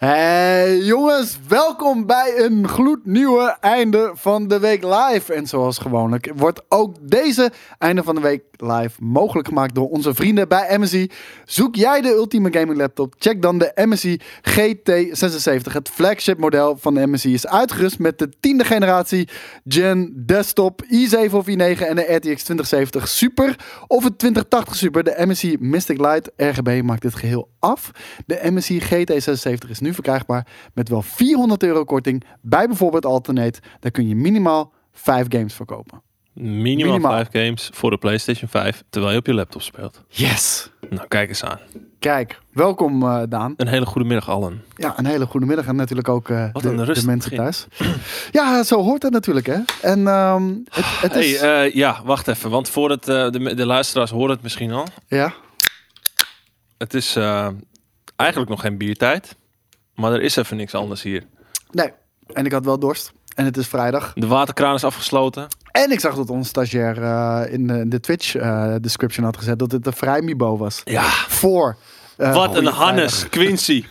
Hey jongens, welkom bij een gloednieuwe einde van de week live. En zoals gewoonlijk wordt ook deze einde van de week live mogelijk gemaakt door onze vrienden bij MSI. Zoek jij de ultieme gaming laptop? Check dan de MSI GT76. Het flagship model van de MSI is uitgerust met de tiende generatie Gen desktop i7 of i9 en de RTX 2070 Super of het 2080 Super. De MSI Mystic Light RGB maakt dit geheel af. De MSI GT76 is nu verkrijgbaar met wel 400 euro korting bij bijvoorbeeld Alternate. Daar kun je minimaal 5 games verkopen. Minimaal, Minimaal. 5 games voor de PlayStation 5 terwijl je op je laptop speelt. Yes! Nou, kijk eens aan. Kijk, welkom eh, Daan. Een hele goede middag allen. Ja, een hele goede middag en natuurlijk ook eh, de, de mensen thuis. Ja, zo hoort het natuurlijk hè. En ehm, het, het Hey, is... eh, ja, wacht even. Want voor het, eh, de, de luisteraars horen het misschien al. ja, Het is eh, eigenlijk nog geen biertijd. Maar er is even niks anders hier. nee. En ik had wel dorst. En het is vrijdag. De waterkraan is afgesloten. En ik zag dat onze stagiair eh, in de, de Twitch eh, description had gezet dat het een vrijmibo was. Ja, Voor. eh, wat een Hannes. Quincy.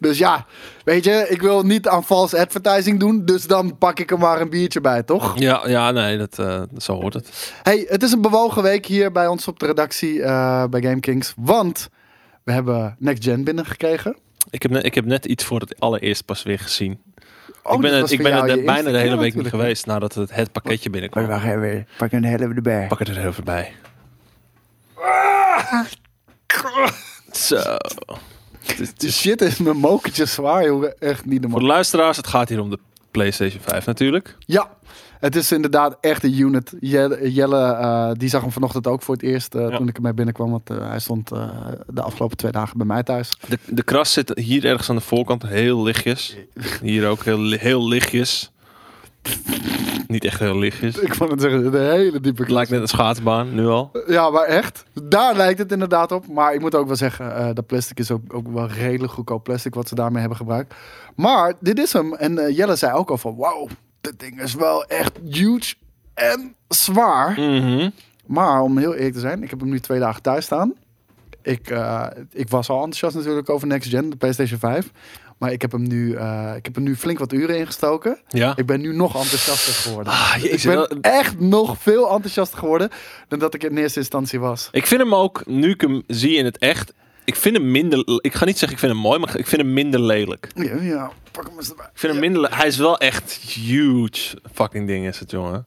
Dus ja, weet je, ik wil niet aan false advertising doen. Dus dan pak ik er maar een biertje bij, toch? Ja, ja nee, dat, eh, zo hoort het. Hey, het is een bewogen week hier bij ons op de redactie eh, bij GameKings. Want we hebben Next Gen binnengekregen. Ik heb, net, ik heb net iets voor het allereerst pas weer gezien. Oh, ik ben, er, was ik voor ben er bijna de hele week niet geweest nadat het, het pakketje binnenkwam. wacht even, pak een hele erbij. Pak er heel veel bij. Zo. Het is- het De shit is mijn mokertje zwaar, jongen. Echt niet Voor normaal. de luisteraars, het gaat hier om de PlayStation 5 natuurlijk. Ja, het is inderdaad echt een unit. Jelle, Jelle eh, die zag hem vanochtend ook voor het eerst eh, Ja. toen ik ermee binnenkwam. Want eh, hij stond de afgelopen twee dagen bij mij thuis. De, de kras zit hier ergens aan de voorkant, heel lichtjes. Hier ook heel, heel lichtjes. Niet echt heel lichtjes. Ik vond het zeggen, de hele diepe Het lijkt net een schaatsbaan, nu al. Ja, maar echt. Daar lijkt het inderdaad op. Maar ik moet ook wel zeggen, dat plastic is ook, ook wel redelijk goedkoop plastic wat ze daarmee hebben gebruikt. Maar dit is hem. En Jelle zei ook al van, wauw, dit ding is wel echt huge en zwaar. Mhm. Maar om heel eerlijk te zijn, ik heb hem nu twee dagen thuis staan. Ik, eh, ik was al enthousiast natuurlijk over Next Gen, de PlayStation 5. Maar ik heb hem nu, eh, ik heb er nu flink wat uren in gestoken. Ja. Ik ben nu nog enthousiaster geworden. Ah, ik ben echt nog veel enthousiaster geworden dan dat ik in eerste instantie was. Ik vind hem ook, nu ik hem zie in het echt, ik vind hem minder, ik ga niet zeggen ik vind hem mooi, maar ik vind hem minder lelijk. Ja, ja pak hem eens erbij. Ik vind hem minder, hij is wel echt huge fucking ding is het jongen.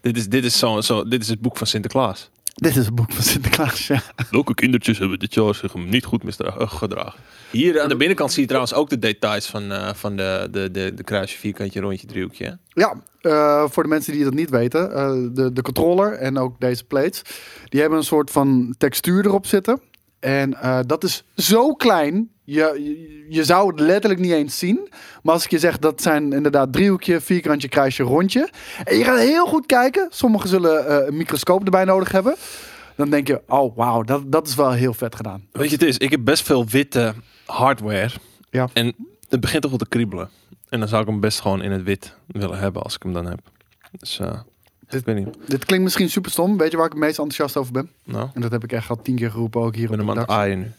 Dit is, dit is, zo, zo, dit is het boek van Sinterklaas. Dit is een boek van Sinterklaas, ja. Welke kindertjes hebben dit jaar zich hem niet goed eh, gedragen? Hier aan de binnenkant zie je trouwens ook de details van, eh, van de, de, de, de kruisje, vierkantje, rondje, driehoekje. Ja, eh, voor de mensen die dat niet weten, eh, de, de controller en ook deze plates, die hebben een soort van textuur erop zitten. En eh, dat is zo klein, je, je, je zou het letterlijk niet eens zien. Maar als ik je zeg, dat zijn inderdaad driehoekje, vierkantje, kruisje, rondje. En je gaat heel goed kijken. Sommigen zullen eh, een microscoop erbij nodig hebben. Dan denk je, oh wauw, dat, dat is wel heel vet gedaan. Weet je, het is, ik heb best veel witte hardware. Ja. En het begint toch wel te kriebelen. En dan zou ik hem best gewoon in het wit willen hebben als ik hem dan heb. Dus, eh ik weet niet. Dit klinkt misschien super stom. Weet je waar ik het meest enthousiast over ben? Nou, En dat heb ik echt al tien keer geroepen, ook hier ik ben op de redactie. aaien nu.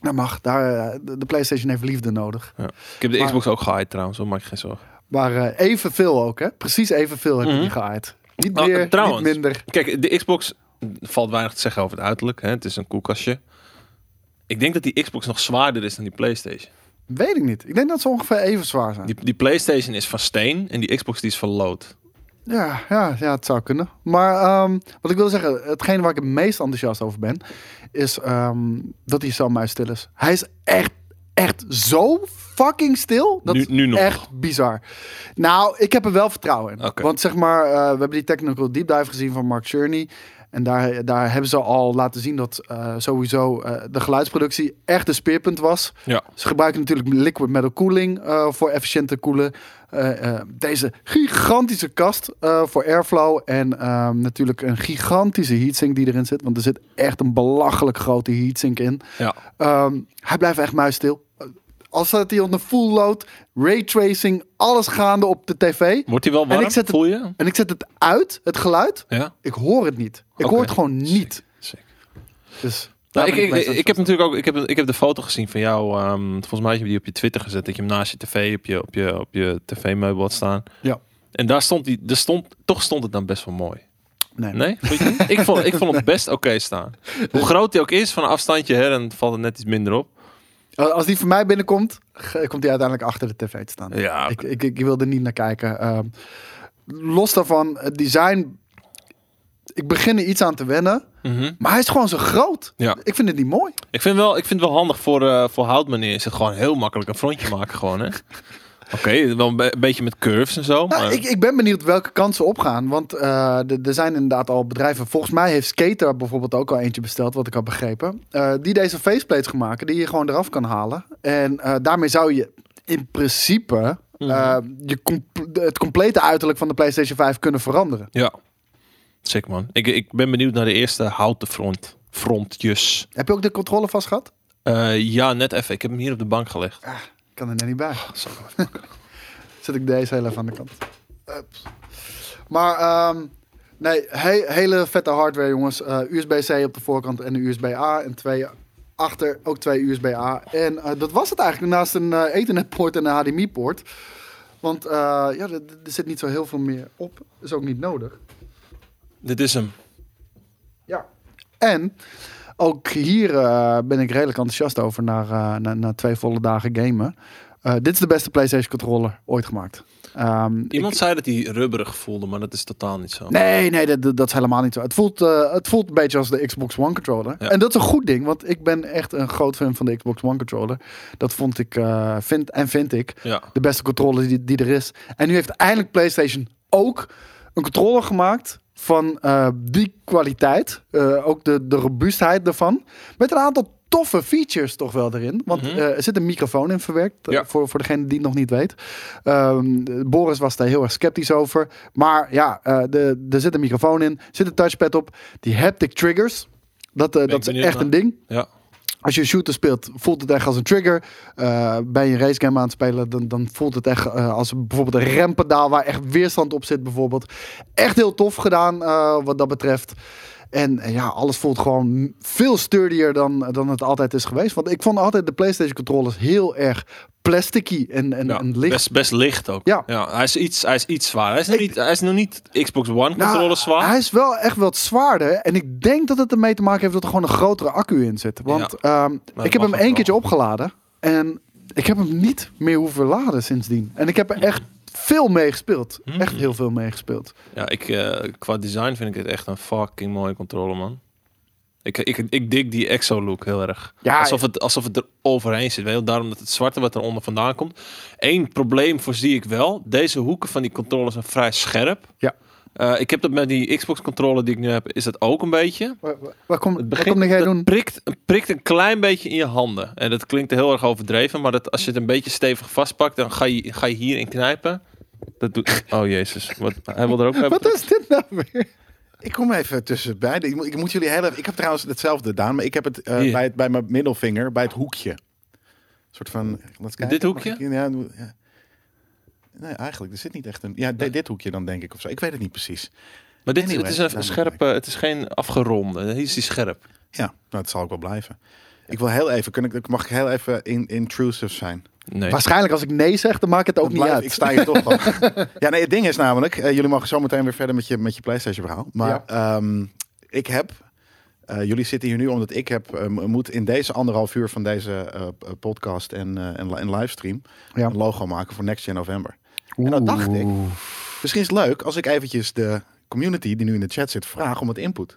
Dat mag. Daar, eh, de, PlayStation heeft liefde nodig. Ja. Ik heb de Maar- Xbox ook geaaid trouwens, zo maak je geen zorgen. Maar eh, evenveel ook, hè? Precies evenveel heb je die geaaid. Niet Oh, meer, trouwens. niet minder. Kijk, de Xbox valt weinig te zeggen over het uiterlijk. Hè? Het is een koelkastje. Ik denk dat die Xbox nog zwaarder is dan die PlayStation. Weet ik niet. Ik denk dat ze ongeveer even zwaar zijn. Die, die PlayStation is van steen en die Xbox die is van lood. Ja, ja, ja, het zou kunnen. Maar ehm, wat ik wil zeggen, hetgeen waar ik het meest enthousiast over ben, is ehm, dat hij zo muisstil is. Hij is echt, echt zo fucking stil. Dat Nu- is nu nog. echt bizar. Nou, ik heb er wel vertrouwen in. Want zeg maar, eh, we hebben die technical deep dive gezien van Mark Cherney. En daar, daar hebben ze al laten zien dat eh, sowieso eh, de geluidsproductie echt een speerpunt was. Ja. Ze gebruiken natuurlijk liquid metal cooling eh, voor efficiënte koelen. Eh, eh, deze gigantische kast eh, voor airflow. En ehm, natuurlijk een gigantische heatsink die erin zit. Want er zit echt een belachelijk grote heatsink in. Ja. Ehm, hij blijft echt muisstil. Als staat hij onder full load, raytracing, alles gaande op de tv. Wordt hij wel warm? ik zet het- Voel je? En ik zet het uit, het geluid. Ja. Ik hoor het niet. Ik hoor het gewoon niet. Sick. Dus Nou, ik, ik, heb natuurlijk ook ik heb, ik heb de foto gezien van jou. ehm, volgens mij heb je die op je Twitter gezet. Dat je hem naast je tv op je, op je, op je tv-meubel had staan. Ja. En daar stond die, er stond, toch stond het dan best wel mooi. Nee. Nee? Ik, vond, ik vond het best oké staan. Hoe groot die ook is, van een afstandje, hè, dan valt het net iets minder op. Als die voor mij binnenkomt, komt hij uiteindelijk achter de tv te staan. Ja, Ik, ik, ik wil er niet naar kijken. Ehm, los daarvan, het design. Ik begin er iets aan te wennen. Mhm. Maar hij is gewoon zo groot. Ja. Ik vind het niet mooi. Ik vind, wel, ik vind het wel handig voor, eh voor. Is het gewoon heel makkelijk een frontje maken gewoon, hè? Oké, wel een, be- een beetje met curves en zo. Nou, maar... ik, ik ben benieuwd welke kansen opgaan. Want eh, er- zijn inderdaad al bedrijven. Volgens mij heeft Skater bijvoorbeeld ook al eentje besteld, wat ik had begrepen. eh, die deze faceplates gaan maken, die je gewoon eraf kan halen. En daarmee zou je in principe Mhm. je comp- het complete uiterlijk van de PlayStation 5 kunnen veranderen. Ja, sick man. Ik, ik ben benieuwd naar de eerste houten front. Frontjes. Heb je ook de controle vast gehad? Eh, ja, net even. Ik heb hem hier op de bank gelegd. Ik kan er net niet bij. Zo. Zet ik deze heel even aan de kant. Ups. Maar ehm, nee, he- hele vette hardware jongens. Eh, USB-C op de voorkant en een USB-A. En twee achter ook twee USB-A. En eh, dat was het eigenlijk naast een eh, Ethernet-poort en een HDMI-poort. Want ja, er, er zit niet zo heel veel meer op. Is ook niet nodig. Dit is hem. Ja. En ook hier eh, ben ik redelijk enthousiast over naar, eh, na, na twee volle dagen gamen. Eh, dit is de beste PlayStation controller ooit gemaakt. Ehm, Iemand ik- zei dat hij rubberig voelde, maar dat is totaal niet zo. Nee, nee, dat, dat is helemaal niet zo. Het voelt, het voelt een beetje als de Xbox One controller. Ja. En dat is een goed ding, want ik ben echt een groot fan van de Xbox One controller. Dat vond ik, vind, en vind ik, Ja. de beste controller die, die er is. En nu heeft eindelijk PlayStation ook een controller gemaakt van eh, die kwaliteit. Eh, ook de, de robuustheid ervan. Met een aantal toffe features toch wel erin. Want Mhm. eh, er zit een microfoon in verwerkt. Ja. voor, voor degene die het nog niet weet. Ehm, Boris was daar heel erg sceptisch over. Maar ja, de, er zit een microfoon in. zit een touchpad op. Die haptic triggers. Dat, dat is echt naar. een ding. Ja. Als je een shooter speelt, voelt het echt als een trigger. Eh ben je een racegame aan het spelen, dan, dan voelt het echt eh, als bijvoorbeeld een rempedaal waar echt weerstand op zit bijvoorbeeld. Echt heel tof gedaan eh, wat dat betreft. En ja, alles voelt gewoon veel sturdier dan, dan het altijd is geweest. Want ik vond altijd de PlayStation controllers heel erg plasticky en, en, Ja, en licht. Best, best licht ook. Ja. hij, is iets, hij is iets zwaar. Hij is, nog Ik- niet, hij is nog niet Xbox One Nou, controller zwaar. Hij is wel echt wat zwaarder. En ik denk dat het ermee te maken heeft dat er gewoon een grotere accu in zit. Want ehm, ik heb hem één keertje opgeladen. En ik heb hem niet meer hoeven laden sindsdien. En ik heb er echt veel mee gespeeld. Hmm. Echt heel veel mee gespeeld. Ja, ik, eh, qua design vind ik het echt een fucking mooie controller, man. Ik, ik, ik dig die exo-look heel erg. Ja, alsof, het, alsof het er overheen zit. Weet je? Daarom dat het zwarte wat eronder vandaan komt. Eén probleem voorzie ik wel. Deze hoeken van die controller zijn vrij scherp. Ja. Eh, ik heb dat met die Xbox controller die ik nu heb, is dat ook een beetje. Waar, waar- waar kom, Het wat kom jij doen? Prikt, prikt een klein beetje in je handen. En dat klinkt heel erg overdreven, maar dat, als je het een beetje stevig vastpakt, dan ga je, ga je hierin knijpen. Dat doet. Oh jezus, wat, hij wil er ook. Wat is dit nou weer? Ik kom even tussenbij. Ik moet, ik moet jullie heel. Ik heb trouwens hetzelfde gedaan, maar ik heb het eh, bij, het, bij mijn middelvinger, bij het hoekje. Een soort van... Dit hoekje? Ik- Ja, ja. Nee, eigenlijk. Er zit niet echt een... Ja, di- dit hoekje dan denk ik of zo. Ik weet het niet precies. Maar dit Anyway, het is een me scherpe, het is geen afgeronde. Hier is die scherp. Ja, nou, dat zal ook wel blijven. Ik wil heel even... Kun ik, mag ik heel even in, intrusive zijn? Nee. Waarschijnlijk als ik nee zeg, dan maakt het ook Dat niet blijf- uit. Ik sta hier toch wel. ja, nee, het ding is namelijk... eh, jullie mogen zo meteen weer verder met je, met je PlayStation verhaal. Maar ehm, ik heb... eh, jullie zitten hier nu omdat ik heb, eh, moet in deze anderhalf uur van deze eh, podcast en, eh, en, li- en livestream Ja. een logo maken voor Next Gen November. En dan dacht ik, misschien is het leuk als ik eventjes de community die nu in de chat zit vraag om het input.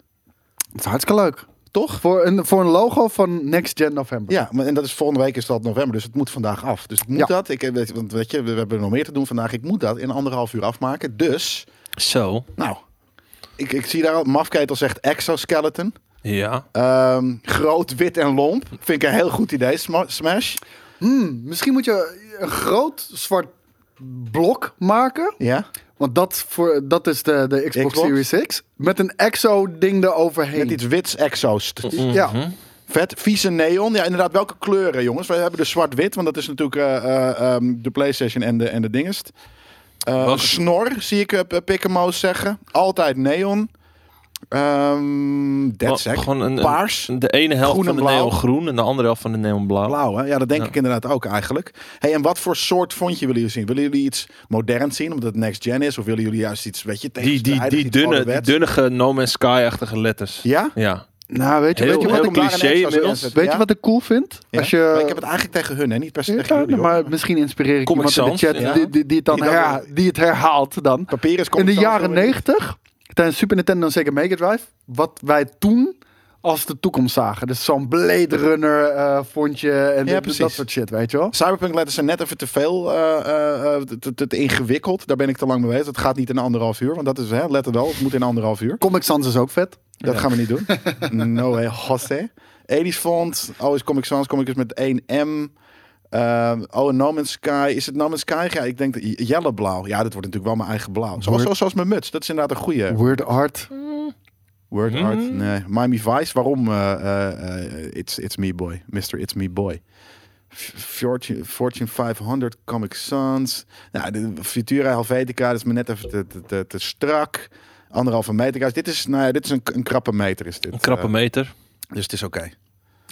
Dat is hartstikke leuk. Toch? Voor een, voor een logo van Next Gen November. Ja, maar en dat is volgende week is dat november, dus het moet vandaag af. Dus ik moet Ja. dat. Ik, eh, weet, want weet je, we hebben nog meer te doen vandaag. Ik moet dat in anderhalf uur afmaken. Dus, Zo. nou, ik, ik zie daar al. Mafketel zegt exoskeleton. Ja. Ehm, groot, wit en lomp. Vind ik een heel goed idee. Sma- Smash. Hmm, misschien moet je een groot zwart blok maken. Ja. Want dat, voor, dat is de, de Xbox, Xbox? Series X. Met een exo-ding eroverheen. Met iets wits exo's. Ja. Mhm. Vet, vieze neon. Ja, inderdaad. Welke kleuren, jongens? We hebben de zwart-wit, want dat is natuurlijk eh, eh, ehm, de PlayStation en de, en de dingest. Eh, een snor, zie ik uh, Pikkemoos zeggen. Altijd neon. Ehm Deadsec. Gewoon een, een- Paars. de ene helft Groen van de en blauw. neon groen en de andere helft van de neon blauw. Blauw, hè? Ja, dat denk Ja. ik inderdaad ook eigenlijk. Hey, en wat voor soort fondje willen jullie zien? Willen jullie iets moderns zien, omdat het next gen is? Of willen jullie juist iets, weet je, Die, die, die, dunne, die dunnige No Man's Sky-achtige letters. Ja? Ja. Nou, weet je, Heel- weet je wat heel ik, cliché inmiddels. weet Ja? je wat ik cool vind? Ja? Als je, Maar ik heb het eigenlijk tegen hun, hè? niet per se tegen Ja, jullie. hoor. maar misschien inspireer ik Comic iemand in de chat ja. die, die, die, het dan Die dan- herha- die het herhaalt dan. Papier is In de jaren 90, tijdens Super Nintendo en Sega Mega Drive, wat wij toen als de toekomst zagen. Dus zo'n Blade Runner eh fondje en Ja, dat- precies. dat soort shit, weet je wel. Cyberpunk letten ze net even te veel te, te- te ingewikkeld. Daar ben ik te lang mee bezig. Het gaat niet in anderhalf uur, want dat is, hè, let wel, het moet in anderhalf uur. Comic Sans is ook vet. Dat gaan we niet doen. no way, Jose. 80s font, oh is Comic Sans, Comic is met 1M. Ehm, oh, No Man's Sky. Is het No Man's Sky? Ja, ik denk dat Yellow blauw. Ja, dat wordt natuurlijk wel mijn eigen blauw. Zoals, Word- zoals, zoals mijn muts. Dat is inderdaad een goede. Word Art. Word Mhm. art. Nee. Miami Vice. Waarom? eh, eh, it's, it's me boy. Mr. It's me boy. Fortune, Fortune 500, Comic Sans. Nou, de Futura Helvetica, dat is me net even te, te, te, te strak. Anderhalve meter. Dit is, nou ja, dit is een, een krappe meter. Is dit, Een krappe eh, meter. dus het is oké.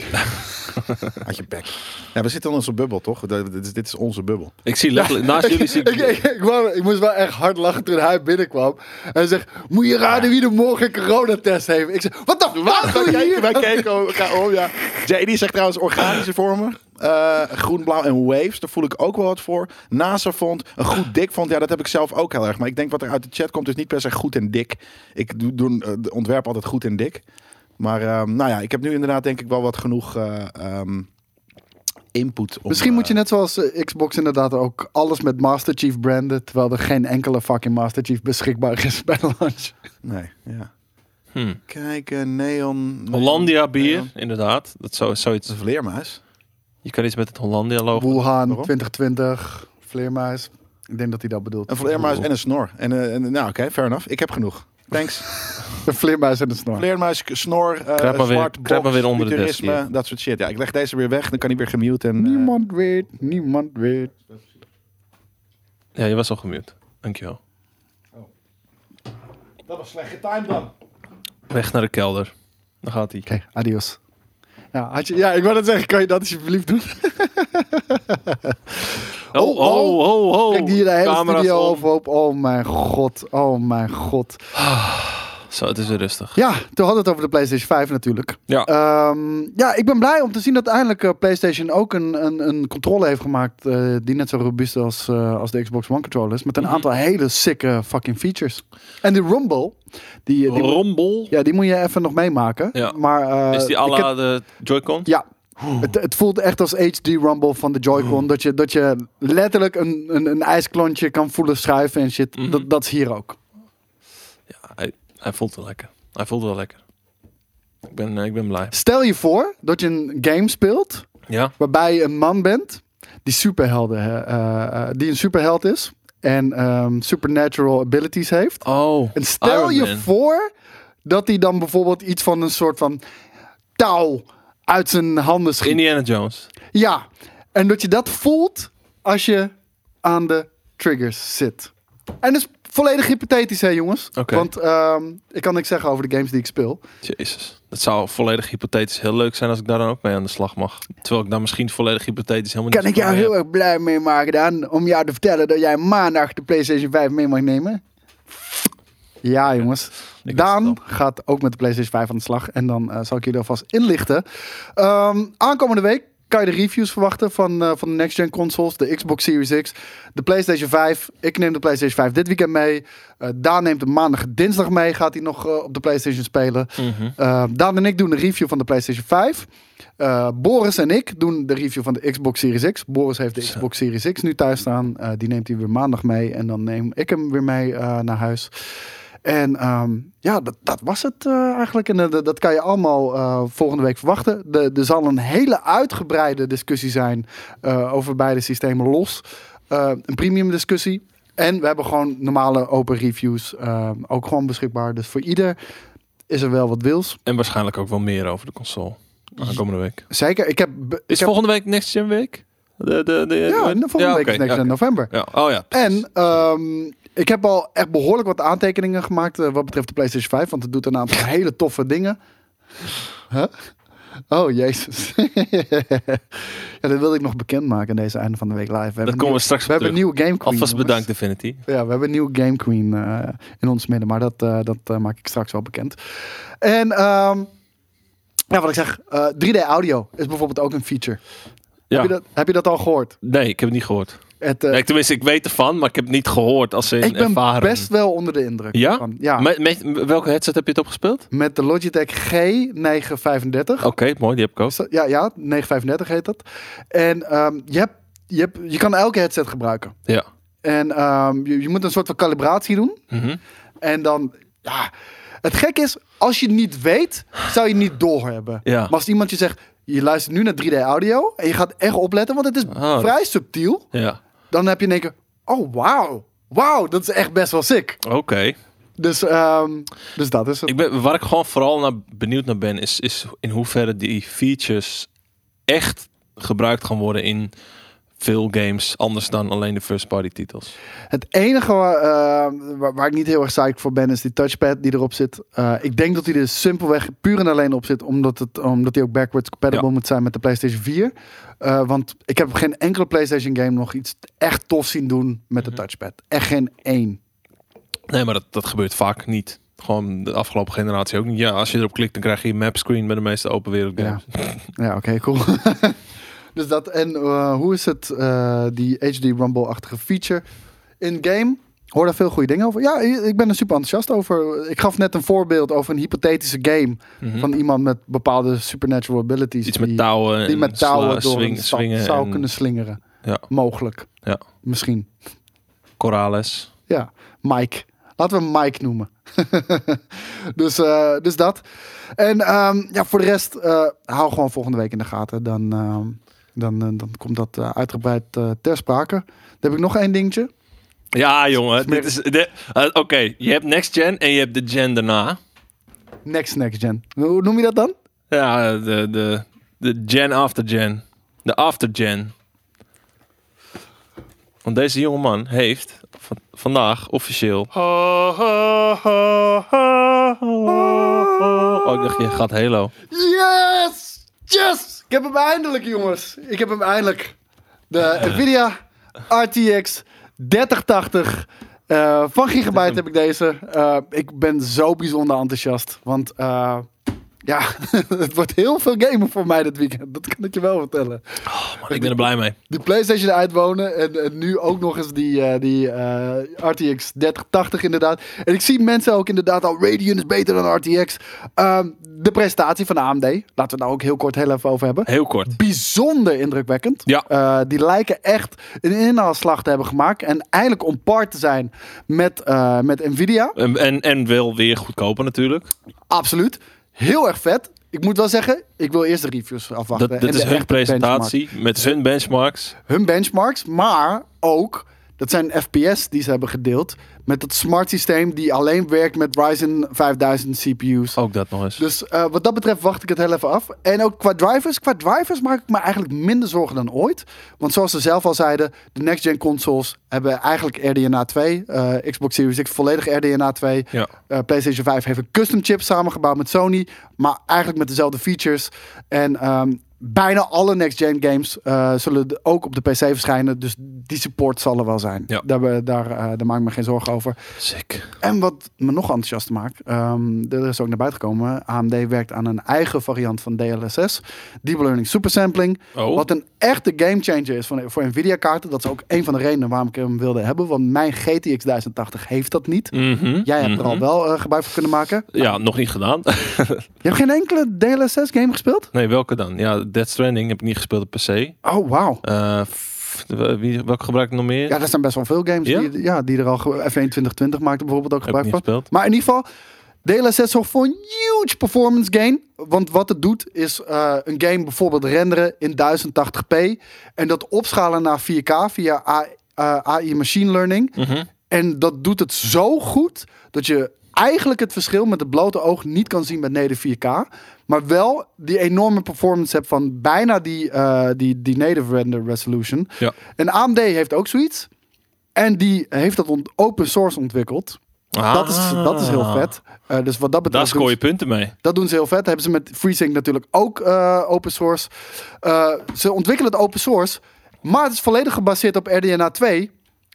Had je bek. Ja, we zitten in onze bubbel, toch? Dat- Dit is, dit is onze bubbel. Ik zie letterlijk, naast jullie zie ik, ik... ik, ik, wou- ik moest wel echt hard lachen toen hij binnenkwam. En hij zegt, moet je raden wie er morgen een coronatest heeft? Ik zeg, wat de fuck doe wij, je wij hier? elkaar om, ja. JD zegt trouwens organische vormen. Eh, groen, blauw en waves, daar voel ik ook wel wat voor. NASA vond, een goed dik vond, ja, dat heb ik zelf ook heel erg. Maar ik denk wat er uit de chat komt is niet per se goed en dik. Ik doe, doe eh, ontwerp altijd goed en dik. Maar ehm, nou ja, ik heb nu inderdaad denk ik wel wat genoeg eh, ehm, input. om, Misschien moet eh, je net zoals eh, Xbox inderdaad ook alles met Master Chief branden. Terwijl er geen enkele fucking Master Chief beschikbaar is bij de launch. Nee, ja. Hm. Kijk, eh, neon... Hollandia bier, Neon. inderdaad. Dat is zo, Dat zoiets. is een vleermuis. Je kan iets met het Hollandia logo. Wuhan Waarom? 2020, Vleermuis. Ik denk dat hij dat bedoelt. Een vleermuis en een snor. En, eh, en nou, oké, fair enough. Ik heb genoeg. Thanks. Een Vleermuis en een snor. Vleermuis, snor, eh weer- zwart, box, weer onder de desk dat soort shit. Ja, ik leg deze weer weg, dan kan hij weer gemute. En, eh, Niemand weet, niemand weet. Ja, je was al gemute. Dankjewel. dat was slecht getimed dan. Weg naar de kelder. Dan gaat hij. Oké, adios. Ja, had je, ja, ik wou net zeggen, kan je dat alsjeblieft doen? Oh, oh, oh, oh. Kijk die de hele Camera's studio overhoop. Oh mijn god, oh mijn god. Zo, het is weer rustig. Ja, toen hadden we het over de PlayStation 5 natuurlijk. Ja. Ehm, ja, ik ben blij om te zien dat eindelijk eh, PlayStation ook een, een, een controller heeft gemaakt eh, die net zo robuust is als, eh, als de Xbox One controllers. Met een Mhm. aantal hele sicke fucking features. En die Rumble, die, die, Rombel. ja, die moet je even nog meemaken. Ja. Maar, Is die heb- la de Joy-Con? Ja. Het, het voelt echt als HD Rumble van de Joy-Con. Dat, je, dat je letterlijk een, een, een ijsklontje kan voelen schuiven en shit. Mhm. dat, dat is hier ook. Hij, voelt wel lekker. Hij voelt wel lekker. Ik ben, eh, ik ben blij. Stel je voor dat je een game speelt Ja? waarbij je een man bent die superhelden, eh, eh, die een superheld is en ehm, supernatural abilities heeft. Oh, En stel Iron je Man. voor dat hij dan bijvoorbeeld iets van een soort van touw uit zijn handen schiet. Indiana Jones. Ja, en dat je dat voelt als je aan de triggers zit. En dat is volledig hypothetisch, hè, jongens? Oké. Want ehm, ik kan niks zeggen over de games die ik speel. Jezus. Dat zou volledig hypothetisch heel leuk zijn als ik daar dan ook mee aan de slag mag. Terwijl ik daar misschien volledig hypothetisch helemaal Kan niet ik jou heel erg blij mee maken dan? Om jou te vertellen dat jij maandag de PlayStation 5 mee mag nemen? Ja, jongens. Ik het Daan gaat ook met de PlayStation 5 aan de slag. En dan eh, zal ik jullie alvast inlichten. Ehm, aankomende week kan je de reviews verwachten van, eh, van de next-gen consoles. De Xbox Series X, de PlayStation 5. Ik neem de PlayStation 5 dit weekend mee. Eh, Daan neemt hem maandag dinsdag mee. Gaat hij nog eh, op de PlayStation spelen. Uh, Daan en ik doen de review van de PlayStation 5. Uh, Boris en ik doen de review van de Xbox Series X. Boris heeft de Zo. Xbox Series X nu thuis staan. Uh, die neemt hij weer maandag mee. En dan neem ik hem weer mee uh, naar huis. En ehm, ja, dat, dat was het uh, eigenlijk. En uh, dat, kan je allemaal uh, volgende week verwachten. De, er zal een hele uitgebreide discussie zijn over beide systemen los. Een premium discussie. En we hebben gewoon normale open reviews ook gewoon beschikbaar. Dus voor ieder is er wel wat wils. En waarschijnlijk ook wel meer over de console. Aankomende week. Zeker. Ik heb, Is heb, volgende week Next Gen week? De, de, de, Ja, volgende ja, week is Next Gen november. Ja. Oh ja. precies. En ehm, ik heb al echt behoorlijk wat aantekeningen gemaakt eh, wat betreft de PlayStation 5. Want het doet een aantal hele toffe dingen. Huh? Oh, jezus. ja, dat wilde ik nog bekendmaken in deze einde van de week live. We Dat komen we straks We hebben een nieuwe Game Queen. Alvast bedankt, Infinity. Ja, we hebben een nieuwe Game Queen eh, in ons midden. Maar dat, eh, dat maak ik straks wel bekend. En ehm, ja, wat ik zeg. eh, 3D audio is bijvoorbeeld ook een feature. Ja. Heb, je dat, heb je dat al gehoord? Nee, ik heb het niet gehoord. Het, Nee, tenminste, ik weet ervan, maar ik heb het niet gehoord als ze ik ben ervaren. best wel onder de indruk. Ja? Van, ja. Met, met welke headset heb je het opgespeeld? Met de Logitech G935. Oké, mooi, die heb ik ook. Ja, ja, 935 heet dat. En ehm, je, hebt, je, hebt, je kan elke headset gebruiken. Ja. En ehm, je, je moet een soort van calibratie doen. Mhm. En dan, ja, het gek is, als je het niet weet, zou je het niet doorhebben. Ja. Maar als iemand je zegt, je luistert nu naar 3D audio en je gaat echt opletten, want het is Oh. vrij subtiel. Ja. Dan heb je in één keer, oh wauw, wauw, dat is echt best wel sick. Oké. Dus, ehm, dus dat is het. Ik ben, waar ik gewoon vooral naar benieuwd naar ben, is, is in hoeverre die features echt gebruikt gaan worden in veel games, anders dan alleen de first party titels. Het enige waar, eh, waar, waar ik niet heel erg psyched voor ben, is die touchpad die erop zit. Eh, ik denk dat hij er simpelweg puur en alleen op zit, omdat, het, omdat hij ook backwards compatible Ja. moet zijn met de PlayStation 4. Eh, want ik heb geen enkele PlayStation game nog iets echt tof zien doen met de Mhm. touchpad. Echt geen één. Nee, maar dat, dat gebeurt vaak niet. Gewoon de afgelopen generatie ook niet. Ja, als je erop klikt, dan krijg je een mapscreen met de meeste open wereld games. Ja, oké, cool. dus dat, en eh, hoe is het, eh, die HD Rumble-achtige feature in game? Hoor daar veel goede dingen over. Ja, ik ben er super enthousiast over. Ik gaf net een voorbeeld over een hypothetische game Mhm. van iemand met bepaalde supernatural abilities. Iets die, met touwen die met touwen door swing- een zou en kunnen slingeren. Ja. Mogelijk. Ja. Misschien. Corales. Ja, Mike. Laten we hem Mike noemen. dus, eh, dus dat. En ehm, ja, voor de rest, eh, hou gewoon volgende week in de gaten. Dan, ehm, dan, eh, dan komt dat eh, uitgebreid eh, ter sprake. Dan heb ik nog één dingetje. Ja, jongen. Smerig. Dit is de- Oké, je hebt next gen en je hebt de gen daarna. Next Next Gen. Hoe noem je dat dan? Ja, de, de, de gen after gen. De after gen. Want deze jongeman heeft van, vandaag officieel... Oh, ik dacht, je gaat Halo. Yes! Yes! Ik heb hem eindelijk, jongens. Ik heb hem eindelijk. De Nvidia RTX 3080 eh, van Gigabyte heb ik deze. Eh, ik ben zo bijzonder enthousiast. Want eh, ja, het wordt heel veel gamen voor mij dit weekend. Dat kan ik je wel vertellen. Man, ik ben er blij mee. Die PlayStation uitwonen en, en nu ook nog eens die, eh, die eh, RTX 3080 inderdaad. En ik zie mensen ook inderdaad al, Radeon is beter dan RTX. Ehm, de presentatie van de AMD, laten we het nou ook heel kort heel even over hebben. Heel kort. Bijzonder indrukwekkend. Ja. Eh, die lijken echt een inhaalslag te hebben gemaakt. En eigenlijk on par te zijn met, met Nvidia. En, en, en wel weer goedkoper natuurlijk. Absoluut. Heel erg vet. Ik moet wel zeggen, ik wil eerst de reviews afwachten. Dat, dit is hun presentatie met hun benchmarks. hun benchmarks, maar ook dat zijn FPS die ze hebben gedeeld met het smart systeem die alleen werkt met Ryzen 5000 CPU's. Ook dat nog eens. Dus eh, wat dat betreft wacht ik het heel even af. En ook qua drivers. Qua drivers maak ik me eigenlijk minder zorgen dan ooit. Want zoals ze zelf al zeiden, de next-gen consoles hebben eigenlijk RDNA 2. eh, Xbox Series X volledig RDNA 2. Ja. Eh, PlayStation 5 heeft een custom chip samengebouwd met Sony. Maar eigenlijk met dezelfde features. En ehm, bijna alle next-gen games eh, zullen ook op de PC verschijnen. Dus die support zal er wel zijn. Ja. Daar, daar, eh, daar maak ik me geen zorgen over. Sick. En wat me nog enthousiast maakt, ehm, er is ook naar buiten gekomen. AMD werkt aan een eigen variant van DLSS. Deep Learning Supersampling. Oh. Wat een echte gamechanger is voor, voor Nvidia kaarten. Dat is ook een van de redenen waarom ik hem wilde hebben. Want mijn GTX 1080 heeft dat niet. Mhm, Jij hebt er al mhm. wel eh, gebruik van kunnen maken. Ja, nog niet gedaan. Je hebt geen enkele DLSS game gespeeld? nee, welke dan? Ja, Dead Stranding heb ik niet gespeeld op PC. Oh, wauw. F- wie, welke gebruik ik nog meer? Ja, er zijn best wel veel games Ja? Die, ja, die er al... ge- F1 2020 maakte bijvoorbeeld ook gebruik van. gespeeld. Maar in ieder geval, DLSS zorgt voor een huge performance gain. Want wat het doet, is eh, een game bijvoorbeeld renderen in 1080p. En dat opschalen naar 4K via A- eh, AI machine learning. Mhm. En dat doet het zo goed dat je eigenlijk het verschil met het blote oog niet kan zien met native 4K. Maar wel die enorme performance hebt van bijna die, eh, die, die native render resolution. Ja. En AMD heeft ook zoiets. En die heeft dat open source ontwikkeld. Dat, is, dat is heel vet. Eh, dus wat dat Daar betreft. doen scoor je punten mee. dat doen ze heel vet. Hebben ze met FreeSync natuurlijk ook eh, open source. Ze ontwikkelen het open source. Maar het is volledig gebaseerd op RDNA 2.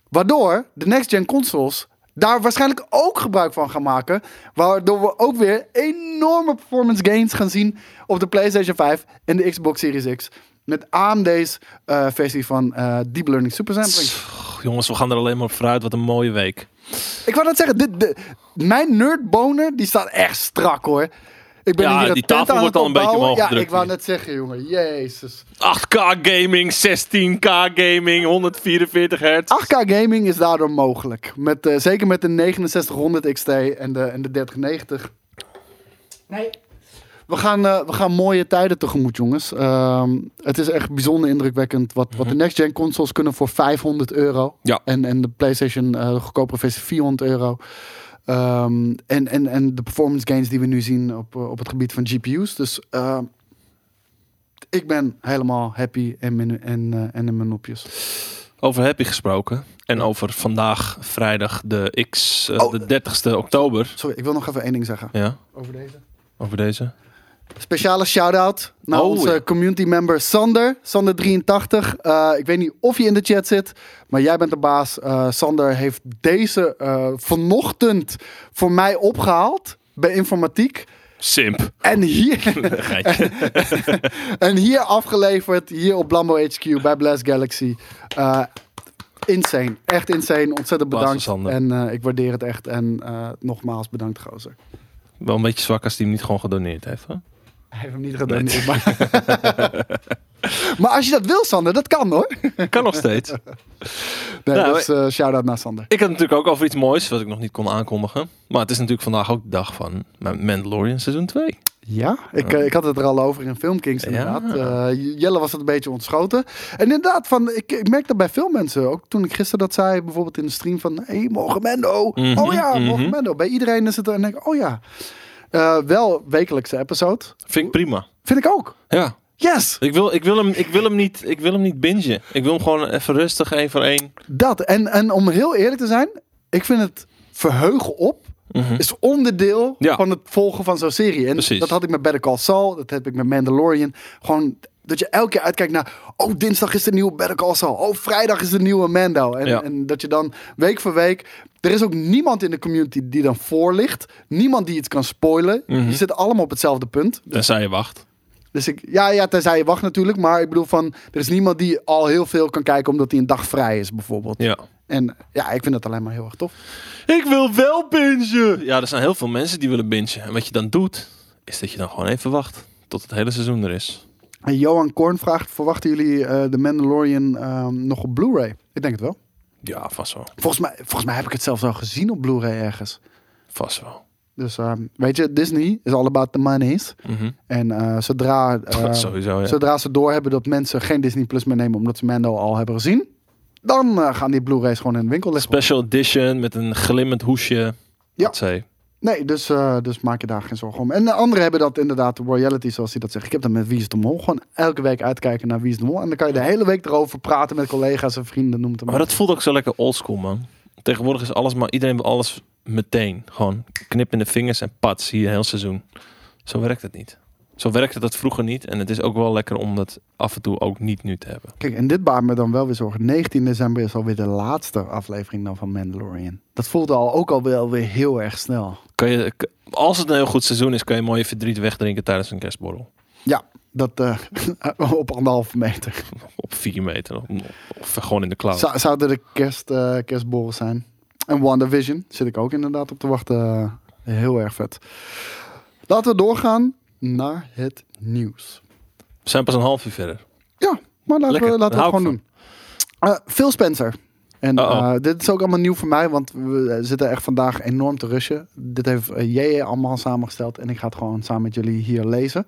Waardoor de next-gen consoles daar waarschijnlijk ook gebruik van gaan maken. Waardoor we ook weer enorme performance gains gaan zien op de PlayStation 5 en de Xbox Series X. Met AMD's eh, versie van eh, Deep Learning Supersampling. Pff, jongens, we gaan er alleen maar op vooruit. Wat een mooie week. Ik wou net zeggen, dit, mijn nerdboner die staat echt strak hoor. Ik ben Ja, hier die tafel wordt al een beetje omhoog Ja, ik wou net zeggen, jongen. Jezus. 8K gaming, 16K gaming, 144 hertz. 8K gaming is daardoor mogelijk. Met, eh, zeker met de 6900 XT en de, en de 3090. Nee. We gaan, eh, we gaan mooie tijden tegemoet, jongens. Ehm, het is echt bijzonder indrukwekkend wat, wat de next-gen consoles kunnen voor 500 euro. Mhm. Ja. En, en de PlayStation, eh de goedkopere versie, 400 euro. Ehm, en, en, en de performance gains die we nu zien op, eh, op het gebied van GPU's. Dus eh, ik ben helemaal happy en, in- en, eh, en in mijn nopjes. Over Happy gesproken. En over vandaag, vrijdag, de X, eh, Oh. de 30ste oktober. Sorry, ik wil nog even één ding zeggen. Ja, Over deze. over deze. Speciale shout-out naar Oh, onze ja. community member Sander. Sander83. Eh, ik weet niet of je in de chat zit, maar jij bent de baas. Eh, Sander heeft deze eh, vanochtend voor mij opgehaald bij informatiek. Simp. En hier, Geintje. en hier afgeleverd, hier op Blambo HQ bij Blast Galaxy. Eh, insane, echt insane. Ontzettend bedankt. En eh, ik waardeer het echt. En eh, nogmaals bedankt, gozer. Wel een beetje zwak als hij hem niet gewoon gedoneerd heeft. Hè? Hij heeft hem niet gedaan. Maar... maar als je dat wil, Sander, dat kan hoor. Kan nog steeds. Nee, Nou, dus eh shout-out naar Sander. Ik had natuurlijk ook over iets moois wat ik nog niet kon aankondigen. Maar het is natuurlijk vandaag ook de dag van Mandalorian seizoen 2. Ja, ik, eh, ik had het er al over in Filmkings inderdaad. Ja. Eh, Jelle was het een beetje ontschoten. En inderdaad, van, ik, ik merk dat bij veel mensen, ook toen ik gisteren dat zei, bijvoorbeeld in de stream van, hey, morgen Mendo. Mhm, oh ja, morgen mhm. Mendo. Bij iedereen is het er en denk ik, oh ja. Eh, wel wekelijkse episode. Vind ik prima. Vind ik ook. Ja. Yes, Ik wil, ik wil, hem, ik wil, hem, niet, ik wil hem niet bingen. Ik wil hem gewoon even rustig, één voor één. dat. En, en om heel eerlijk te zijn, ik vind het verheugen op Mhm. is onderdeel Ja. van het volgen van zo'n serie. En Precies. dat had ik met Better Call Saul, dat heb ik met Mandalorian. Gewoon dat je elke keer uitkijkt naar, oh dinsdag is de nieuwe Better Call Saul, oh vrijdag is de nieuwe Mando. En, Ja. en dat je dan week voor week, er is ook niemand in de community die dan voor ligt, niemand die iets kan spoilen. Mhm. Je zit allemaal op hetzelfde punt. Tenzij je wacht. Dus ik, ja, ja, tenzij je wacht natuurlijk, maar ik bedoel van, er is niemand die al heel veel kan kijken omdat hij een dag vrij is bijvoorbeeld. Ja. En ja, ik vind dat alleen maar heel erg tof. Ik wil wel bingen. Ja, er zijn heel veel mensen die willen bingen. En wat je dan doet, is dat je dan gewoon even wacht tot het hele seizoen er is. En Johan Korn vraagt: verwachten jullie eh, de Mandalorian ehm, nog op Blu-ray? Ik denk het wel. Ja, vast wel. Volgens mij, volgens mij heb ik het zelfs al gezien op Blu-ray ergens. Vast wel. Dus ehm, weet je, Disney is all about the monies. Mhm. En eh, zodra, Sowieso, ja. zodra ze doorhebben dat mensen geen Disney Plus meer nemen omdat ze Mando al hebben gezien, dan eh, gaan die Blu-rays gewoon in de winkel liggen. Special edition met een glimmend hoesje. Ja. Zei. Nee, dus, eh, dus maak je daar geen zorgen om. En de anderen hebben dat inderdaad, de royalty zoals hij dat zegt. Ik heb dat met Wie is de Mol. Gewoon elke week uitkijken naar Wie is de Mol. En dan kan je de hele week erover praten met collega's en vrienden, noem het maar. Maar dat voelt ook zo lekker oldschool, man. Tegenwoordig is alles maar... Iedereen wil alles meteen. Gewoon knip in de vingers en pat, zie je heel seizoen. Zo werkt het niet. Zo werkte dat vroeger niet. En het is ook wel lekker om dat af en toe ook niet nu te hebben. Kijk, en dit baart me dan wel weer zorgen. 19 december is alweer de laatste aflevering dan van Mandalorian. Dat voelt al ook al wel weer heel erg snel. Kan je, k- als het een heel goed seizoen is, kan je mooi verdriet wegdrinken tijdens een kerstborrel. Ja, dat eh, op anderhalve meter. Op vier meter. Of, gewoon in de cloud. Zou, zouden de kerst, eh kerstborrels zijn. En WandaVision zit ik ook inderdaad op te wachten. Heel erg vet. Laten we doorgaan naar het nieuws. We zijn pas een half uur verder. Ja, maar laten Lekker, we, laten we het gewoon doen. Eh, Phil Spencer. En eh, dit is ook allemaal nieuw voor mij, want we zitten echt vandaag enorm te rushen. Dit heeft JJ allemaal samengesteld en ik ga het gewoon samen met jullie hier lezen.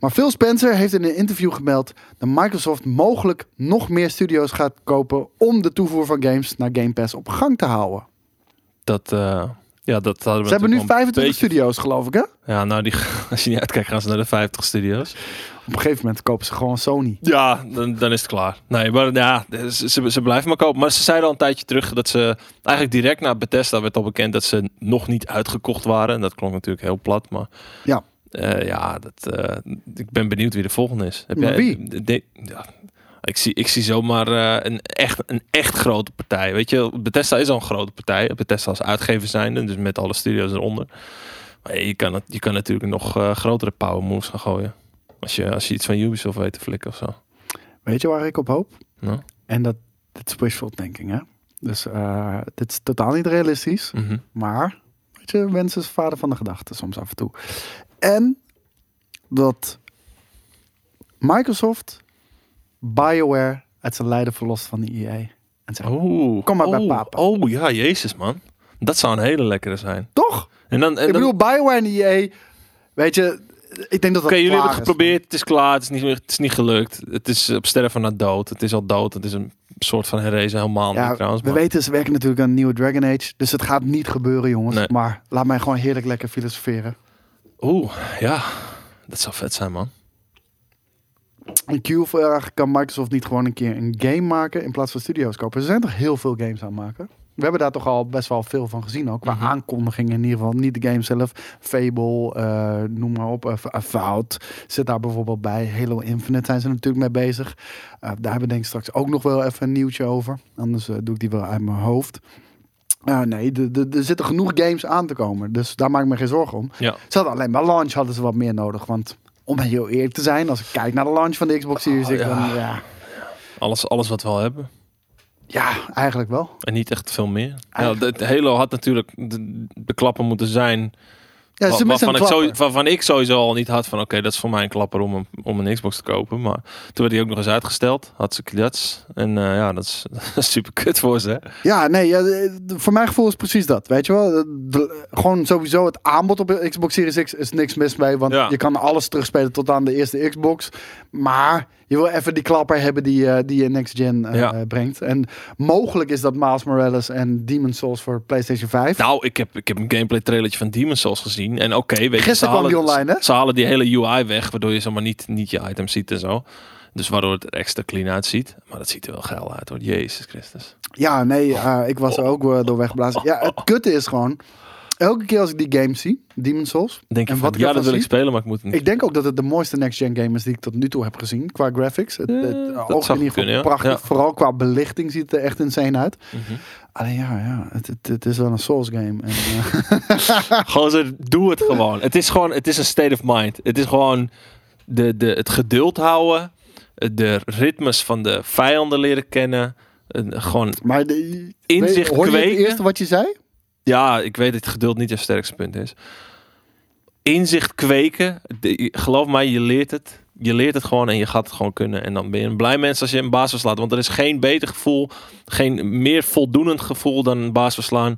Maar Phil Spencer heeft in een interview gemeld dat Microsoft mogelijk nog meer studio's gaat kopen om de toevoer van games naar Game Pass op gang te houden. Dat, eh, Ja, dat hadden we Ze hebben nu natuurlijk wel 25 een beetje- studio's, geloof ik, hè? Ja, nou, die, als je niet uitkijkt, gaan ze naar de 50 studio's. Op een gegeven moment kopen ze gewoon Sony. Ja, dan, dan is het klaar. Nee, maar ja, ze, ze, blijven maar kopen. Maar ze zeiden al een tijdje terug dat ze... Eigenlijk direct na Bethesda werd al bekend dat ze nog niet uitgekocht waren. En dat klonk natuurlijk heel plat, maar... Ja. Eh, ja, dat, eh, ik ben benieuwd wie de volgende is. Heb Maar wie? de- de- ja, ik, zie, ik zie zomaar eh, een, echt, een echt grote partij. Weet je, Bethesda is al een grote partij. Bethesda als uitgever zijnde, dus met alle studio's eronder. Maar je kan, het, je kan natuurlijk nog eh, grotere power moves gaan gooien. Als je, als je iets van Ubisoft weet te flikken of zo. Weet je waar ik op hoop? Nou? En dat, dat is wishful thinking, hè? Dus eh, dit is totaal niet realistisch. Mhm. Maar, weet je, wens is vader van de gedachte soms af en toe. En dat Microsoft BioWare uit zijn lijden verlost van de EA. En zegt, Oeh. Kom maar bij oh, papa. Oh ja, jezus man. Dat zou een hele lekkere zijn. toch? En dan, en ik dan- bedoel, BioWare en EA, weet je, ik denk dat dat Oké, jullie hebben het geprobeerd. Het is klaar. Het is niet, het is niet gelukt. Het is op sterven na dood. Het is al dood. Het is een soort van herrezen. Helemaal Ja, niet trouwens. we weten, ze werken natuurlijk aan een nieuwe Dragon Age. Dus het gaat niet gebeuren, jongens. Nee. Maar laat mij gewoon heerlijk lekker filosoferen. Oeh, ja. Dat zou vet zijn, man. En Q-vraag, kan Microsoft niet gewoon een keer een game maken in plaats van studio's kopen? Er zijn toch heel veel games aan het maken? We hebben daar toch al best wel veel van gezien ook. Qua Mhm. aankondigingen in ieder geval. Niet de game zelf. Fable, eh, noem maar op. Uh, Avowed zit daar bijvoorbeeld bij. Halo Infinite zijn ze natuurlijk mee bezig. Eh, daar hebben we denk ik straks ook nog wel even een nieuwtje over. Anders eh, doe ik die wel uit mijn hoofd. Eh, nee, er zitten genoeg games aan te komen. Dus daar maak ik me geen zorgen om. Ja. Ze hadden alleen bij launch hadden ze wat meer nodig. Want om heel eerlijk te zijn, als ik kijk naar de launch van de Xbox Series Oh, X, ja. dan ja, Alles, alles wat we al hebben. ja, eigenlijk wel. En niet echt veel meer. Ja, de, Halo had natuurlijk de, de klappen moeten zijn. Ja, wa- waarvan, ik zo, waarvan ik sowieso al niet had van... Oké, dat is voor mij een klapper om een, om een Xbox te kopen. Maar toen werd die ook nog eens uitgesteld. Had ze klats. En eh, ja, dat is, dat is super kut voor ze. Ja, nee, ja, voor mijn gevoel is precies dat. Weet je wel? De- gewoon sowieso het aanbod op de Xbox Series X is niks mis mee. Want Ja. je kan alles terugspelen tot aan de eerste Xbox. Maar je wil even die klapper hebben die, eh, die je Next Gen eh, Ja. brengt. En mogelijk is dat Miles Morales en Demon's Souls voor PlayStation 5. Nou, ik heb, ik heb een gameplay trailertje van Demon's Souls gezien. En oké, weet je, ze Gisteren kwam halen, die online, hè? ze halen die hele UI weg, waardoor je zomaar niet, niet je items ziet en zo. Dus waardoor het er extra clean uitziet. Maar dat ziet er wel geil uit hoor. Jezus Christus. Ja, nee, eh, ik was er ook eh, door weggeblazen. Ja, het kutte is gewoon... Elke keer als ik die game zie, Demon's Souls... Denk En van, wat ik ja, dat wil ik spelen, maar ik moet niet. Ik denk ook dat het de mooiste next-gen game is die ik tot nu toe heb gezien. Qua graphics. Het, Ja, het dat oog in ieder geval ja. prachtig. Ja. Vooral qua belichting ziet het er echt insane uit. Mhm. Alleen ja, ja het, het, het is wel een Souls game. En, eh, Gewoon zo, doe het gewoon. Het is gewoon, het is een state of mind. Het is gewoon de, de, het geduld houden. De ritmes van de vijanden leren kennen. eh, Gewoon maar de, inzicht hoor je het kweken. eerste wat je zei? Ja, ik weet dat geduld niet je sterkste punt is. Inzicht kweken. De- geloof mij, je leert het. Je leert het gewoon en je gaat het gewoon kunnen. En dan ben je een blij mens als je een baas verslaat. Want er is geen beter gevoel, geen meer voldoenend gevoel dan een baas verslaan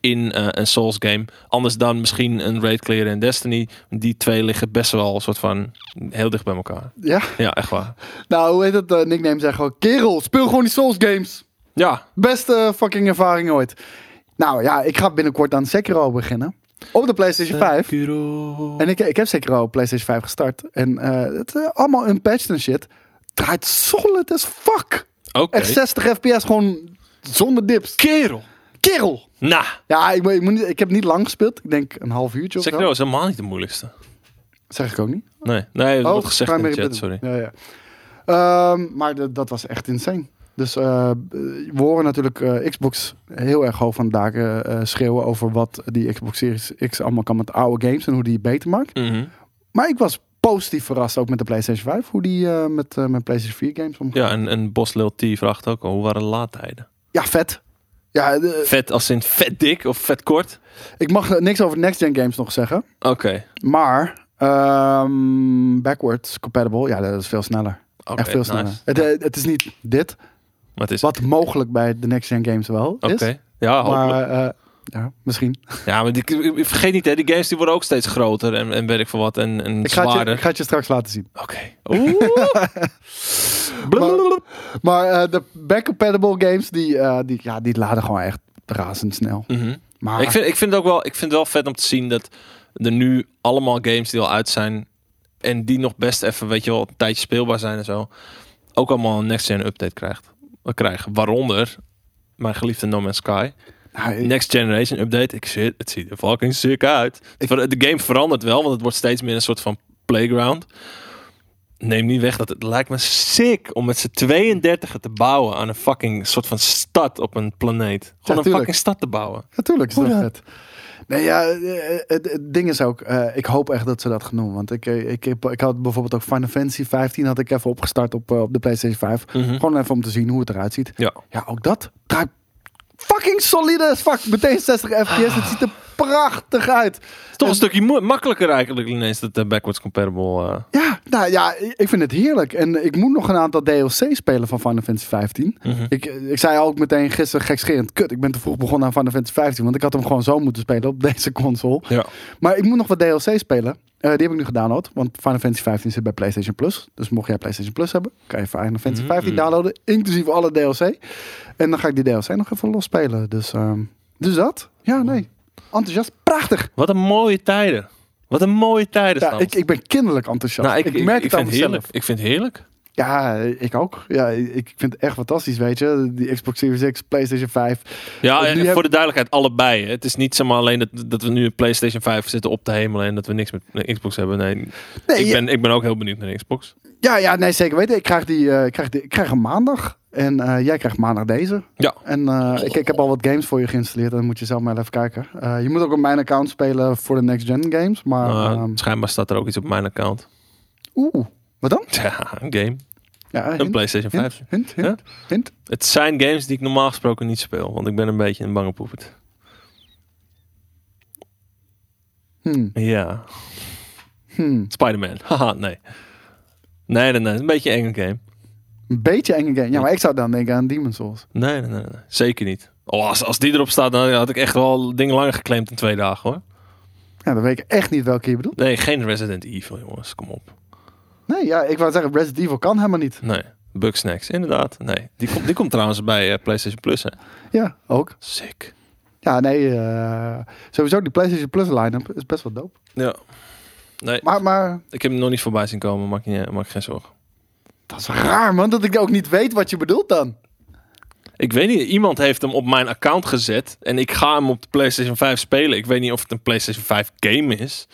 in eh, een Souls game. Anders dan misschien een Raid Clear en Destiny. Die twee liggen best wel een soort van heel dicht bij elkaar. Ja. Ja, echt waar. Nou, hoe heet het? Uh, nickname zeggen gewoon... Kerel, speel gewoon die Souls games. Ja, Beste fucking ervaring ooit. Nou ja, ik ga binnenkort aan Sekiro beginnen. Op de PlayStation 5. En ik, ik heb Sekiro op PlayStation 5 gestart. En eh, het is allemaal unpatched en shit. Draait solid as fuck. Oké. Echt 60 fps gewoon zonder dips. Kerel. Kerel. Nou, Ja, ik, moet- ik, moet niet, ik heb niet lang gespeeld. Ik denk een half uurtje of Sekiro zo. is helemaal niet de moeilijkste. Zeg ik ook niet. Nee, nee dat wordt gezegd in de chat, sorry. Ja, ja. Ehm, maar dat was echt insane. Dus eh, we horen natuurlijk eh, Xbox heel erg hoog van de daken eh, schreeuwen over wat die Xbox Series X allemaal kan met oude games en hoe die het beter maakt. Mhm. Maar ik was positief verrast ook met de PlayStation 5, hoe die met, met PlayStation 4 games omgaat. Ja, en, en Bos Lil T vraagt ook al, hoe waren de laadtijden? Ja, vet. Ja, de- Vet als in vet dik of vet kort? ik mag niks over next gen games nog zeggen, Oké. maar ehm, backwards compatible, ja, dat is veel sneller. Echt veel nice. sneller. Het, het is niet dit, Maar is... wat mogelijk bij de next gen games wel Oké. is. Ja. Maar eh, ja, misschien. Ja, maar die, vergeet niet, hè, die games die worden ook steeds groter en, en weet ik veel wat. En, en Ik ga, je, ik ga het je straks laten zien. Oké. Maar, maar eh, de back compatible games, die, eh, die, ja, die laden gewoon echt razendsnel. Mhm. Maar Ik, vind, ik, vind het ook wel, ik vind het wel vet om te zien dat er nu allemaal games die al uit zijn. En die nog best even, weet je wel, een tijdje speelbaar zijn en zo. Ook allemaal een next gen update krijgt, krijgen. Waaronder mijn geliefde No Man's Sky. nou, Next Generation update. Ik zit, het ziet er fucking sick uit. De game verandert wel, want het wordt steeds meer een soort van playground. Neem niet weg dat het lijkt me sick om met z'n 32 te bouwen aan een fucking soort van stad op een planeet. Gewoon een fucking stad te bouwen. Natuurlijk is Hoe dat vet. Nee, ja, eh, het, het ding is ook, eh, ik hoop echt dat ze dat gaan doen. Want ik, eh, ik, heb, ik had bijvoorbeeld ook Final Fantasy 15 had ik even opgestart op, eh, op de PlayStation 5. Mhm. Gewoon even om te zien hoe het eruit ziet. Ja. Ja, ook dat draait fucking solide fuck. Meteen 60 fps. Het ziet er prachtig uit. Het is toch een stukje makkelijker eigenlijk ineens dat de backwards compatible. eh, Ja, nou ja, ik vind het heerlijk. En ik moet nog een aantal DLC spelen van Final Fantasy 15. mhm. Ik, ik zei ook meteen gisteren gekscherend, kut, ik ben te vroeg begonnen aan Final Fantasy 15. Want ik had hem gewoon zo moeten spelen op deze console. Ja. Maar ik moet nog wat DLC spelen. Eh, die heb ik nu gedownload. Want Final Fantasy 15 zit bij PlayStation Plus. Dus mocht jij PlayStation Plus hebben, kan je Final Fantasy 15 Mhm. downloaden. Inclusief alle DLC. En dan ga ik die DLC nog even losspelen. Dus, ehm, dus dat. Ja, nee. Enthousiast. Prachtig. Wat een mooie tijden. Wat een mooie tijden. Ja, ik, ik ben kinderlijk enthousiast. nou, ik, merk ik het aan mezelf. heerlijk. Ik vind het heerlijk. Ja, ik ook. Ja, ik vind het echt fantastisch, weet je. Die Xbox Series X, PlayStation 5. Ja, en voor heb- de duidelijkheid, allebei. Het is niet zomaar alleen dat, dat we nu een PlayStation 5 zitten op te hemelen en dat we niks met Xbox hebben. Nee, Nee, ik, ja, ben, ik ben ook heel benieuwd naar de Xbox. ja, ja, nee, zeker weten. Ik krijg, die, eh, ik krijg, die, ik krijg hem maandag. En eh, jij krijgt maandag deze. Ja. En eh, ik, ik heb al wat games voor je geïnstalleerd. Dan moet je zelf maar even kijken. Je moet ook op mijn account spelen voor de next gen games. Maar Nou, ehm, schijnbaar staat er ook iets op mijn account. oeh, wat dan? Ja, een game. Ja, Een PlayStation 5. hint, hint, hint, hint. Het zijn games die ik normaal gesproken niet speel, want ik ben een beetje een bange poepert. Hmm, Ja, hmm. Spider-Man. Haha, nee. Nee, nee, nee. Een beetje een enge game. Een beetje enge game. Ja, maar ik zou dan denken aan Demon's Souls. Nee, nee, nee, nee. Zeker niet. Oh, als, als die erop staat, dan had ik echt wel dingen langer geclaimd in twee dagen hoor. Ja, dan weet ik echt niet welke je bedoelt. Nee, geen Resident Evil, jongens. Kom op. Nee, ja, ik wou zeggen, Resident Evil kan helemaal niet. Nee. Bugsnacks, inderdaad. Nee. Die komt, die komt trouwens bij eh, PlayStation Plus, hè. Ja, ook. Sick. Ja, nee, eh, sowieso die PlayStation Plus line-up is best wel dope. Ja. Nee, Maar, maar ik heb hem nog niet voorbij zien komen. Maak je, maak geen zorgen. dat is raar, man, dat ik ook niet weet wat je bedoelt dan. Ik weet niet, iemand heeft hem op mijn account gezet en ik ga hem op de PlayStation 5 spelen. Ik weet niet of het een PlayStation 5 game is.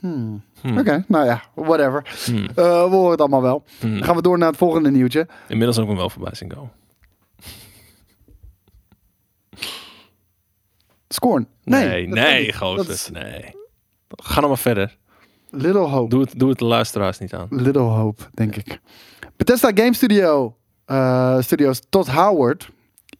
Hmm. Hmm. Oké, nou ja, whatever. Hmm. Eh, we horen het allemaal wel. Hmm. Dan gaan we door naar het volgende nieuwtje. Inmiddels ik hem wel voorbij zien komen. Scorn. Nee, Nee, nee, gozer. Is- Nee. Ga nou maar verder. Little Hope. Doe het, doe het de luisteraars niet aan. Little Hope, denk ik. Bethesda Game Studio. eh, Studios Todd Howard.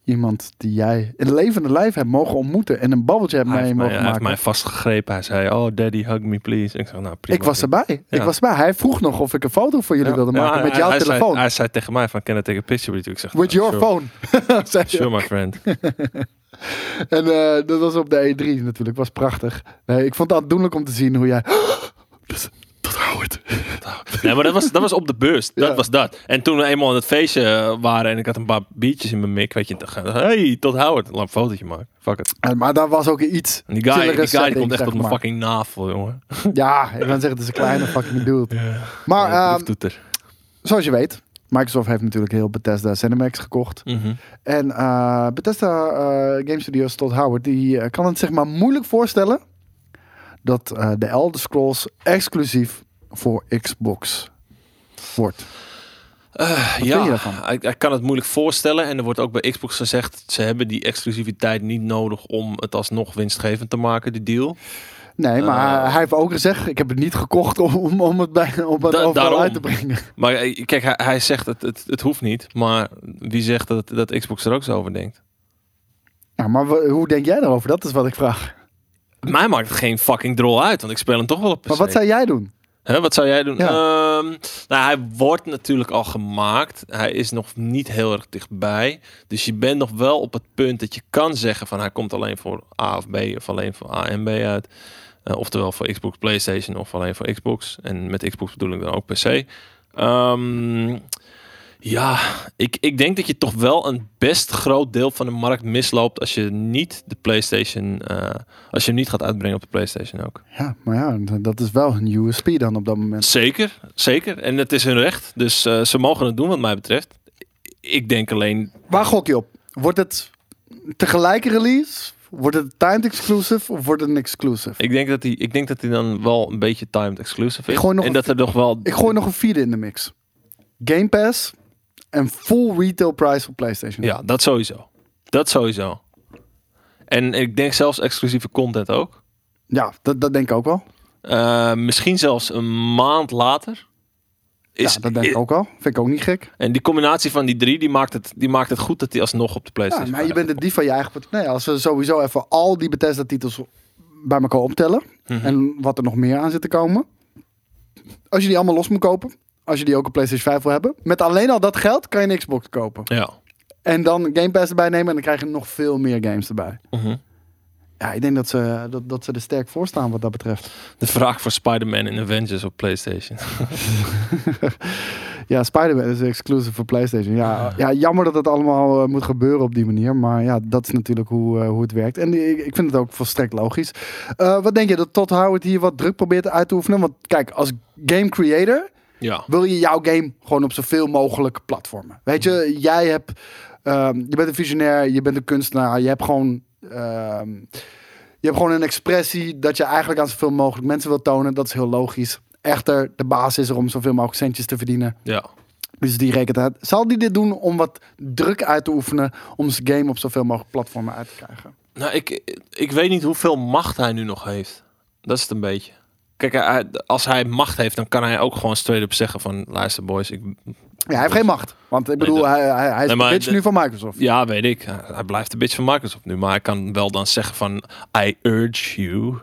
Iemand die jij in levende lijf hebt mogen ontmoeten. En een babbeltje hebt mee mij, mogen hij heeft maken. mij vastgegrepen. Hij zei, oh daddy, hug me please. Ik zeg, nou prima. ik was erbij. Ik was erbij. Hij vroeg nog of ik een foto voor jullie Ja. wilde maken. Ja, met jouw hij telefoon. Zei, hij zei tegen mij van, can I take a picture with you? Ik zeg, With nou, your sure. phone. Zei. Sure, my friend. En eh, dat was op de E3 natuurlijk. Was prachtig. Nee, ik vond het aandoenlijk om te zien hoe jij... Howard. Nee, maar dat was, dat was op de beurs. Dat Ja. was dat. En toen we eenmaal aan het feestje waren en ik had een paar biertjes in mijn mik, weet je, hey, tot Howard, laat een fotootje maken. Fuck it. Maar daar was ook iets. En die guy, die, guy setting, komt echt zeg op mijn maar. fucking navel, jongen. Ja, ik kan zeggen, het is een kleine fucking dude. Maar Ja, ehm, proeftoeter. zoals je weet, Microsoft heeft natuurlijk heel Bethesda Cinemax gekocht. Mhm. En eh, Bethesda eh, Game Studios Todd Howard, die eh, kan het zeg maar moeilijk voorstellen dat eh, de Elder Scrolls exclusief voor Xbox wordt. Eh, ja, ik, ik kan het moeilijk voorstellen. En er wordt ook bij Xbox gezegd, ze hebben die exclusiviteit niet nodig om het alsnog winstgevend te maken, die deal. Nee, maar Eh. hij heeft ook gezegd, ik heb het niet gekocht om, om, het, bij, om het Da- overal daarom. uit te brengen. Maar kijk, hij, hij zegt het, het, het hoeft niet. Maar wie zegt dat, dat Xbox er ook zo over denkt? Ja, maar wa- hoe denk jij daarover? Dat is wat ik vraag. Mij maakt het geen fucking drol uit, want ik speel hem toch wel op PC. Maar wat zou jij doen? Hè, wat zou jij doen? Ja. Ehm, nou, hij wordt natuurlijk al gemaakt. Hij is nog niet heel erg dichtbij. Dus je bent nog wel op het punt dat je kan zeggen van hij komt alleen voor A of B of alleen voor A en B uit. Eh, oftewel voor Xbox, PlayStation of alleen voor Xbox. En met Xbox bedoel ik dan ook PC. Ehm, Ja, ik, ik denk dat je toch wel een best groot deel van de markt misloopt als je niet de PlayStation, eh, als je hem niet gaat uitbrengen op de PlayStation ook. Ja, maar ja, dat is wel een USP dan op dat moment. Zeker, zeker. En het is hun recht, dus eh, ze mogen het doen wat mij betreft. Ik denk alleen, Waar gok je op? Wordt het tegelijk release? Wordt het timed exclusive of wordt het een exclusive? ik denk dat hij, ik denk dat hij dan wel een beetje timed exclusive is. En dat er nog wel. Ik gooi nog een vierde in de mix. Game Pass en full retail price voor PlayStation. Ja, dat sowieso. Dat sowieso. En ik denk zelfs exclusieve content ook. Ja, dat, dat denk ik ook wel. Eh, misschien zelfs een maand later. Is, ja, dat denk ik ook wel. Vind ik ook niet gek. En die combinatie van die drie, die maakt het, die maakt het goed dat die alsnog op de Ja, PlayStation maar je 5 bent het die van je eigen portemonnee. Als we sowieso even al die Bethesda-titels bij elkaar optellen. Mhm. En wat er nog meer aan zit te komen. Als je die allemaal los moet kopen. Als je die ook op PlayStation 5 wil hebben. Met alleen al dat geld kan je een Xbox kopen. Ja. En dan Game Pass erbij nemen. En dan krijg je nog veel meer games erbij. Mhm. Ja, ik denk dat ze, dat, dat ze er sterk voor staan wat dat betreft. De vraag voor Spider-Man in Avengers op PlayStation. Ja, Spider-Man is exclusive voor PlayStation. Ja, ja jammer dat het allemaal eh, moet gebeuren op die manier. Maar ja, dat is natuurlijk hoe, eh, hoe het werkt. En ik, ik vind het ook volstrekt logisch. Eh, wat denk je, dat Todd Howard hier wat druk probeert uit te oefenen? Want kijk, als game creator Ja. wil je jouw game gewoon op zoveel mogelijk platformen. Weet je, jij hebt, ehm, je bent een visionair, je bent een kunstenaar, je hebt gewoon, ehm, je hebt gewoon een expressie dat je eigenlijk aan zoveel mogelijk mensen wil tonen. Dat is heel logisch. Echter, de basis is er om zoveel mogelijk centjes te verdienen. Ja. Dus die rekent uit. Zal die dit doen om wat druk uit te oefenen om zijn game op zoveel mogelijk platformen uit te krijgen? Nou, ik, ik weet niet hoeveel macht hij nu nog heeft. Dat is het een beetje. Kijk, als hij macht heeft, dan kan hij ook gewoon straight up zeggen van... Luister boys, ik, Ja, hij heeft geen macht. Want ik bedoel, dat- hij, hij, hij is Nee, de bitch de- nu van Microsoft. ja, weet ik. Hij blijft de bitch van Microsoft nu. Maar hij kan wel dan zeggen van... I urge you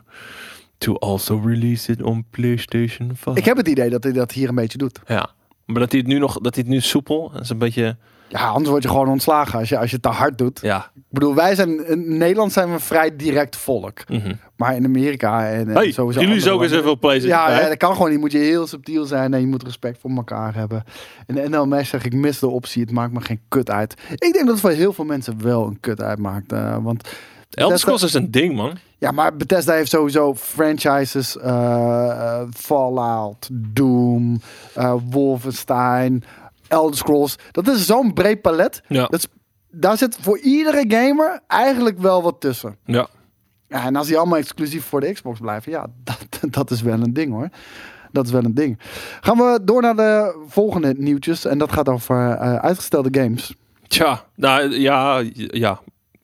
to also release it on PlayStation 5. Ik heb het idee dat hij dat hier een beetje doet. Ja. Maar dat hij het nu nog, dat hij het nu soepel, dat is een beetje... Ja, anders word je gewoon ontslagen als je, als je het te hard doet. Ja. Ik bedoel, wij zijn in Nederland zijn we een vrij direct volk. Mhm. Maar in Amerika en, en Hey, sowieso. jullie zoeken eens landen- even op PlayStation Ja, 5. ja, dat kan gewoon niet. Moet je heel subtiel zijn en je moet respect voor elkaar hebben. En de NLMS zeg ik mis de optie. Het maakt me geen kut uit. Ik denk dat het voor heel veel mensen wel een kut uitmaakt. eh, want Elder Bethesda- Scrolls is een ding, man. ja, maar Bethesda heeft sowieso franchises. eh, eh, Fallout, Doom, eh, Wolfenstein, Elder Scrolls. Dat is zo'n breed palet. Ja. Dat is, daar zit voor iedere gamer eigenlijk wel wat tussen. Ja. Ja, en als die allemaal exclusief voor de Xbox blijven, ja, dat, dat is wel een ding hoor. Dat is wel een ding. Gaan we door naar de volgende nieuwtjes. En dat gaat over eh, uitgestelde games. Tja, nou ja, ja,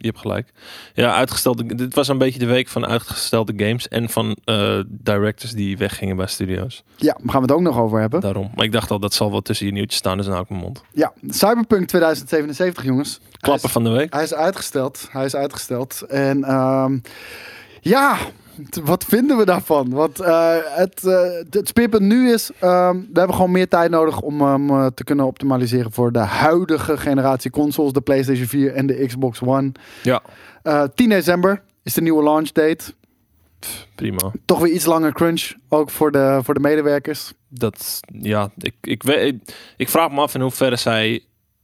je hebt gelijk. Ja, uitgestelde. Dit was een beetje de week van uitgestelde games en van eh, directors die weggingen bij studio's. Ja, daar gaan we het ook nog over hebben. Daarom. Maar ik dacht al, dat zal wel tussen je nieuwtjes staan, dus dan hou ik mijn mond. Ja, Cyberpunk 2077, jongens. Klappen van de week. Hij is uitgesteld. Hij is uitgesteld. En ehm, ja, wat vinden we daarvan? Want eh, het, eh, het speerpunt nu is, ehm, we hebben gewoon meer tijd nodig om hem eh, te kunnen optimaliseren voor de huidige generatie consoles, de PlayStation 4 en de Xbox One. Ja, Eh 10 december is de nieuwe launch date. prima. Toch weer iets langer crunch, ook voor de, voor de medewerkers. Dat, ja, ik, ik, ik vraag me af in hoeverre zij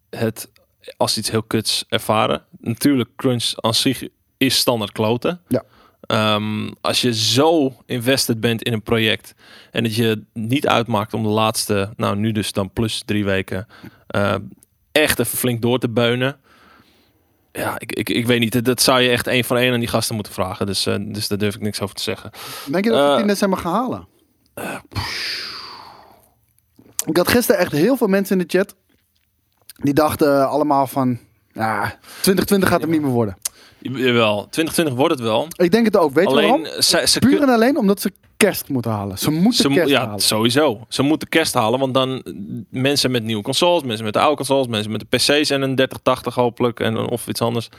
het als iets heel kuts ervaren. Natuurlijk, crunch aan zich is standaard kloten. Ja. Ehm, als je zo invested bent in een project en dat je niet uitmaakt om de laatste, nou nu dus dan plus drie weken, eh, echt even flink door te beunen. Ja, ik, ik, ik weet niet. Dat zou je echt één voor één aan die gasten moeten vragen. Dus, eh, dus daar durf ik niks over te zeggen. Denk je dat we Eh, 10 december gaan halen? Ik had gisteren echt heel veel mensen in de chat. Die dachten allemaal van... Ja, 2020 gaat hem niet meer worden. Jawel, 2020 wordt het wel. Ik denk het ook. Weet je waarom? Ze, ze, Puur en alleen omdat ze kerst moeten halen. Ze moeten ze, kerst ja, halen. sowieso. Ze moeten kerst halen, want dan mensen met nieuwe consoles, mensen met de oude consoles, mensen met de PC's en een 3080 hopelijk en of iets anders.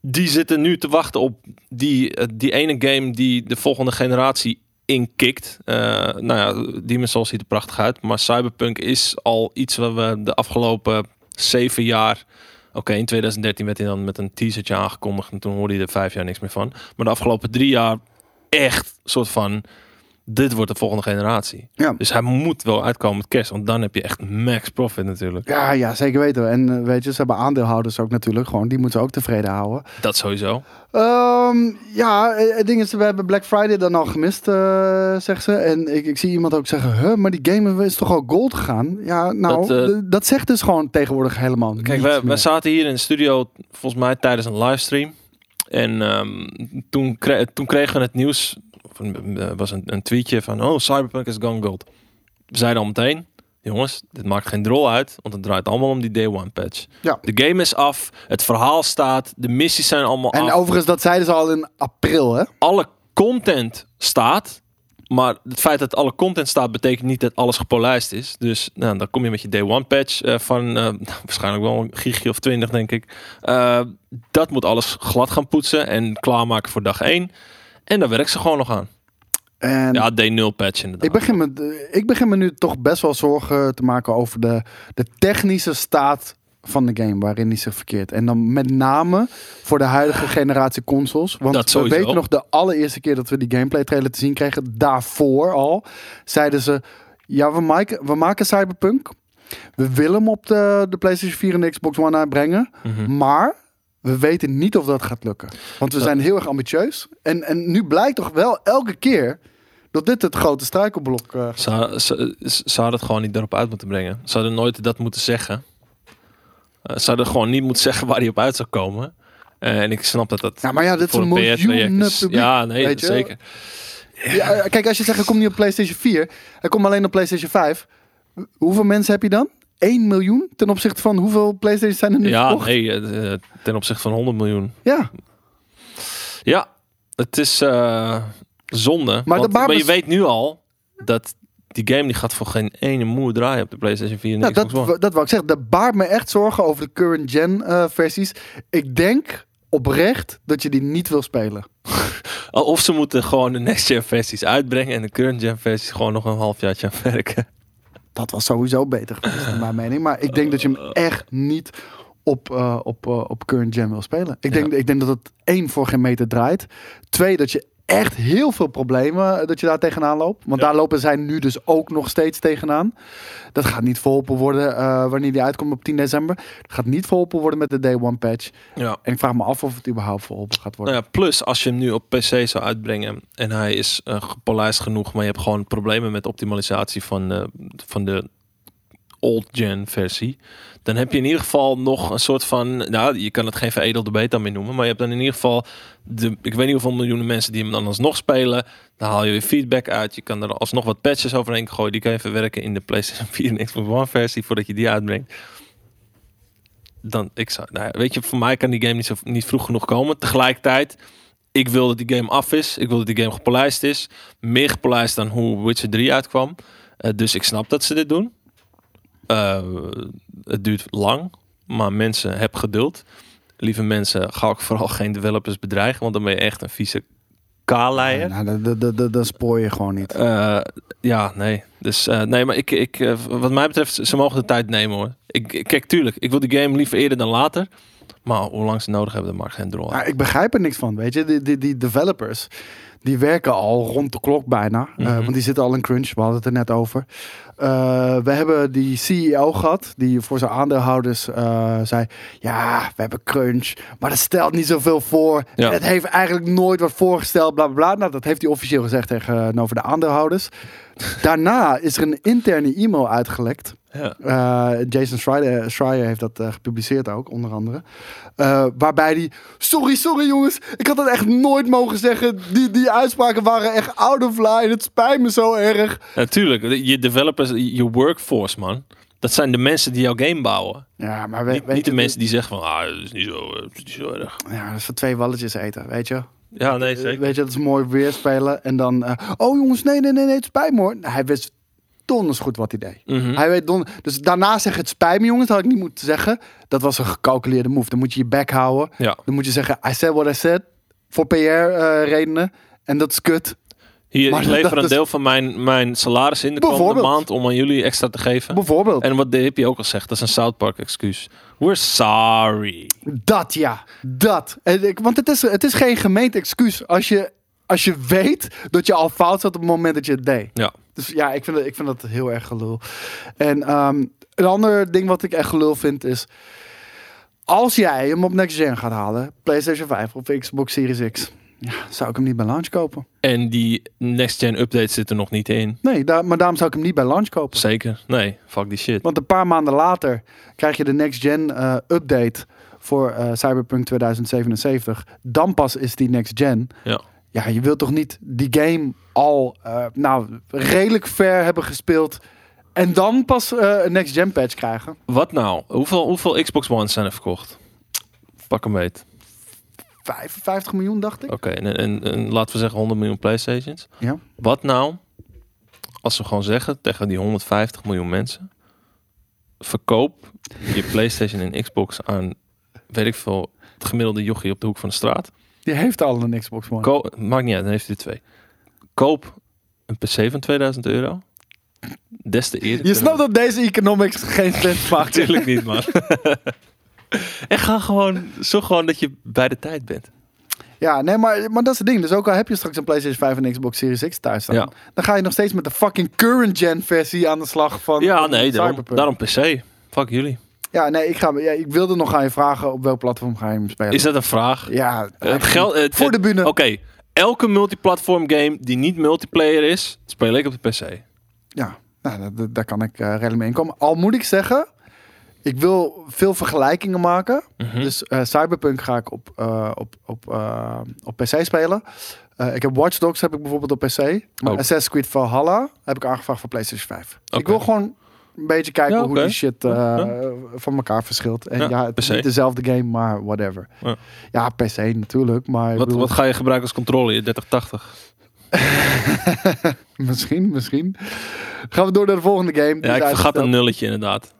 Die zitten nu te wachten op die, eh, die ene game die de volgende generatie inkikt. Eh nou ja, Demon's Souls ziet er prachtig uit, maar Cyberpunk is al iets wat we de afgelopen zeven jaar Oké, in 2013 werd hij dan met een teasertje aangekondigd en toen hoorde je er vijf jaar niks meer van. Maar de afgelopen drie jaar echt soort van dit wordt de volgende generatie. Ja. Dus hij moet wel uitkomen met kerst, want dan heb je echt max profit natuurlijk. Ja, ja, zeker weten. En eh, weet je, ze hebben aandeelhouders ook natuurlijk gewoon. Die moeten ze ook tevreden houden. Dat sowieso. Ehm, ja, eh, het ding is, we hebben Black Friday dan al gemist, eh zegt ze. En ik, ik zie iemand ook zeggen, huh, maar die game is toch al gold gegaan? Ja, nou, Dat, dat zegt dus gewoon tegenwoordig helemaal Kijk, wij meer. zaten hier in de studio volgens mij tijdens een livestream. En ehm, toen, toen kregen we het nieuws. Er was een, een tweetje van: Oh, Cyberpunk is gone gold. We zeiden al meteen: Jongens, dit maakt geen drol uit. Want het draait allemaal om die day one patch. Ja. De game is af. Het verhaal staat. De missies zijn allemaal En af. overigens, dat zeiden ze al in april, hè? Alle content staat. Maar het feit dat alle content staat, betekent niet dat alles gepolijst is. Dus nou, dan kom je met je day one patch eh, van eh, waarschijnlijk wel een gigje of 20, denk ik. Eh, dat moet alles glad gaan poetsen en klaarmaken voor dag 1. En daar werkt ze gewoon nog aan. En Ja, day 0 patch inderdaad. ik, begin me, ik begin me nu toch best wel zorgen te maken over de, de technische staat van de game waarin die zich verkeert. En dan met name voor de huidige generatie consoles. Want Dat we sowieso. weten nog de allereerste keer dat we die gameplay trailer te zien kregen, daarvoor al, zeiden ze, ja, we maken, we maken Cyberpunk. We willen hem op de, de PlayStation 4 en de Xbox One uitbrengen. Mhm. Maar we weten niet of dat gaat lukken. Want we zijn heel erg ambitieus. En, en nu blijkt toch wel elke keer dat dit het grote struikelblok uh, ze hadden het gewoon niet erop uit moeten brengen. Hadden nooit dat moeten zeggen. Eh, ze hadden gewoon niet moeten zeggen waar hij op uit zou komen. Eh, en ik snap dat dat Ja, maar ja, dit is een miljoenen publiek, Ja, nee, weet je? zeker. Ja, eh, kijk, als je zegt, hij komt niet op PlayStation 4. Hij komt alleen op PlayStation 5. Hoeveel mensen heb je dan? 1 miljoen ten opzichte van hoeveel PlayStations zijn er nu Ja, verkocht? nee, eh, ten opzichte van 100 miljoen. Ja, Ja, het is eh, zonde. Maar want, je weet nu al dat die game die gaat voor geen ene moer draaien op de PlayStation 4 en de nou, dat, One. dat wou ik zeggen. Dat baart me echt zorgen over de current gen eh, versies. Ik denk oprecht dat je die niet wil spelen. Of ze moeten gewoon de next gen versies uitbrengen en de current gen versies gewoon nog een halfjaartje aan werken. Dat was sowieso beter geweest, in mijn mening. Maar ik denk dat je hem echt niet op, eh, op, eh, op current gen wil spelen. Ik denk, ik denk dat het één voor geen meter draait. Twee, dat je echt heel veel problemen eh, dat je daar tegenaan loopt. Want Ja. daar lopen zij nu dus ook nog steeds tegenaan. Dat gaat niet verholpen worden eh, wanneer die uitkomt op 10 december. Dat gaat niet verholpen worden met de day one patch. Ja. En ik vraag me af of het überhaupt verholpen gaat worden. Nou ja, plus als je hem nu op PC zou uitbrengen en hij is uh, gepolijst genoeg, maar je hebt gewoon problemen met optimalisatie van, uh, van de old gen versie, dan heb je in ieder geval nog een soort van, nou, je kan het geen veredelde beta meer noemen, maar je hebt dan in ieder geval de, ik weet niet hoeveel miljoenen mensen die hem dan alsnog spelen, dan haal je weer feedback uit, je kan er alsnog wat patches overheen gooien, die kan je verwerken in de PlayStation 4 en Xbox One versie voordat je die uitbrengt. Dan, ik zou, nou weet je, voor mij kan die game niet, zo, niet vroeg genoeg komen. Tegelijkertijd, ik wil dat die game af is. Ik wil dat die game gepolijst is. Meer gepolijst dan hoe Witcher 3 uitkwam. Uh, dus ik snap dat ze dit doen. Uh, het duurt lang, maar mensen, heb geduld. Lieve mensen, ga ik vooral geen developers bedreigen, want dan ben je echt een vieze kaaleier. Ja, nou, dat, dat spoor je gewoon niet. Uh, ja, nee. Dus uh, nee, maar ik, ik, uh, wat mij betreft, ze mogen de tijd nemen hoor. Ik, ik, kijk, tuurlijk, ik wil die game liever eerder dan later. Maar hoe lang ze nodig hebben, dat maakt geen drol. Nou, ik begrijp er niks van, weet je. Die, die, die developers, die werken al rond de klok bijna. Mm -hmm. uh, want die zitten al in crunch, we hadden het er net over. Uh, we hebben die CEO gehad, die voor zijn aandeelhouders uh, zei... Ja, we hebben crunch, maar dat stelt niet zoveel voor. Ja. En het heeft eigenlijk nooit wat voorgesteld, bla bla bla. Nou, dat heeft hij officieel gezegd tegenover de aandeelhouders. Daarna is er een interne e-mail uitgelekt. Ja. Uh, Jason Schreier, Schreier heeft dat uh, gepubliceerd ook, onder andere. Uh, waarbij die, sorry, sorry jongens, ik had dat echt nooit mogen zeggen. Die, die uitspraken waren echt out of line. Het spijt me zo erg. Natuurlijk, je developers, je workforce, man. Dat zijn de mensen die jouw game bouwen. Ja, maar we, niet, weet niet de mensen die zeggen van, ah, dat is niet zo, dat is niet zo erg. Ja, dat is voor twee walletjes eten, weet je. Ja, nee, zeker. Weet je, dat is mooi weer spelen. En dan, uh, oh jongens, nee, nee, nee, nee, het spijt me hoor. Hij wist donders goed wat hij deed. Mm -hmm. Hij weet don dus daarna zeggen het spijt me jongens, dat had ik niet moeten zeggen. Dat was een gecalculeerde move. Dan moet je je back houden. Ja. Dan moet je zeggen, I said what I said. Voor PR uh, redenen. En dat is kut. Hier, ik lever een deel van mijn, mijn salaris in de komende maand om aan jullie extra te geven. Bijvoorbeeld. En wat heb je ook al gezegd, dat is een South Park excuus. We're sorry. Dat ja, dat. Want het is, het is geen gemeente excuus als je als je weet dat je al fout zat op het moment dat je het deed. Ja. Dus ja, ik vind, dat, ik vind dat heel erg gelul. En ehm, een ander ding wat ik echt gelul vind is... Als jij hem op Next Gen gaat halen, PlayStation 5 of Xbox Series X... Ja, zou ik hem niet bij launch kopen. En die next gen update zit er nog niet in. Nee, daar, maar daarom zou ik hem niet bij launch kopen. Zeker. Nee, fuck die shit. Want een paar maanden later krijg je de Next Gen eh, update voor eh, Cyberpunk 2077. Dan pas is die Next Gen. Ja. Ja, je wilt toch niet die game al eh, nou, redelijk ver hebben gespeeld. En dan pas eh, een Next Gen patch krijgen. Wat nou? Hoeveel, hoeveel Xbox One's zijn er verkocht? Pak hem weet. 55 miljoen, dacht ik. Oké, en, en, en laten we zeggen 100 miljoen Playstations. Ja. Wat nou als we gewoon zeggen tegen die 150 miljoen mensen: verkoop je PlayStation en Xbox aan, weet ik veel, het gemiddelde jochie op de hoek van de straat. Die heeft al een Xbox One. Ko maakt niet uit, dan heeft er twee. Koop een PC van 2000 euro. Des te eerder. je snapt dat deze economics geen sens maakt. Natuurlijk niet, man. en ga gewoon, zorg gewoon dat je bij de tijd bent. Ja, nee, maar, maar dat is het ding. Dus ook al heb je straks een PlayStation 5 en Xbox Series X thuis staan, Ja. dan ga je nog steeds met de fucking current gen versie aan de slag van Ja, nee, daarom PC. Fuck jullie. Ja, nee, ik, ga, ja, ik wilde nog aan je vragen op welk platform ga je hem spelen. Is dat een vraag? Ja, Het geld, het, voor de bühne. Oké, elke multiplatform game die niet multiplayer is, speel ik op de PC. Ja, nou, daar kan ik eh, redelijk mee inkomen. Al moet ik zeggen, ik wil veel vergelijkingen maken. Mhm. Dus eh, Cyberpunk ga ik op, eh, op, op, eh, op PC spelen. Eh, ik heb Watch Dogs heb ik bijvoorbeeld op PC. Maar Ook. Assassin's Creed Valhalla heb ik aangevraagd voor PlayStation 5. Ik wil gewoon een beetje kijken Ja, hoe die shit eh, Ja, van elkaar verschilt. En Ja, ja, het is niet dezelfde game, maar whatever. Ja. Ja, PC natuurlijk. Maar Wat, bedoel- wat ga je gebruiken als controle? Je 3080. misschien, misschien. Gaan we door naar de volgende game. Die Ja, ik vergat een nulletje inderdaad.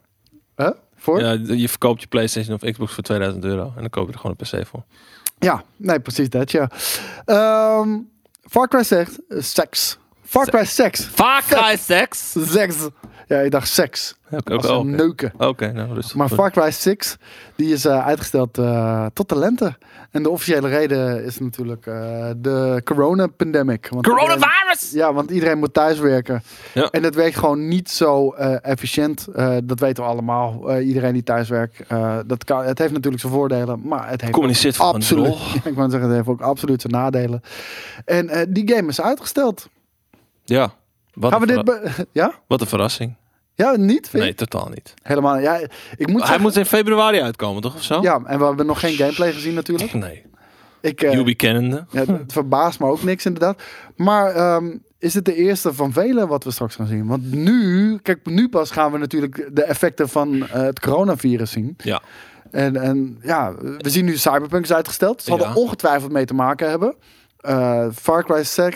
Huh? Voor? Ja, je verkoopt je PlayStation of Xbox voor 2000 euro. En dan koop je er gewoon een PC voor. Ja, nee, precies dat, ja. Ehm Far Cry zegt eh, seks. Far Cry seks. Far Cry 6. Seks. Ja, ik dacht seks. Oké, Als neuken. Oké, nou rustig. Maar Far Cry 6, die is eh, uitgesteld eh, tot de lente. En de officiële reden is natuurlijk eh, de corona-pandemic. Want iedereen- Coronavirus! Ja, want iedereen moet thuiswerken. Ja. En het werkt gewoon niet zo eh, efficiënt. Eh, dat weten we allemaal. Eh, iedereen die thuiswerkt. eh dat kan, het heeft natuurlijk zijn voordelen. Maar het heeft Communiceert van absoluut. Ja, ik wou zeggen, het heeft ook absoluut zijn nadelen. En eh, die game is uitgesteld. Ja. Wat, Gaan we een dit. ja? Wat een verrassing. Ja, niet? Vind Nee, totaal niet. Helemaal. Ja, ik moet Hij zeggen- moet in februari uitkomen, toch? Of zo? Ja, en we hebben nog geen gameplay gezien natuurlijk. Nee. Ik, Yubi kennende. ja, het verbaast me ook niks inderdaad. Maar ehm, is het de eerste van vele wat we straks gaan zien? Want nu, kijk, nu pas gaan we natuurlijk de effecten van eh, het coronavirus zien. Ja. En, en ja, we zien nu Cyberpunk is uitgesteld. Ja. er ongetwijfeld mee te maken hebben. Eh, Far Cry 6.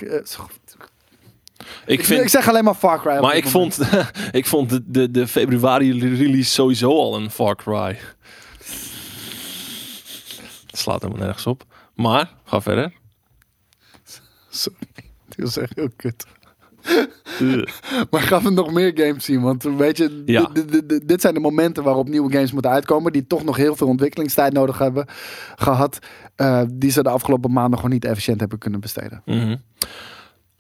Eh, Ik ik, vind... ik zeg alleen maar Far Cry. Maar ik moment. vond, ik vond de, de, de februari release sowieso al een Far Cry. Het slaat helemaal nergens op. Maar, ga verder. Sorry, dit is echt heel kut. Uh, Maar gaan we nog meer games zien? Want weet je, Ja. dit, zijn de momenten waarop nieuwe games moeten uitkomen. Die toch nog heel veel ontwikkelingstijd nodig hebben gehad. eh, die ze de afgelopen maanden gewoon niet efficiënt hebben kunnen besteden. mhm.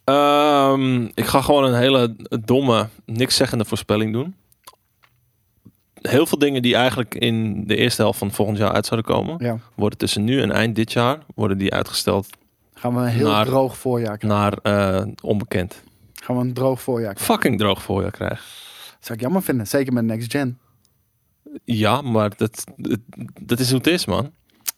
Ehm, ik ga gewoon een hele domme, niks zeggende voorspelling doen. Heel veel dingen die eigenlijk in de eerste helft van volgend jaar uit zouden komen, Ja. worden tussen nu en eind dit jaar worden die uitgesteld Gaan we een heel Naar- droog voorjaar krijgen. naar eh, onbekend. Gaan we een droog voorjaar krijgen. Fucking droog voorjaar krijgen. Zou ik jammer vinden. Zeker met Next Gen. Ja, maar dat, dat, dat is hoe het is, man.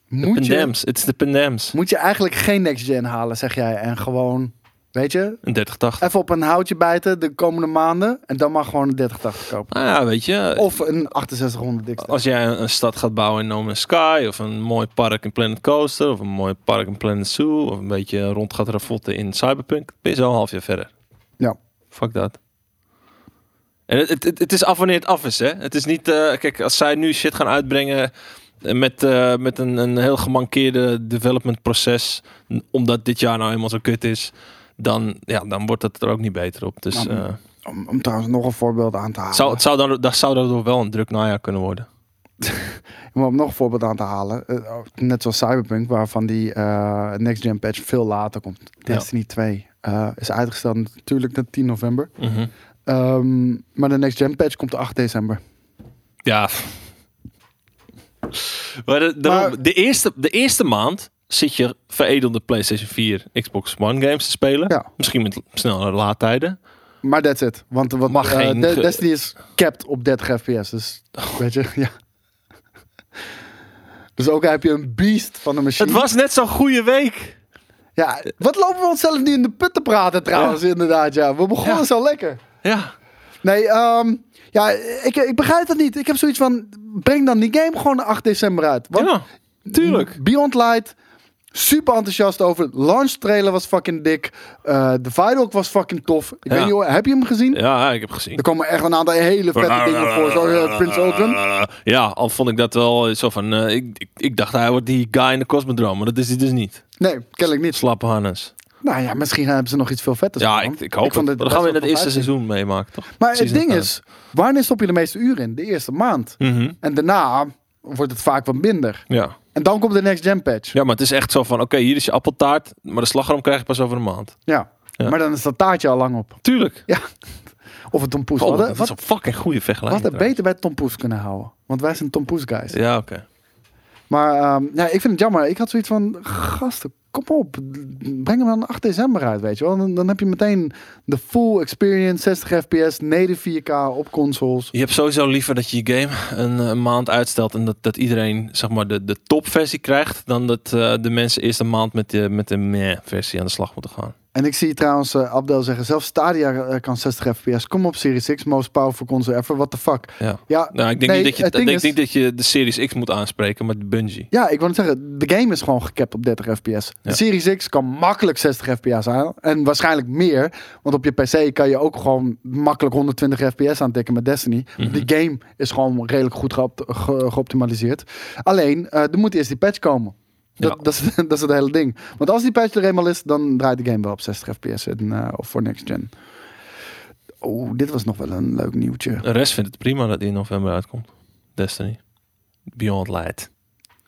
Moet je, Pendems. Het is de Pendems. moet je eigenlijk geen Next Gen halen, zeg jij. En gewoon, weet je, Een 3080. even op een houtje bijten de komende maanden. En dan maar gewoon een 3080 kopen. Nou ja, weet je. Of een 6800 dikste. Als jij een, een stad gaat bouwen in No Man's Sky, of een mooi park in Planet Coaster, of een mooi park in Planet Zoo, of een beetje rond gaat ravotten in Cyberpunk, ben je zo een half jaar verder. Ja. Fuck dat. En het, het, is af wanneer het af is, hè. Het is niet, eh, kijk, als zij nu shit gaan uitbrengen met, eh, met een, een heel gemankeerde development proces, omdat dit jaar nou eenmaal zo kut is, dan, ja, dan wordt het er ook niet beter op. Dus Nou, eh, Om, om trouwens nog een voorbeeld aan te halen. zou, het zou dan, dat zou dat wel een druk najaar kunnen worden. om op nog een voorbeeld aan te halen. eh, net zoals Cyberpunk, waarvan die eh, next gen patch veel later komt. Destiny 2 eh, is uitgesteld natuurlijk naar 10 november. Mhm. Ehm, maar de next gen patch komt 8 december. Ja. Maar de, Maar- de, eerste, de eerste maand zit je veredelde PlayStation 4, Xbox One games te spelen. Ja. Misschien met snellere laadtijden. Maar that's it. Want wat, Mag eh, geen De- Destiny is capped op 30 fps. Dus weet je, ja. Dus ook heb je een beast van de machine. Het was net zo'n goede week. Ja, wat lopen we onszelf nu in de put te praten trouwens, inderdaad. Ja, we begonnen Ja. zo lekker. Ja. Nee, ehm, ja, ik, ik begrijp het niet. Ik heb zoiets van, breng dan die game gewoon 8 december uit. Want ja, tuurlijk. Beyond Light, super enthousiast over. Launch trailer was fucking dik. Eh, de Vidoc was fucking tof. Ik Ja. weet niet, heb je hem gezien? Ja, ik heb gezien. Er komen echt een aantal hele vette dingen voor. Zo eh, Prince Ultron. Ja, al vond ik dat wel zo van... eh, ik, ik, ik dacht hij wordt die guy in de Cosmodrome, maar dat is hij dus niet. Nee, kennelijk niet. Slappe Hannes. Nou ja, misschien hebben ze nog iets veel vetters. Ja, ik, ik hoop het. Dan gaan we in het eerste seizoen meemaken, toch? Maar het ding is, wanneer stop je de meeste uren in? De eerste maand. Mhm. En daarna wordt het vaak wat minder. Ja. En dan komt de next gen patch. ja, maar het is echt zo van... Oké, hier is je appeltaart, maar de slagroom krijg je pas over een maand. Ja. Ja. Maar dan is dat taartje al lang op. Tuurlijk. Of een tompoes. Oh, Wat, dat is wat, een fucking goede wat vergelijking. hadden beter bij tompoes kunnen houden. Want wij zijn tompoes guys. Ja, oké. Maar ehm, ja, ik vind het jammer. Ik had zoiets van, gasten, kom op. Breng hem dan 8 december uit, weet je wel. Dan, heb je meteen de full experience, 60 fps, native 4K op consoles. Je hebt sowieso liever dat je je game een, een maand uitstelt en dat, dat iedereen zeg maar de, de topversie krijgt, dan dat eh, de mensen eerst een maand met de, met de meh versie aan de slag moeten gaan. En ik zie trouwens eh, Abdel zeggen, zelfs Stadia eh, kan 60 fps. Kom op Series X, most powerful console ever. What the fuck? Ja. Ja, Nou, ik denk, Nee, niet, dat je, ik denk is- niet dat je de Series X moet aanspreken, maar de Bungie. ja, ik wil het zeggen, de game is gewoon gekapt op 30 fps. De. Series X kan makkelijk 60 fps aan. En waarschijnlijk meer. Want op je PC kan je ook gewoon makkelijk 120 fps aantikken met Destiny. Mhm. Die game is gewoon redelijk goed ge- geoptimaliseerd. Alleen, eh, er moet eerst die patch komen. Dat, Ja. dat, is, dat is het hele ding. Want als die patch er eenmaal is, dan draait de game wel op 60 fps eh, of voor next gen. Oeh, dit was nog wel een leuk nieuwtje. De rest vindt het prima dat die in november uitkomt. Destiny. Beyond Light.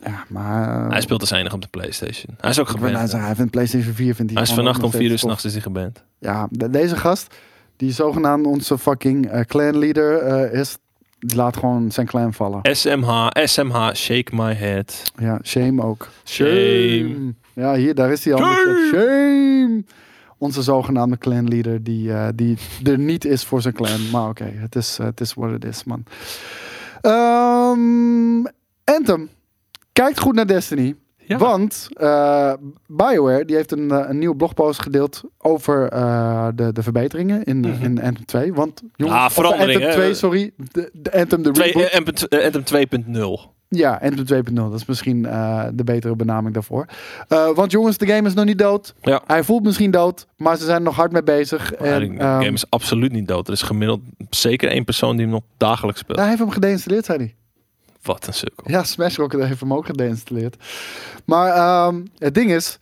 Ja, maar... Hij speelt als enige op de Playstation. Hij is ook geband. nou hij vindt PlayStation 4 vindt Hij is gewoon vannacht om vier uur steeds tof. s'nachts is hij geband. Ja, de- deze gast, die zogenaamd onze fucking eh, clanleader eh, is, die laat gewoon zijn clan vallen. SMH, SMH, shake my head. Ja, shame ook. Shame. Ja, hier, daar is hij al. Shame. Shame. Onze zogenaamde clanleader die, eh, die er niet is voor zijn clan. Maar oké, het is eh, het is what it is, man. Ehm, Anthem. Kijkt goed naar Destiny. Ja. Want eh, BioWare die heeft een, eh, een nieuwe blogpost gedeeld over eh, de, de verbeteringen in, Mhm. in Anthem 2. Want jongens, Ah, of de verandering, Anthem hè? 2, sorry. De, de Anthem de Twee- reboot. eh, Anthem eh, Anthem 2.0. Ja, Anthem 2.0. Dat is misschien eh, de betere benaming daarvoor. Eh, want jongens, de game is nog niet dood. Ja. Hij voelt misschien dood, maar ze zijn er nog hard mee bezig. Maar En, die ehm, game is absoluut niet dood. Er is gemiddeld zeker één persoon die hem nog dagelijks speelt. hij heeft hem geïnstalleerd, zei hij. Wat een sukkel. Ja, Smash Rocket heeft hem ook geïnstalleerd. Maar ehm, het ding is,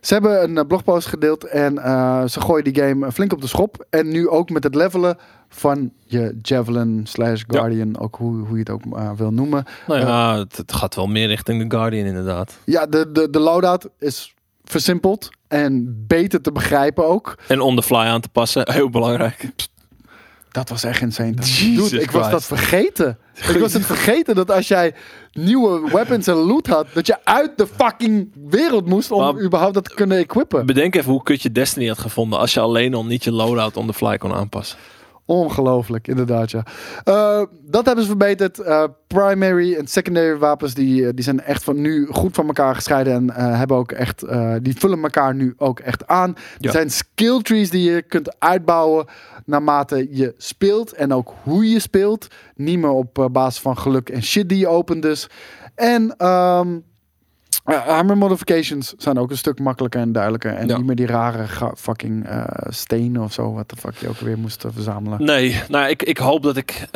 ze hebben een eh, blogpost gedeeld en eh, ze gooien die game flink op de schop. En nu ook met het levelen van je Javelin slash Guardian, ook hoe, hoe je het ook eh, wil noemen. Nou ja, het, het gaat wel meer richting de Guardian inderdaad. Ja, de, de, de loadout is versimpeld en beter te begrijpen ook. En on the fly aan te passen, heel belangrijk. Dat was echt insane. Jesus Dude, ik was dat vergeten. Ik was het vergeten dat als jij nieuwe weapons en loot had, dat je uit de fucking wereld moest om Maar- überhaupt dat te kunnen equippen. Bedenk even hoe kut je Destiny had gevonden als je alleen al niet je loadout on the fly kon aanpassen. Ongelooflijk, inderdaad, ja. Eh, dat hebben ze verbeterd. Eh, primary en secondary wapens die, eh, die zijn echt van nu goed van elkaar gescheiden en hebben ook echt, die vullen elkaar nu ook echt aan. Er Ja. zijn skill trees die je kunt uitbouwen naarmate je speelt en ook hoe je speelt. Niet meer op basis van geluk en shit die je opent dus. En ehm eh, armor modifications zijn ook een stuk makkelijker en duidelijker. En Ja. niet meer die rare fucking eh, stenen of zo, wat de fuck je ook weer moest eh, verzamelen. Nee, nou ik, ik hoop dat ik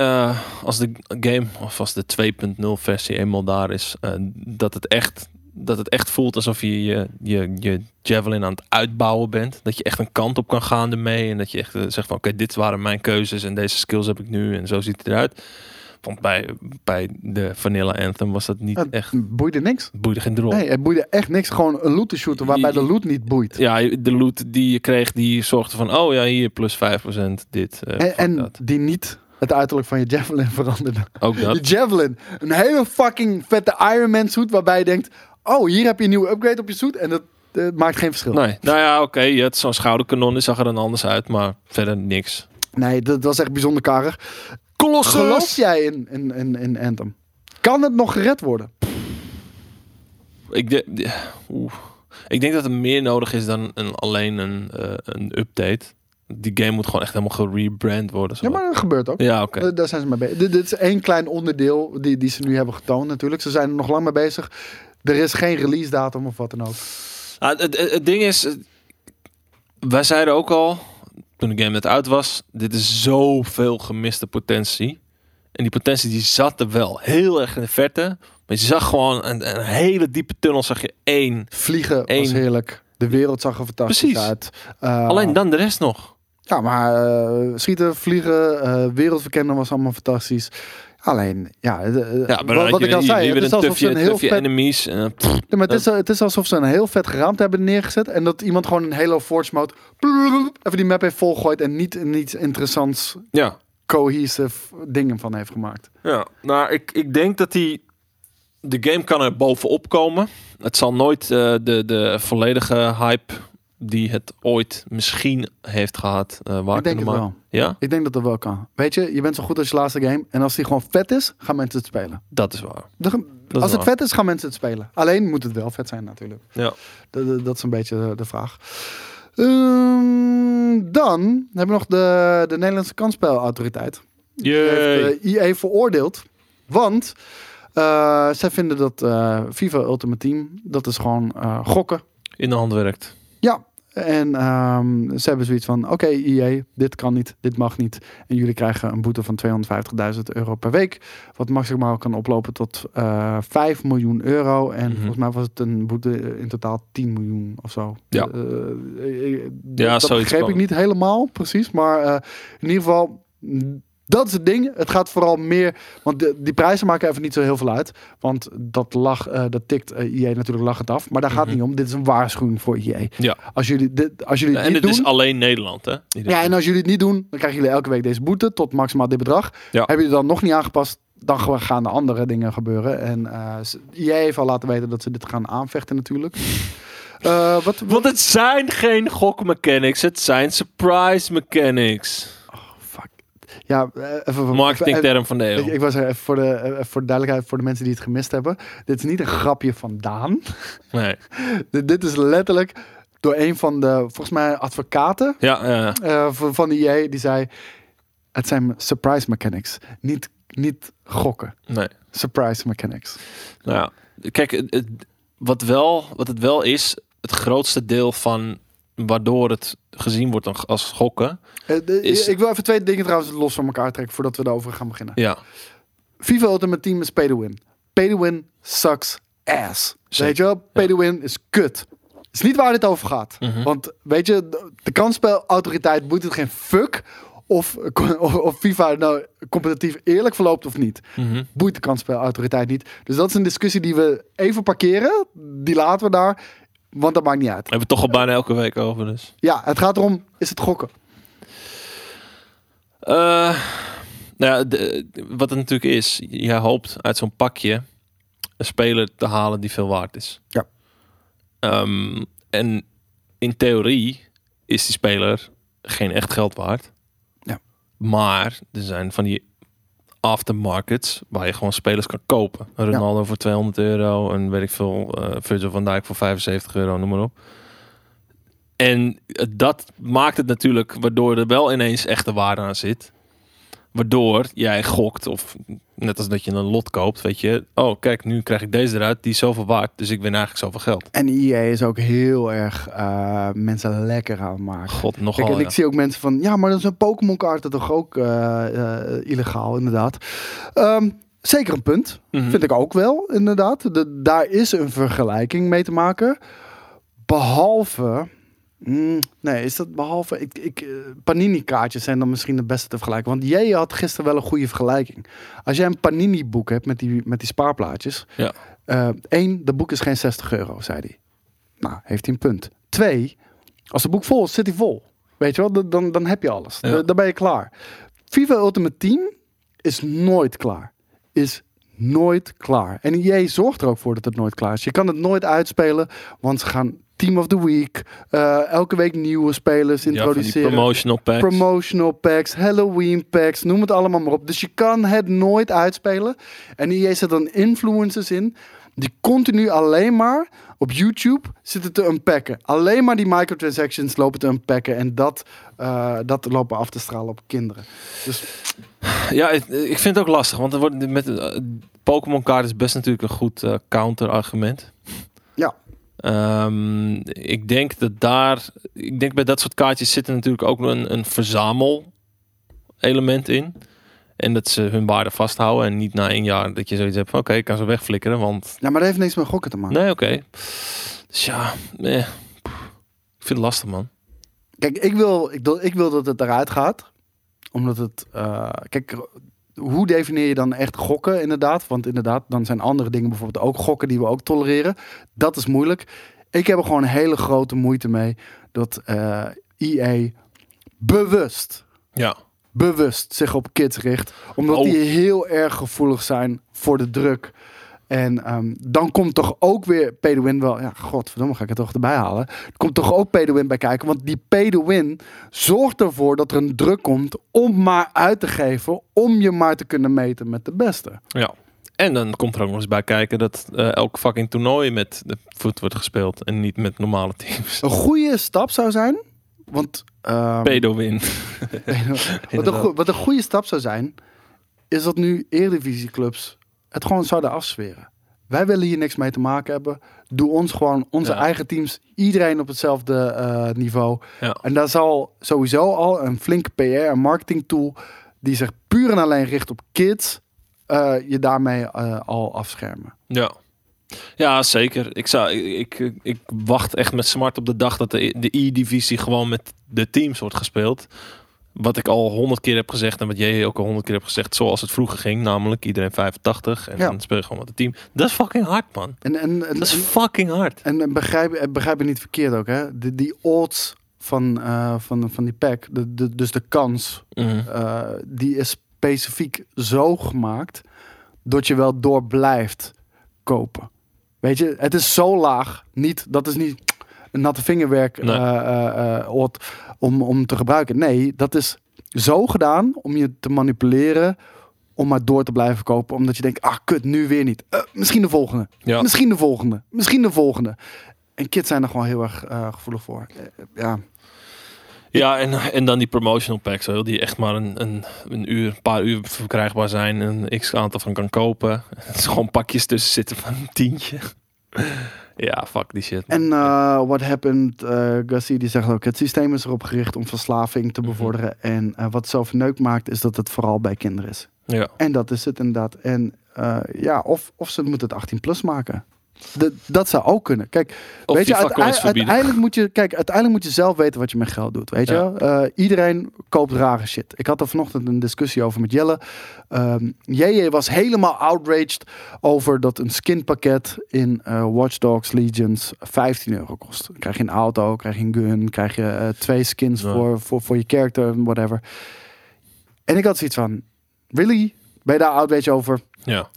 als de game of als de 2.0 versie eenmaal daar is, dat het echt dat het echt voelt alsof je je, je je javelin aan het uitbouwen bent. Dat je echt een kant op kan gaan ermee en dat je echt zegt van oké, dit waren mijn keuzes en deze skills heb ik nu en zo ziet het eruit. Vond bij, bij de Vanilla Anthem was dat niet Het echt... boeide niks. Boeide geen drol. Nee, het boeide echt niks. Gewoon een loot te shooten waarbij de loot niet boeit. Ja, de loot die je kreeg, die zorgde van... Oh ja, hier plus 5% dit. eh, En, fuck en dat. die niet het uiterlijk van je Javelin veranderde. Ook dat. De Javelin. Een hele fucking vette Iron Man suit waarbij je denkt... Oh, hier heb je een nieuwe upgrade op je suit. En dat maakt geen verschil. Nee, nou ja, oké. je had zo'n schouderkanon, die zag er dan anders uit. Maar verder niks. Nee, dat was echt bijzonder karig. Geloof jij in, in, in, in Anthem? Kan het nog gered worden? Ik, de, ik denk dat er meer nodig is dan een, alleen een, eh, een update. Die game moet gewoon echt helemaal gerebrand worden. Zo. Ja, maar dat gebeurt ook. Ja, oké. Eh, Daar zijn ze mee bezig. Dit, dit is één klein onderdeel die, die ze nu hebben getoond natuurlijk. Ze zijn er nog lang mee bezig. Er is geen release datum of wat dan ook. Ah, het, het, het ding is, eh, wij zeiden ook al, toen de game net uit was, dit is zoveel gemiste potentie. En die potentie die zat er wel heel erg in de verte. Maar je zag gewoon een, een hele diepe tunnel, zag je één. Vliegen was Eén. heerlijk. De wereld zag er fantastisch Precies. uit. Eh, Alleen dan de rest nog. Ja, maar eh, schieten, vliegen, eh wereldverkennen was allemaal fantastisch. Alleen, ja, de- eh, Ja, maar wat, ik al zei, hier het is alsof ze een heel vet... enemies. Pff, Ja, maar het, is, het is alsof ze een heel vet geraamte hebben neergezet. En dat iemand gewoon een Halo Forge mode even die map heeft volgooid. En niet iets interessants, ja. cohesive dingen van heeft gemaakt. Ja, nou, ik, ik denk dat die. De game kan er bovenop komen. Het zal nooit eh, de, de volledige hype die het ooit misschien heeft gehad eh waar ik denk het wel. Ja, Ik denk dat dat wel kan. Weet je, je bent zo goed als je laatste game. En als die gewoon vet is, gaan mensen het spelen. dat is waar. De- Dat is als het waar. vet is, gaan mensen het spelen. Alleen moet het wel vet zijn natuurlijk. Ja. Dat, dat- is een beetje de, vraag. Ehm, dan hebben we nog de, de Nederlandse kansspelautoriteit. Die heeft eh, EA veroordeeld. Want eh, zij vinden dat eh FIFA Ultimate Team, dat is gewoon gokken. In de hand werkt. Ja. En ehm, ze hebben zoiets van, oké EA, dit kan niet, dit mag niet. En jullie krijgen een boete van 250.000 euro per week. Wat maximaal kan oplopen tot eh 5 miljoen euro. En Mhm. volgens mij was het een boete in totaal 10 miljoen of zo. Ja. Eh, eh, Ja, dat begreep ik niet helemaal precies. Maar in ieder geval, dat is het ding. Het gaat vooral meer, want de, die prijzen maken even niet zo heel veel uit. Want dat, lag, eh, dat tikt eh, EA natuurlijk lachend af. Maar daar gaat het Mhm. niet om. Dit is een waarschuwing voor EA. Ja. Als jullie, dit, als jullie En dit doen... is alleen Nederland, hè? Ja, en als jullie het niet doen, dan krijgen jullie elke week deze boete tot maximaal dit bedrag. Ja. Heb je het dan nog niet aangepast, dan gaan er andere dingen gebeuren. En jij heeft al laten weten dat ze dit gaan aanvechten natuurlijk. Wat, wat, Want het zijn geen gokmechanics, het zijn surprise mechanics. Ja, eh, even Marketingterm van de Ik, eeuw. ik was er even voor de, eh, voor de duidelijkheid voor de mensen die het gemist hebben. Dit is niet een grapje van Daan. Nee. dit, is letterlijk door een van de, volgens mij, advocaten Ja, ja, ja. eh, van, van de. Die zei, het zijn surprise mechanics. Niet, niet gokken. nee. Surprise mechanics. Nou ja, kijk, het- wat, wel, wat het wel is, het grootste deel van waardoor het gezien wordt als- als gokken. Eh, de- Is- Ik wil even twee dingen trouwens los van elkaar trekken voordat we daarover gaan beginnen. Ja, FIFA Ultimate Team is pay to win. Pay to win sucks ass. Zeker. Weet je wel? Pay to win is kut. is niet waar dit over gaat. Mhm. Want weet je, de, kansspelautoriteit boeit het geen fuck of, of, of FIFA nou competitief eerlijk verloopt of niet. Mhm. Boeit de kansspelautoriteit niet. Dus dat is een discussie die we even parkeren. Die laten we daar. Want dat maakt niet uit. we hebben het toch al bijna elke week over, dus. Ja, het gaat erom, is het gokken? Eh, nou ja, de- wat het natuurlijk is, je hoopt uit zo'n pakje een speler te halen die veel waard is. Ja. Ehm, en in theorie is die speler geen echt geld waard. Ja. Maar er zijn van die aftermarkets waar je gewoon spelers kan kopen. Een Ronaldo voor 200 euro en weet ik veel, eh Virgil van Dijk voor 75 euro, noem maar op. En dat maakt het natuurlijk waardoor er wel ineens echte waarde aan zit. Waardoor jij gokt, of net als dat je een lot koopt, weet je. Oh, kijk, nu krijg ik deze eruit, die is zoveel waard, dus ik win eigenlijk zoveel geld. En EA is ook heel erg eh, mensen lekker aan het maken. God, Kijk, nogal. en ja. ik zie ook mensen van, ja, maar dan zijn Pokémon-kaarten toch ook eh, eh, illegaal, inderdaad. Ehm, zeker een punt. Mhm. Vind ik ook wel, inderdaad. De, daar is een vergelijking mee te maken. Behalve Mm, nee, is dat behalve... Ik, ik, eh, Panini-kaartjes zijn dan misschien de beste te vergelijken. Want jij had gisteren wel een goede vergelijking. Als jij een Panini-boek hebt met die, met die spaarplaatjes... Ja. eh één, de boek is geen 60 euro, zei hij. Nou, heeft hij een punt. Twee, als het boek vol is, zit hij vol. Weet je wel, dan- dan, heb je alles. Ja. Dan, dan ben je klaar. FIFA Ultimate Team is nooit klaar. Is nooit klaar. En EA zorgt er ook voor dat het nooit klaar is. Je kan het nooit uitspelen, want ze gaan Team of the Week, eh, elke week nieuwe spelers Ja, introduceren. promotional packs. Promotional packs, Halloween packs, noem het allemaal maar op. Dus je kan het nooit uitspelen. En EA zet dan influencers in die continu alleen maar op YouTube zitten te unpacken. Alleen maar die microtransactions lopen te unpacken. En dat, eh, dat lopen af te stralen op kinderen. Dus Ja, ik vind het ook lastig, want er wordt met eh, Pokémon kaart is best natuurlijk een goed eh, counter argument. Ja. Ehm, ik denk dat daar, ik denk bij dat soort kaartjes zit er natuurlijk ook een, een verzamel element in. En dat ze hun waarde vasthouden en niet na één jaar dat je zoiets hebt van oké, ik kan ze wegflikkeren, want ja, maar dat heeft niks met gokken te maken. nee, oké. Dus ja, eh, ik vind het lastig man. Kijk, ik wil, ik, wil- ik wil dat het eruit gaat. Omdat het. eh, kijk, hoe definieer je dan echt gokken, inderdaad? Want inderdaad, dan zijn andere dingen bijvoorbeeld ook gokken die we ook tolereren. Dat is moeilijk. Ik heb er gewoon hele grote moeite mee dat eh EA bewust, Ja, bewust zich op kids richt. Omdat Oh. die heel erg gevoelig zijn voor de druk. En ehm, dan komt toch ook weer pay to win wel. Ja, godverdomme, ga ik het toch erbij halen. Komt toch ook pay to win bij kijken. Want die pay to win zorgt ervoor dat er een druk komt om maar uit te geven. Om je maar te kunnen meten met de beste. ja. En dan komt er ook nog eens bij kijken dat eh, elk fucking toernooi met de voet wordt gespeeld en niet met normale teams. Een goede stap zou zijn. Want. ehm, Pedo win. wat, een wat een goede stap zou zijn. Is dat nu Eredivisieclubs het gewoon zouden afzweren. Wij willen hier niks mee te maken hebben. Doe ons gewoon, onze Ja. eigen teams, iedereen op hetzelfde eh, niveau. Ja. En daar zal sowieso al een flinke PR en marketing tool die zich puur en alleen richt op kids, eh, je daarmee eh, al afschermen. Ja. Ja, zeker. Ik, zou, ik, ik, ik wacht echt met smart op de dag dat de, de E-divisie gewoon met de teams wordt gespeeld. Wat ik al honderd keer heb gezegd en wat jij ook al honderd keer hebt gezegd, zoals het vroeger ging, namelijk iedereen 85 en Ja. dan speel je gewoon met het team. Dat is fucking hard, man. En, en, Dat is fucking hard. En begrijp, eh, begrijp je niet verkeerd ook, hè? De, die odds van, eh, van, van die pack, de, de, dus de kans, Mhm. eh, die is specifiek zo gemaakt dat je wel door blijft kopen. Weet je, het is zo laag. Niet, dat is niet natte vingerwerk Nee. eh, eh, eh, om, om te gebruiken. Nee, dat is zo gedaan om je te manipuleren. Om maar door te blijven kopen. Omdat je denkt, ah kut, nu weer niet. Misschien de volgende. Ja. Misschien de volgende. Misschien de volgende. En kids zijn er gewoon heel erg gevoelig voor. Ja. Ja, en, en dan die promotional packs, die echt maar een, een, een uur, een paar uur verkrijgbaar zijn. En een x aantal van kan kopen. Er is gewoon pakjes tussen zitten van een tientje. Ja, fuck die shit. man. En eh what happened, eh Gassi die zegt ook, het systeem is erop gericht om verslaving te Mhm. bevorderen. En eh, wat zo verneukt maakt, is dat het vooral bij kinderen is. ja. En dat is het inderdaad. En ja, of, of ze moeten het 18 plus maken. Dat zou ook kunnen. Kijk, Of weet je, uiteindelijk, moet je, kijk, uiteindelijk moet je zelf weten wat je met geld doet. Weet je, Ja. Eh, iedereen koopt rare shit. Ik had er vanochtend een discussie over met Jelle. Ehm JJ was helemaal outraged over dat een skinpakket in eh Watch Dogs Legions 15 euro kost. Dan krijg je een auto, krijg je een gun, krijg je eh, twee skins Ja. voor, voor, voor je character, whatever. En ik had zoiets van, really? Ben je daar outraged over? ja.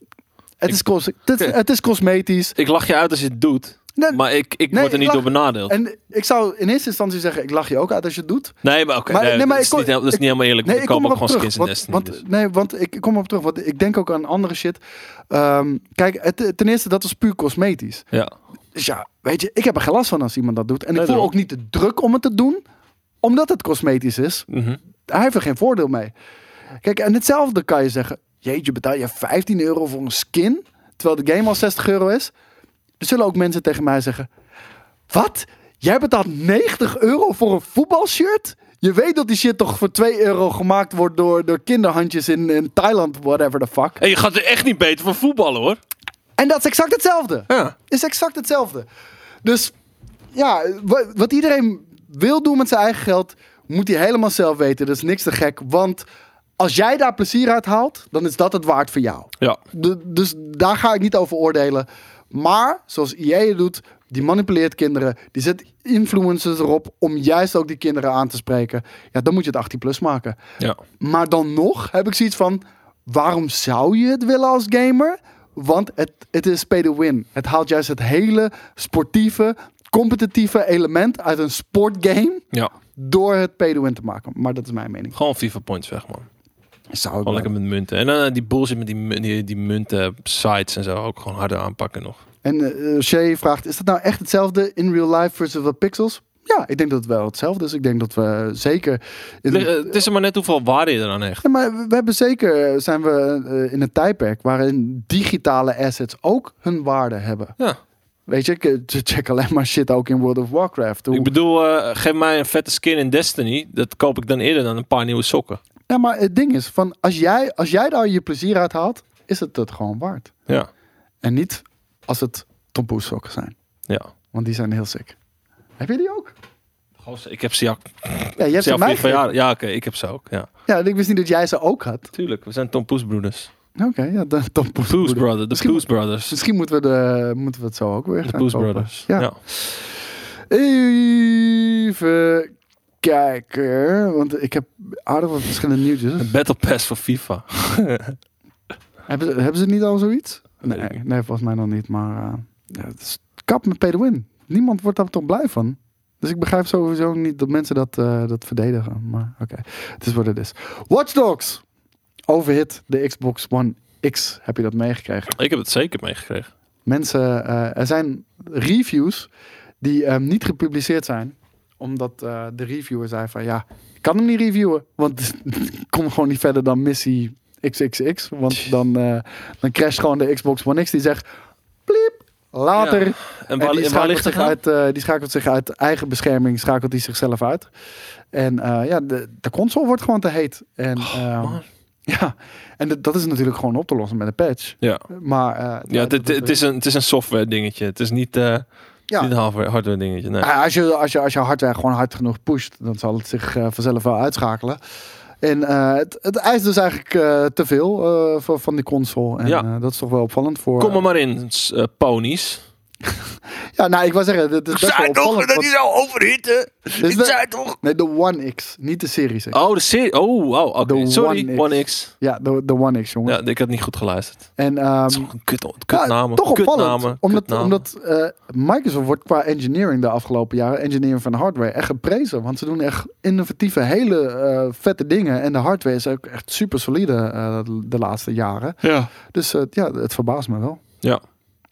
Het, Ik- is, cos het, het is cosmetisch. Ik lach je uit als je het doet. Nee, Maar ik, ik Nee, word er niet lach- door benadeeld. En ik zou in eerste instantie zeggen, ik lach je ook uit als je het doet. nee, maar oké. Nee, nee, maar dat, is niet, dat is niet helemaal eerlijk. Nee, ik kom ook gewoon terug. skins in Want, want, dus. Nee, want ik kom erop terug. Want ik denk ook aan andere shit. Ehm, kijk, het, ten eerste, dat was puur cosmetisch. Ja. Dus ja, weet je, ik heb er geen last van als iemand dat doet. En ik voel ook niet de druk om het te doen. Omdat het cosmetisch is. Mhm. Hij heeft er geen voordeel mee. Kijk, en hetzelfde kan je zeggen. Jeetje, betaal je 15 euro voor een skin? Terwijl de game al 60 euro is. Er zullen ook mensen tegen mij zeggen. Wat? Jij betaalt 90 euro voor een voetbalshirt? Je weet dat die shit toch voor 2 euro gemaakt wordt door, door kinderhandjes in, in Thailand, whatever the fuck. En je gaat er echt niet beter van voetballen hoor. En dat is exact hetzelfde. Ja. Is exact hetzelfde. Dus ja, wa- wat iedereen wil doen met zijn eigen geld, moet hij helemaal zelf weten. Dat is niks te gek. Want als jij daar plezier uit haalt, dan is dat het waard voor jou. Ja. De- dus daar ga ik niet over oordelen. Maar zoals het doet, die manipuleert kinderen. Die zet influencers erop om juist ook die kinderen aan te spreken. Ja, dan moet je het 18 plus maken. Ja. Maar dan nog heb ik zoiets van: waarom zou je het willen als gamer? Want het, het is pay to win. Het haalt juist het hele sportieve, competitieve element uit een sportgame Ja. door het pay to win te maken. Maar dat is mijn mening. Gewoon FIFA points weg, man. Zou wel. lekker met munten. En dan eh, die bullshit met die, die, die munten sites en zo ook gewoon harder aanpakken nog. En eh Shay vraagt: is dat nou echt hetzelfde in real life versus wat pixels? Ja, ik denk dat het wel hetzelfde is. Ik denk dat we zeker. in- eh, Het is er maar net hoeveel waarde je eraan hecht. Ja, maar we hebben zeker zijn we eh, in een tijdperk waarin digitale assets ook hun waarde hebben. Ja. Weet je, ik eh, check alleen maar shit ook in World of Warcraft. Hoe- Ik bedoel, eh, geef mij een vette skin in Destiny. Dat koop ik dan eerder dan een paar nieuwe sokken. Ja, maar het ding is, van als jij, als jij daar je plezier uit haalt, is het het gewoon waard. Ja. En niet als het tompoes sokken zijn. Ja. Want die zijn heel sick. Heb je die ook? Ik heb ze ja, Ja, je hebt ze mij verjaardag. Ja, oké, ik heb ze ook. Ja. Ja, ik wist niet dat jij ze ook had. Tuurlijk, we zijn Tom Poes broeders. Oké, ja, de tompoes. Poes Brothers, de Misschien- Poes Brothers. Misschien moeten we, de, moeten we het zo ook weer De gaan Poes kopen. Brothers. Ja. Ja. Even kijken, want ik heb aardig wat verschillende nieuwtjes. Een Battle Pass voor FIFA. Hebben ze, hebben ze niet al zoiets? Nee, nee, volgens mij nog niet. Maar eh, ja, het is kap met pay to win. Niemand wordt daar toch blij van. Dus ik begrijp sowieso niet dat mensen dat, eh, dat verdedigen. Maar oké, het is wat het is. Watch Dogs. Overhit de Xbox One X. Heb je dat meegekregen? Ik heb het zeker meegekregen. Mensen, eh, er zijn reviews die ehm, niet gepubliceerd zijn. Omdat eh, de reviewer zei van ja, ik kan hem niet reviewen. Want ik kom gewoon niet verder dan missie XXX. Want dan, eh, dan crasht gewoon de Xbox One X. Die zegt pliep, later. Ja. En waar, die, en waar ligt schakelt zich aan? uit, eh, die schakelt zich uit eigen bescherming, schakelt hij zichzelf uit. En ja, de, de console wordt gewoon te heet. En, ehm, man. ja, en dat- is natuurlijk gewoon op te lossen met een patch. Ja, Maar ja het, het, is een, het is een software dingetje. Het is niet, ja, niet een hardware, hardware dingetje. Nee. Ah, Als je, als, je, als je hardware gewoon hard genoeg pusht, dan zal het zich eh, vanzelf wel uitschakelen. En eh, het, het eist dus eigenlijk eh, te veel van, die console. En Ja. dat is toch wel opvallend voor. Kom er maar in, ponies. Ja, nou, ik wou zeggen, het is best wel opvallend. want- zou overhitten. is wel- zei toch? Nee, de One X, niet de Series X. Oh, de serie. Oh, oh oké. De Sorry, One X. One X. Ja, de, de One X, jongens. Ja, ik had niet goed geluisterd. En ehm, is gewoon een kut, ja, kutnamen. toch opvallend. kutnamen, omdat kutnamen. omdat eh, Microsoft wordt qua engineering de afgelopen jaren, engineering van hardware, echt geprezen. Want ze doen echt innovatieve, hele eh, vette dingen. En de hardware is ook echt super solide eh, de laatste jaren. Ja. Dus eh, ja, het verbaast me wel. Ja.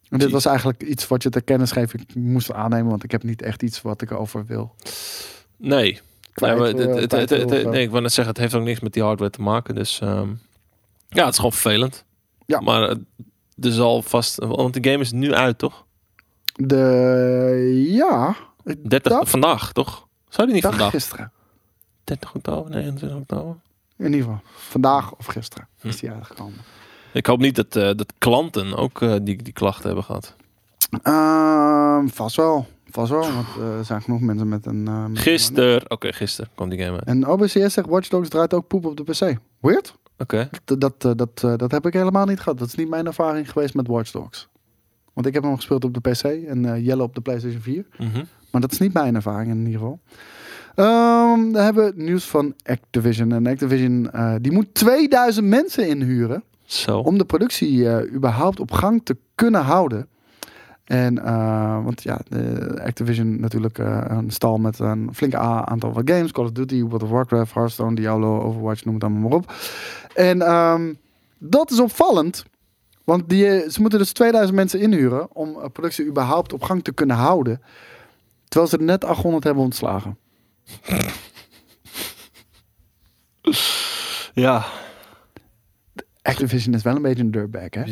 En dit was eigenlijk iets wat je te kennis geeft. Ik moest aannemen, want ik heb niet echt iets wat ik over wil. Nee. Kwijt, nee, maar het, eh, het, wil zo. nee, ik wou net zeggen, het heeft ook niks met die hardware te maken. Dus ehm, ja, het is gewoon vervelend. Ja. Maar eh, er zal vast... Want de game is nu uit, toch? De, ja, ik 30 dacht- vandaag, toch? Zou die niet dacht vandaag? gisteren. 30 oktober? Nee, 21 oktober? In ieder geval, vandaag of gisteren Hm. is die uitgekomen. Ik hoop niet dat, eh, dat klanten ook eh, die, die klachten hebben gehad. Ehm, vast wel. Vast wel, want eh, er zijn genoeg mensen met een... met Gisteren, oké, gisteren kwam die game uit. En OBCS zegt Watch Dogs draait ook poep op de PC. Weird? Oké, Dat, dat, dat, dat heb ik helemaal niet gehad. Dat is niet mijn ervaring geweest met Watch Dogs. Want ik heb hem gespeeld op de PC en eh, Jelle op de PlayStation 4. Mhm. Maar dat is niet mijn ervaring in ieder geval. Ehm we hebben nieuws van Activision. En Activision die moet 2000 mensen inhuren Zo. om de productie eh, überhaupt op gang te kunnen houden. En eh, want ja, Activision natuurlijk eh, een stal met een flink a- aantal van games. Call of Duty, World of Warcraft, Hearthstone, Diablo, Overwatch, noem het allemaal maar op. En ehm, dat is opvallend. Want die, ze moeten dus 2000 mensen inhuren om productie überhaupt op gang te kunnen houden. Terwijl ze er net 800 hebben ontslagen. Ja, Activision is wel een beetje een dirtbag, hè?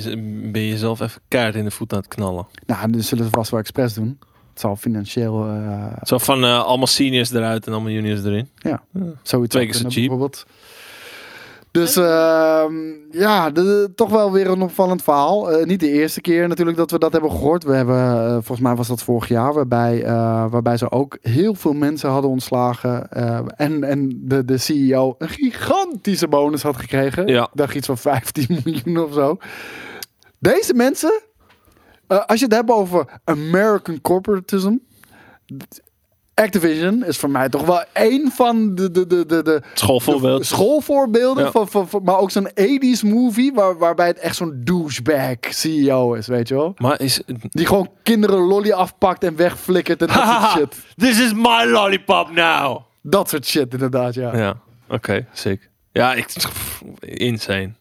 ben je zelf even keihard in de voet aan het knallen. Nou, dat zullen ze vast wel expres doen. Het zal financieel eh, Zo van eh, allemaal seniors eruit en allemaal juniors erin. zoiets Twee keer zo cheap. bijvoorbeeld. Dus ehm, ja, de- toch wel weer een opvallend verhaal. Eh, niet de eerste keer natuurlijk dat we dat hebben gehoord. We hebben, eh, volgens mij was dat vorig jaar, waarbij, eh, waarbij ze ook heel veel mensen hadden ontslagen. eh, en en de, de CEO een gigantische bonus had gekregen. Ja. Ik dacht iets van 15 miljoen of zo. Deze mensen, eh, als je het hebt over American corporatism. Activision is voor mij toch wel één van de, de, de, de, de, Schoolvoorbeeld. de schoolvoorbeelden. Ja. Van, van, van- maar ook zo'n 80s movie waar, waarbij het echt zo'n douchebag CEO is, weet je wel? Maar is... Die gewoon kinderen lolly afpakt en wegflikkert en dat soort shit. this is my lollipop now. Dat soort shit inderdaad, ja. Ja, oké, sick. Ja, ik... Insane.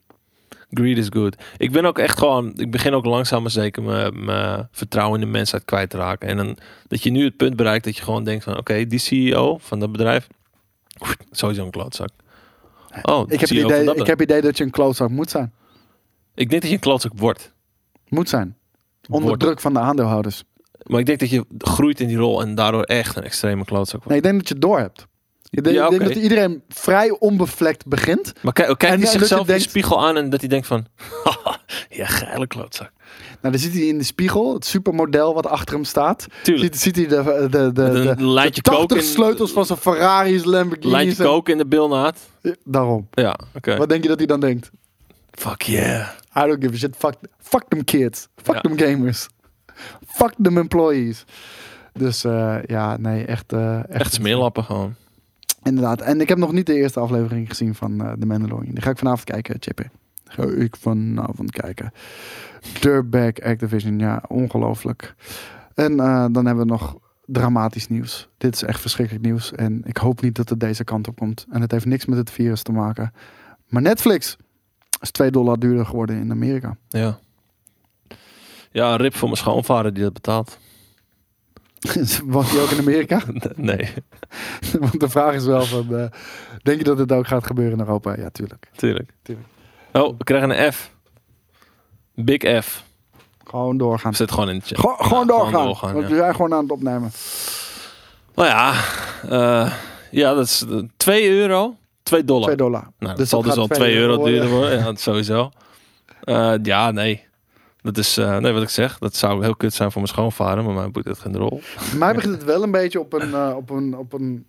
Greed is good. Ik ben ook echt gewoon... Ik begin ook langzaam maar zeker mijn vertrouwen in de mensheid kwijt te raken. En dan, dat je nu het punt bereikt dat je gewoon denkt van... Oké, die CEO van dat bedrijf... Sowieso een klootzak. Oh, Ik heb, het van idee, dat ik heb het idee dat je een klootzak moet zijn. Ik denk dat je een klootzak wordt. Moet zijn. Onder Wordt. druk van de aandeelhouders. Maar ik denk dat je groeit in die rol en daardoor echt een extreme klootzak wordt. Nee, ik denk dat je het door hebt. Ik denk, Ja, ik denk oké. dat iedereen vrij onbevlekt begint. Maar kijk, kijk hij je zichzelf in de spiegel aan en dat hij denkt van... ja, geile klootzak. Nou, dan ziet hij in de spiegel het supermodel wat achter hem staat. Tuurlijk. Ziet, ziet hij de, de, de, de, lijntje de kook 80 in- sleutels van zijn Ferraris, Lamborghinis. Lijntje en- koken in de bilnaad. Daarom. Ja, oké. Wat denk je dat hij dan denkt? Fuck yeah. I don't give a shit. Fuck, fuck them kids. Fuck Ja. them gamers. Fuck them employees. Dus eh, ja, nee, echt... eh, echt, Echt smeerlappen gewoon. Inderdaad. En ik heb nog niet de eerste aflevering gezien van eh The Mandalorian. Die ga ik vanavond kijken, Chippy. Ga ik vanavond kijken. Dirtbag Activision, ja, ongelooflijk. En eh, dan hebben we nog dramatisch nieuws. Dit is echt verschrikkelijk nieuws. En ik hoop niet dat het deze kant op komt. En het heeft niks met het virus te maken. Maar Netflix is 2 dollar duurder geworden in Amerika. Ja. Ja, rip voor mijn schoonvader die dat betaalt. Was die ook in Amerika? nee, Want de vraag is wel van... eh, denk je dat het ook gaat gebeuren in Europa? Ja, tuurlijk. tuurlijk. Tuurlijk. Oh, we krijgen een F. Big F. Gewoon doorgaan. Zit gewoon in de chat. Gewoon, gewoon Ja, doorgaan. doorgaan, Want ja. we zijn gewoon aan het opnemen. Nou ja, eh, ja, dat is eh, 2 euro. 2 dollar. 2 dollar. Nou, dat Dus zal dus al gaat 2 twee euro euro duurder worden. Ja, sowieso. Eh, ja, nee. Dat is, eh, nee, wat ik zeg, dat zou heel kut zijn voor mijn schoonvader, maar mij boeit het geen rol. Voor mij begint het wel een beetje op een, eh, op een, op een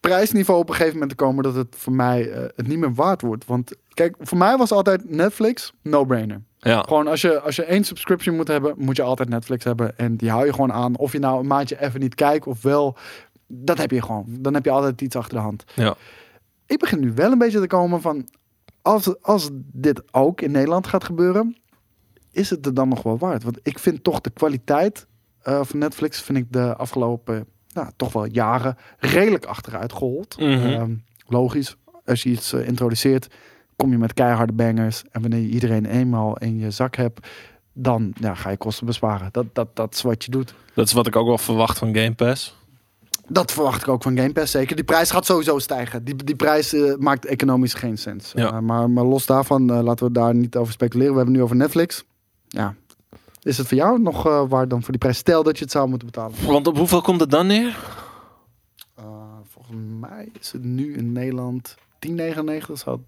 prijsniveau op een gegeven moment te komen dat het voor mij eh, het niet meer waard wordt. Want kijk, voor mij was altijd Netflix no-brainer. Ja, Gewoon als je, als je één subscription moet hebben, moet je altijd Netflix hebben. En die hou je gewoon aan. Of je nou een maandje even niet kijkt of wel. Dat heb je gewoon. Dan heb je altijd iets achter de hand. ja. Ik begin nu wel een beetje te komen van... Als, als dit ook in Nederland gaat gebeuren... is het er dan nog wel waard? Want ik vind toch de kwaliteit eh, van Netflix... vind ik de afgelopen nou, toch wel jaren redelijk achteruit gehold. Mhm. Ehm, logisch, als je iets eh, introduceert... kom je met keiharde bangers. En wanneer je iedereen eenmaal in je zak hebt... dan ja, ga je kosten besparen. Dat, dat, dat is wat je doet. Dat is wat ik ook wel verwacht van Game Pass. Dat verwacht ik ook van Game Pass, zeker. Die prijs gaat sowieso stijgen. Die, die prijs eh, maakt economisch geen sens. Ja. Maar, maar los daarvan, laten we daar niet over speculeren. We hebben het nu over Netflix. Ja. Is het voor jou nog eh waard dan voor die prijs? Stel dat je het zou moeten betalen. Want op hoeveel komt het dan neer? Eh, volgens mij is het nu in Nederland 10,99. Dat zou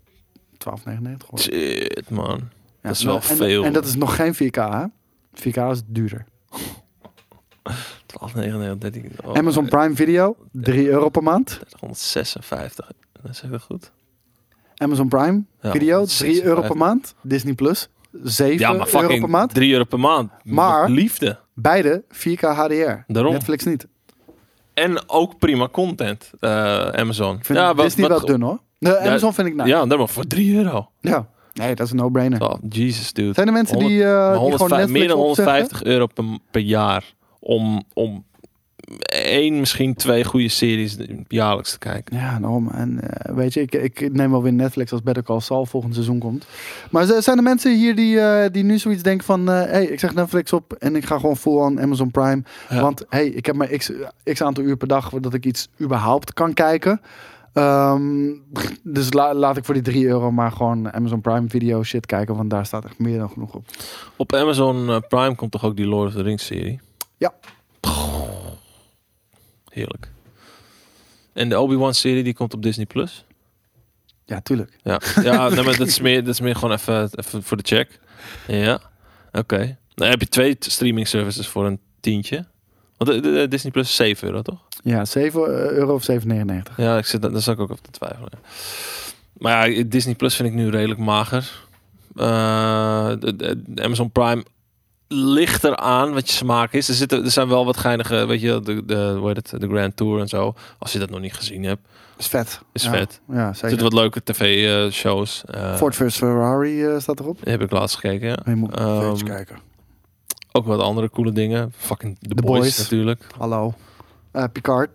12,99 worden. Shit, man. Ja, dat is wel en, veel. En dat is nog geen 4K, hè? 4K is duurder. 12, 9, 13. Oh, Amazon Prime Video, 3 euro per maand. 156. Dat ik dat goed? Amazon Prime Ja, Video, 3 euro per 56. maand. Disney Plus, 7 Ja, maar euro per maand. 3 euro per maand. Maar- Liefde. Beide 4K HDR. Daarom. Netflix niet. En ook prima content. eh, Amazon. Ik vind ja, Disney wel dun hoor. Nee, Ja, Amazon vind ik nice. Ja, daarom voor 3 euro. Ja. Nee, dat is een no-brainer. Oh, Jesus, dude. Zijn er mensen die, 100 maar die 105 gewoon Netflix meer dan opzeggen? 150 euro per, per jaar om, om één, misschien twee goede series jaarlijks te kijken. Ja, daarom. En eh, weet je, ik, ik neem wel weer Netflix als Better Call Saul volgend seizoen komt. Maar zijn er mensen hier die, eh, die nu zoiets denken van... Hé, hey, ik zeg Netflix op en ik ga gewoon full on Amazon Prime. Ja. Want hey, ik heb maar x, x aantal uur per dag dat ik iets überhaupt kan kijken. Ehm, dus la- laat ik voor die 3 euro maar gewoon Amazon Prime video shit kijken. Want daar staat echt meer dan genoeg op. Op Amazon eh, Prime komt toch ook die Lord of the Rings serie? Ja. Heerlijk. En de Obi-Wan serie die komt op Disney Plus. Ja, tuurlijk. Ja, ja nee, maar dat, is meer, dat is meer gewoon even, even voor de check. Ja, oké. Dan heb je twee streaming services voor een tientje. Want de, de- de Disney Plus is 7 euro, toch? Ja, 7 euro of 7,99. Ja, ik zit, daar zat ik ook op te twijfelen. Maar ja, Disney Plus vind ik nu redelijk mager. Eh, de- de Amazon Prime ligt eraan wat je smaak is. Er, zitten, er zijn wel wat geinige, weet je, de, de, hoe heet het, de Grand Tour en zo. Als je dat nog niet gezien hebt, Is vet. is Ja. vet. Ja, Er zeker. zitten wat leuke tv-shows. Ford vs Ferrari eh, staat erop. heb ik laatst gekeken, ja. Je moet Ehm, kijken. Ook wat andere coole dingen. Fucking The, The Boys, Boys. natuurlijk. Hallo. Eh, Picard,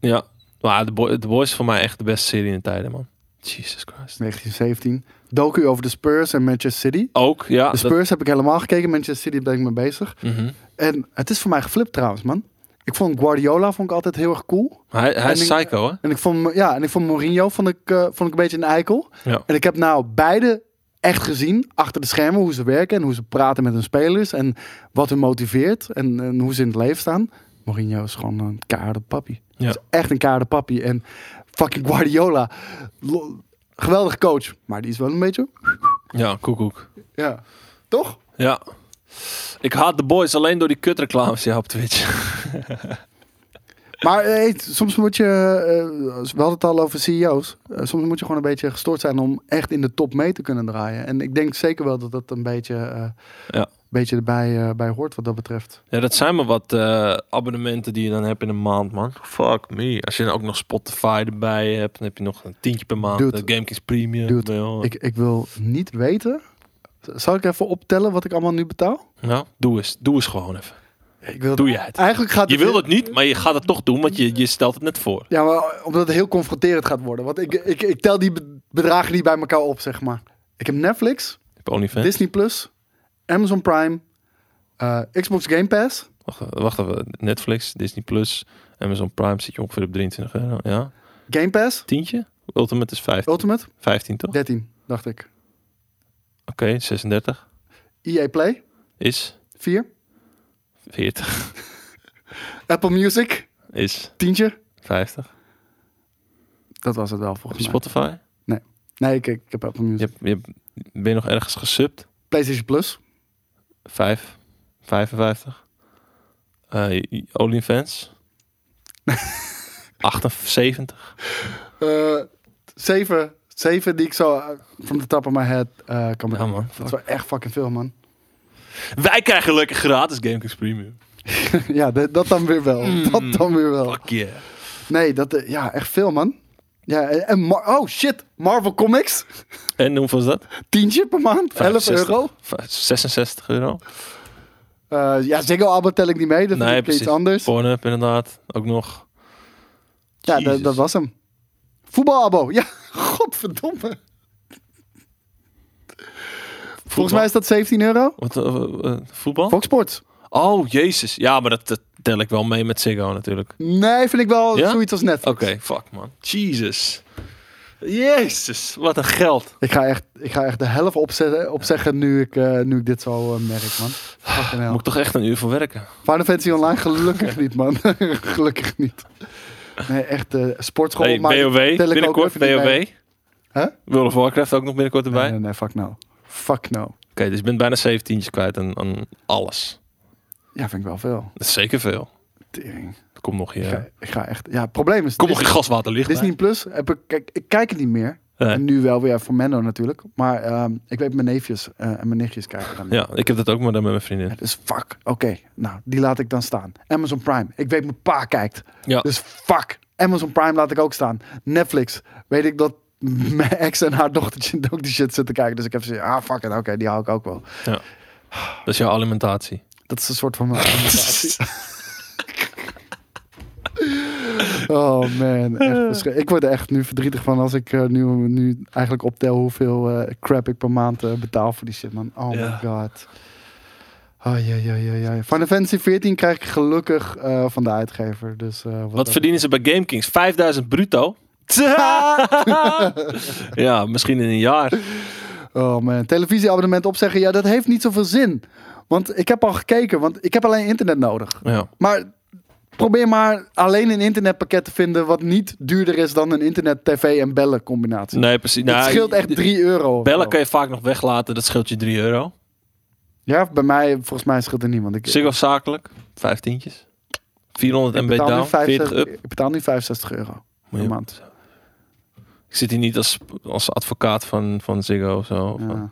Ja. Maar The, Boy, The Boys is voor mij echt de beste serie in de tijden, man. Jesus Christ. 1917. Docu over de Spurs en Manchester City. Ook, ja. De dat- Spurs heb ik helemaal gekeken. Manchester City ben ik mee bezig. Mhm. En het is voor mij geflipt trouwens, man. Ik vond Guardiola vond ik altijd heel erg cool. Hij, hij is ik- psycho, hè? En ik vond, ja, en ik vond Mourinho vond ik, eh, vond ik een beetje een eikel. Ja. En ik heb nou beide echt gezien achter de schermen hoe ze werken en hoe ze praten met hun spelers en wat hun motiveert en, en hoe ze in het leven staan. Mourinho is gewoon een keiharde papi. Ja. Is echt een keiharde papi. En fucking Guardiola, geweldige coach, maar die is wel een beetje, Ja, koekoek. ja, toch? Ja. Ik haat The Boys alleen door die kutreclames ja, op Twitch. Maar eh, hey, soms moet je, eh, we hadden het al over CEO's, Eh, soms moet je gewoon een beetje gestoord zijn om echt in de top mee te kunnen draaien. En ik denk zeker wel dat dat een beetje, Ja. Beetje erbij eh, bij hoort wat dat betreft. Ja, dat zijn maar wat eh, abonnementen die je dan hebt in een maand, man. Fuck me. Als je dan ook nog Spotify erbij hebt, dan heb je nog een tientje per maand. Dude. de GameKings Premium. Dude. Ik, ik wil niet weten. Zal ik even optellen wat ik allemaal nu betaal? Nou, doe eens. Doe eens gewoon even. Ik wil Doe jij het? Eigenlijk gaat Je wil het niet, maar je gaat het toch doen, want je, je stelt het net voor. Ja, maar omdat het heel confronterend gaat worden. Want ik, ik, ik tel die be- bedragen niet bij elkaar op, zeg maar. Ik heb Netflix, Je hebt OnlyFans. Disney Plus, Amazon Prime, eh, Xbox Game Pass. Wacht, wacht even. Netflix, Disney Plus, Amazon Prime zit je ongeveer op 23 euro. Ja. Game Pass, Tientje? Ultimate is 15. Ultimate, 15 toch? 13, dacht ik. Oké, 36 EA Play, is 4. 40 Apple Music, is tientje. 50. Dat was het wel je volgens mij. Spotify? Nee, ik, ik heb Apple Je Music. hebt, je hebt- ben je nog ergens gesubt? PlayStation Plus. 5, 55. Eh OnlyFans? 78. Eh 7, 7 die ik zo eh, from the top of my head eh, kan Ja, man. Dat is wel echt fucking veel, man. Wij krijgen lekker gratis GameKings Premium. ja, de- dat dan weer wel. Mm. Dat dan weer wel. Fuck yeah. Nee, dat, ja, echt veel, man. Ja, en, Mar- oh shit, Marvel Comics. En hoeveel is dat? Tientje per maand, 11 65. euro. Vijf- 66 euro. Eh, ja, Ziggo Abo tel ik niet mee, dat Nee, is iets anders. Pornhub inderdaad. Ook nog. Ja, dat, dat was hem. Voetbalabo, ja, godverdomme. Volgens mij is dat 17 euro. Wat, eh, eh, voetbal? Fox Sports. Oh, jezus. Ja, maar dat, dat tel ik wel mee met Ziggo natuurlijk. Nee, vind ik wel Ja? zoiets als Netflix. Oké, fuck man. Jesus. Jezus, wat een geld. Ik ga echt, ik ga echt de helft opzetten, opzeggen nu ik, eh, nu ik dit zo eh, merk, man. Moet ik toch echt een uur voor werken? Final Fantasy Online gelukkig niet, man. gelukkig niet. Nee, echt eh sportschool. Hey, maar BOW, binnenkort BOW. Huh? World of Warcraft ook nog binnenkort erbij. Nee, nee, nee, fuck no. Fuck no. Oké, dus je bent bijna 17 kwijt aan, aan alles. Ja, vind ik wel veel. Dat is zeker veel. Tering. Er komt nog je, Ik, ga, ik ga echt... Ja, het probleem is... komt nog je gaswaterlicht bij. Disney Plus, heb ik, kijk, ik kijk het niet meer. Nee. En nu wel weer voor Mendo natuurlijk. Maar ehm, ik weet mijn neefjes eh, en mijn nichtjes kijken dan. Ja, ik heb dat ook maar dan met mijn vriendin. Dus fuck. Oké, nou, die laat ik dan staan. Amazon Prime. Ik weet mijn pa kijkt. Ja. Dus fuck. Amazon Prime laat ik ook staan. Netflix. Weet ik dat mijn ex en haar dochtertje ook die shit zitten kijken. Dus ik heb ze ah fuck it. Oké, die hou ik ook wel. Dat is jouw alimentatie. Dat is een soort van. Oh man, echt Ik word er echt nu verdrietig van als ik eh, nu, nu eigenlijk optel hoeveel eh, crap ik per maand eh, betaal voor die shit, man. Oh my god. Oh ja, ja, ja, ja. Final Fantasy 14 krijg ik gelukkig van de uitgever. Dus, eh, Wat verdienen ze bij GameKings? 5000 bruto? ja, misschien in een jaar. Oh man, televisieabonnement opzeggen, ja, dat heeft niet zoveel zin. Want ik heb al gekeken, want ik heb alleen internet nodig. Ja. Maar probeer maar alleen een internetpakket te vinden wat niet duurder is dan een internet, tv en bellen combinatie. Nee, precies. het Nou, scheelt echt de- 3 euro. Bellen kan je vaak nog weglaten, dat scheelt je 3 euro. Ja, bij mij, volgens mij scheelt het niet. Want ik, Ziggo zakelijk, 15. 400 ik, MB down, 40 65, up. ik betaal nu 65 euro per maand. Ik zit hier niet als, als advocaat van, van Ziggo of zo. Ja.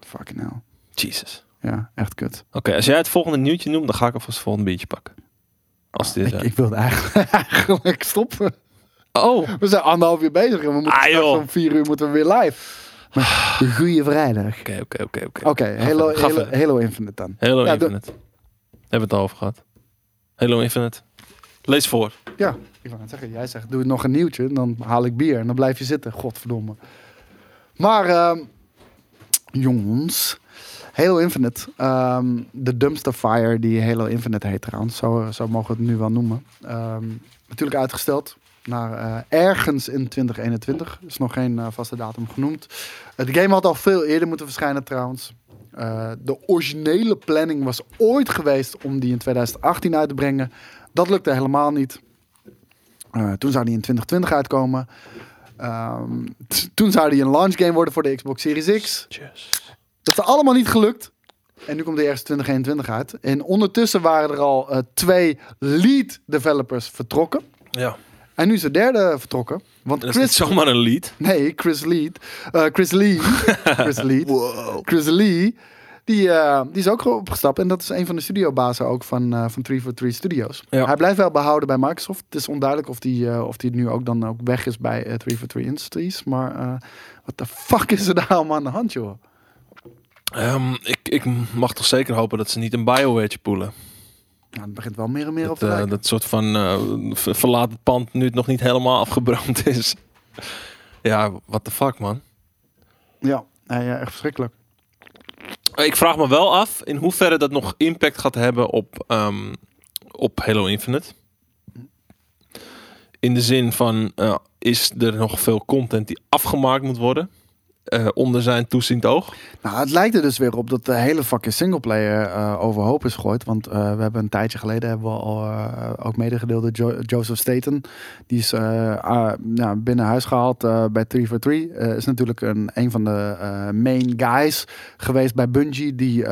Fucking hell. Jesus. Ja, echt kut. Oké, als jij het volgende nieuwtje noemt, dan ga ik alvast het volgende biertje pakken. Als dit, Ik, eh, ik wilde eigenlijk, eigenlijk stoppen. Oh, We zijn anderhalf uur bezig en we moeten Ah, om vier uur moeten we weer live. Maar, goeie vrijdag. oké, oké, oké. oké. Oké, Infinite dan. Ja, doe- Infinite. Hebben we het al over gehad. Halo Infinite. Lees voor. Ja, ik wou net zeggen, jij zegt doe nog een nieuwtje, dan haal ik bier en dan blijf je zitten. Godverdomme. Maar, ehm, jongens, Halo Infinite, ehm, de dumpster fire die Halo Infinite heet trouwens, zo, zo mogen we het nu wel noemen. Ehm, natuurlijk uitgesteld naar eh, ergens in 2021. Er is nog geen eh, vaste datum genoemd. De game had al veel eerder moeten verschijnen trouwens. Eh, de originele planning was ooit geweest om die in 2018 uit te brengen. Dat lukte helemaal niet. Toen zou die in 2020 uitkomen. Ehm, toen zou die een launch game worden voor de Xbox Series X. Cheers. Dat is allemaal niet gelukt. En nu komt die ergens 2021 uit. En ondertussen waren er al eh, twee lead developers vertrokken. Ja. En nu is de derde vertrokken. Want Dat is niet Chris... zomaar een lead. Nee, Chris Lead. eh, Chris Lee. Chris Lead. Chris Lee. Die, eh, die is ook opgestapt. En dat is een van de studiobazen ook van, eh van 343 Studios. Ja. Hij blijft wel behouden bij Microsoft. Het is onduidelijk of die, eh, of die nu ook dan ook weg is bij eh 343 Industries. Maar eh, wat de fuck is er daar allemaal aan de hand, joh? Ehm, ik, ik mag toch zeker hopen dat ze niet een BioWare poelen. Nou, het begint wel meer en meer op Dat, te lijken. dat soort van eh, ver- verlaat het pand nu het nog niet helemaal afgebrand is. ja, what the fuck man. Ja, nee, ja, echt verschrikkelijk. Ik vraag me wel af in hoeverre dat nog impact gaat hebben op, ehm, op Halo Infinite. In de zin van, eh, is er nog veel content die afgemaakt moet worden? Eh, onder zijn toeziend oog? Nou, het lijkt er dus weer op dat de hele fucking singleplayer eh overhoop is gegooid. Want eh, we hebben een tijdje geleden hebben we al ook medegedeeld Jo- Joseph Staten. Die is nou, binnen huis gehaald eh, bij 343. Eh is natuurlijk een, een van de main guys geweest bij Bungie. Die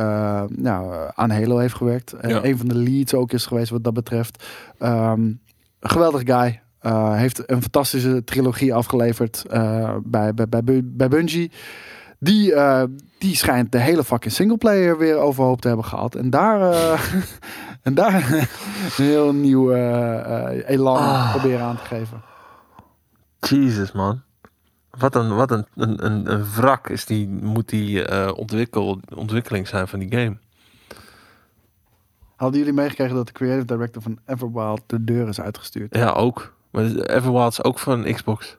nou, aan Halo heeft gewerkt. Ja. Een van de leads ook is geweest wat dat betreft. Ehm, geweldig guy. Eh, heeft een fantastische trilogie afgeleverd eh, bij, bij, bij, Bu- bij Bungie. Die, eh, die schijnt de hele fucking singleplayer weer overhoop te hebben gehad. En daar, en daar een heel nieuw elan Ah. proberen aan te geven. Jesus man. Wat een, wat een, een, een, een wrak is die, moet die ontwikkel, ontwikkeling zijn van die game. Hadden jullie meegekregen dat de creative director van Everwild de deur is uitgestuurd? Ja, ook. Maar Everwild is ook van Xbox.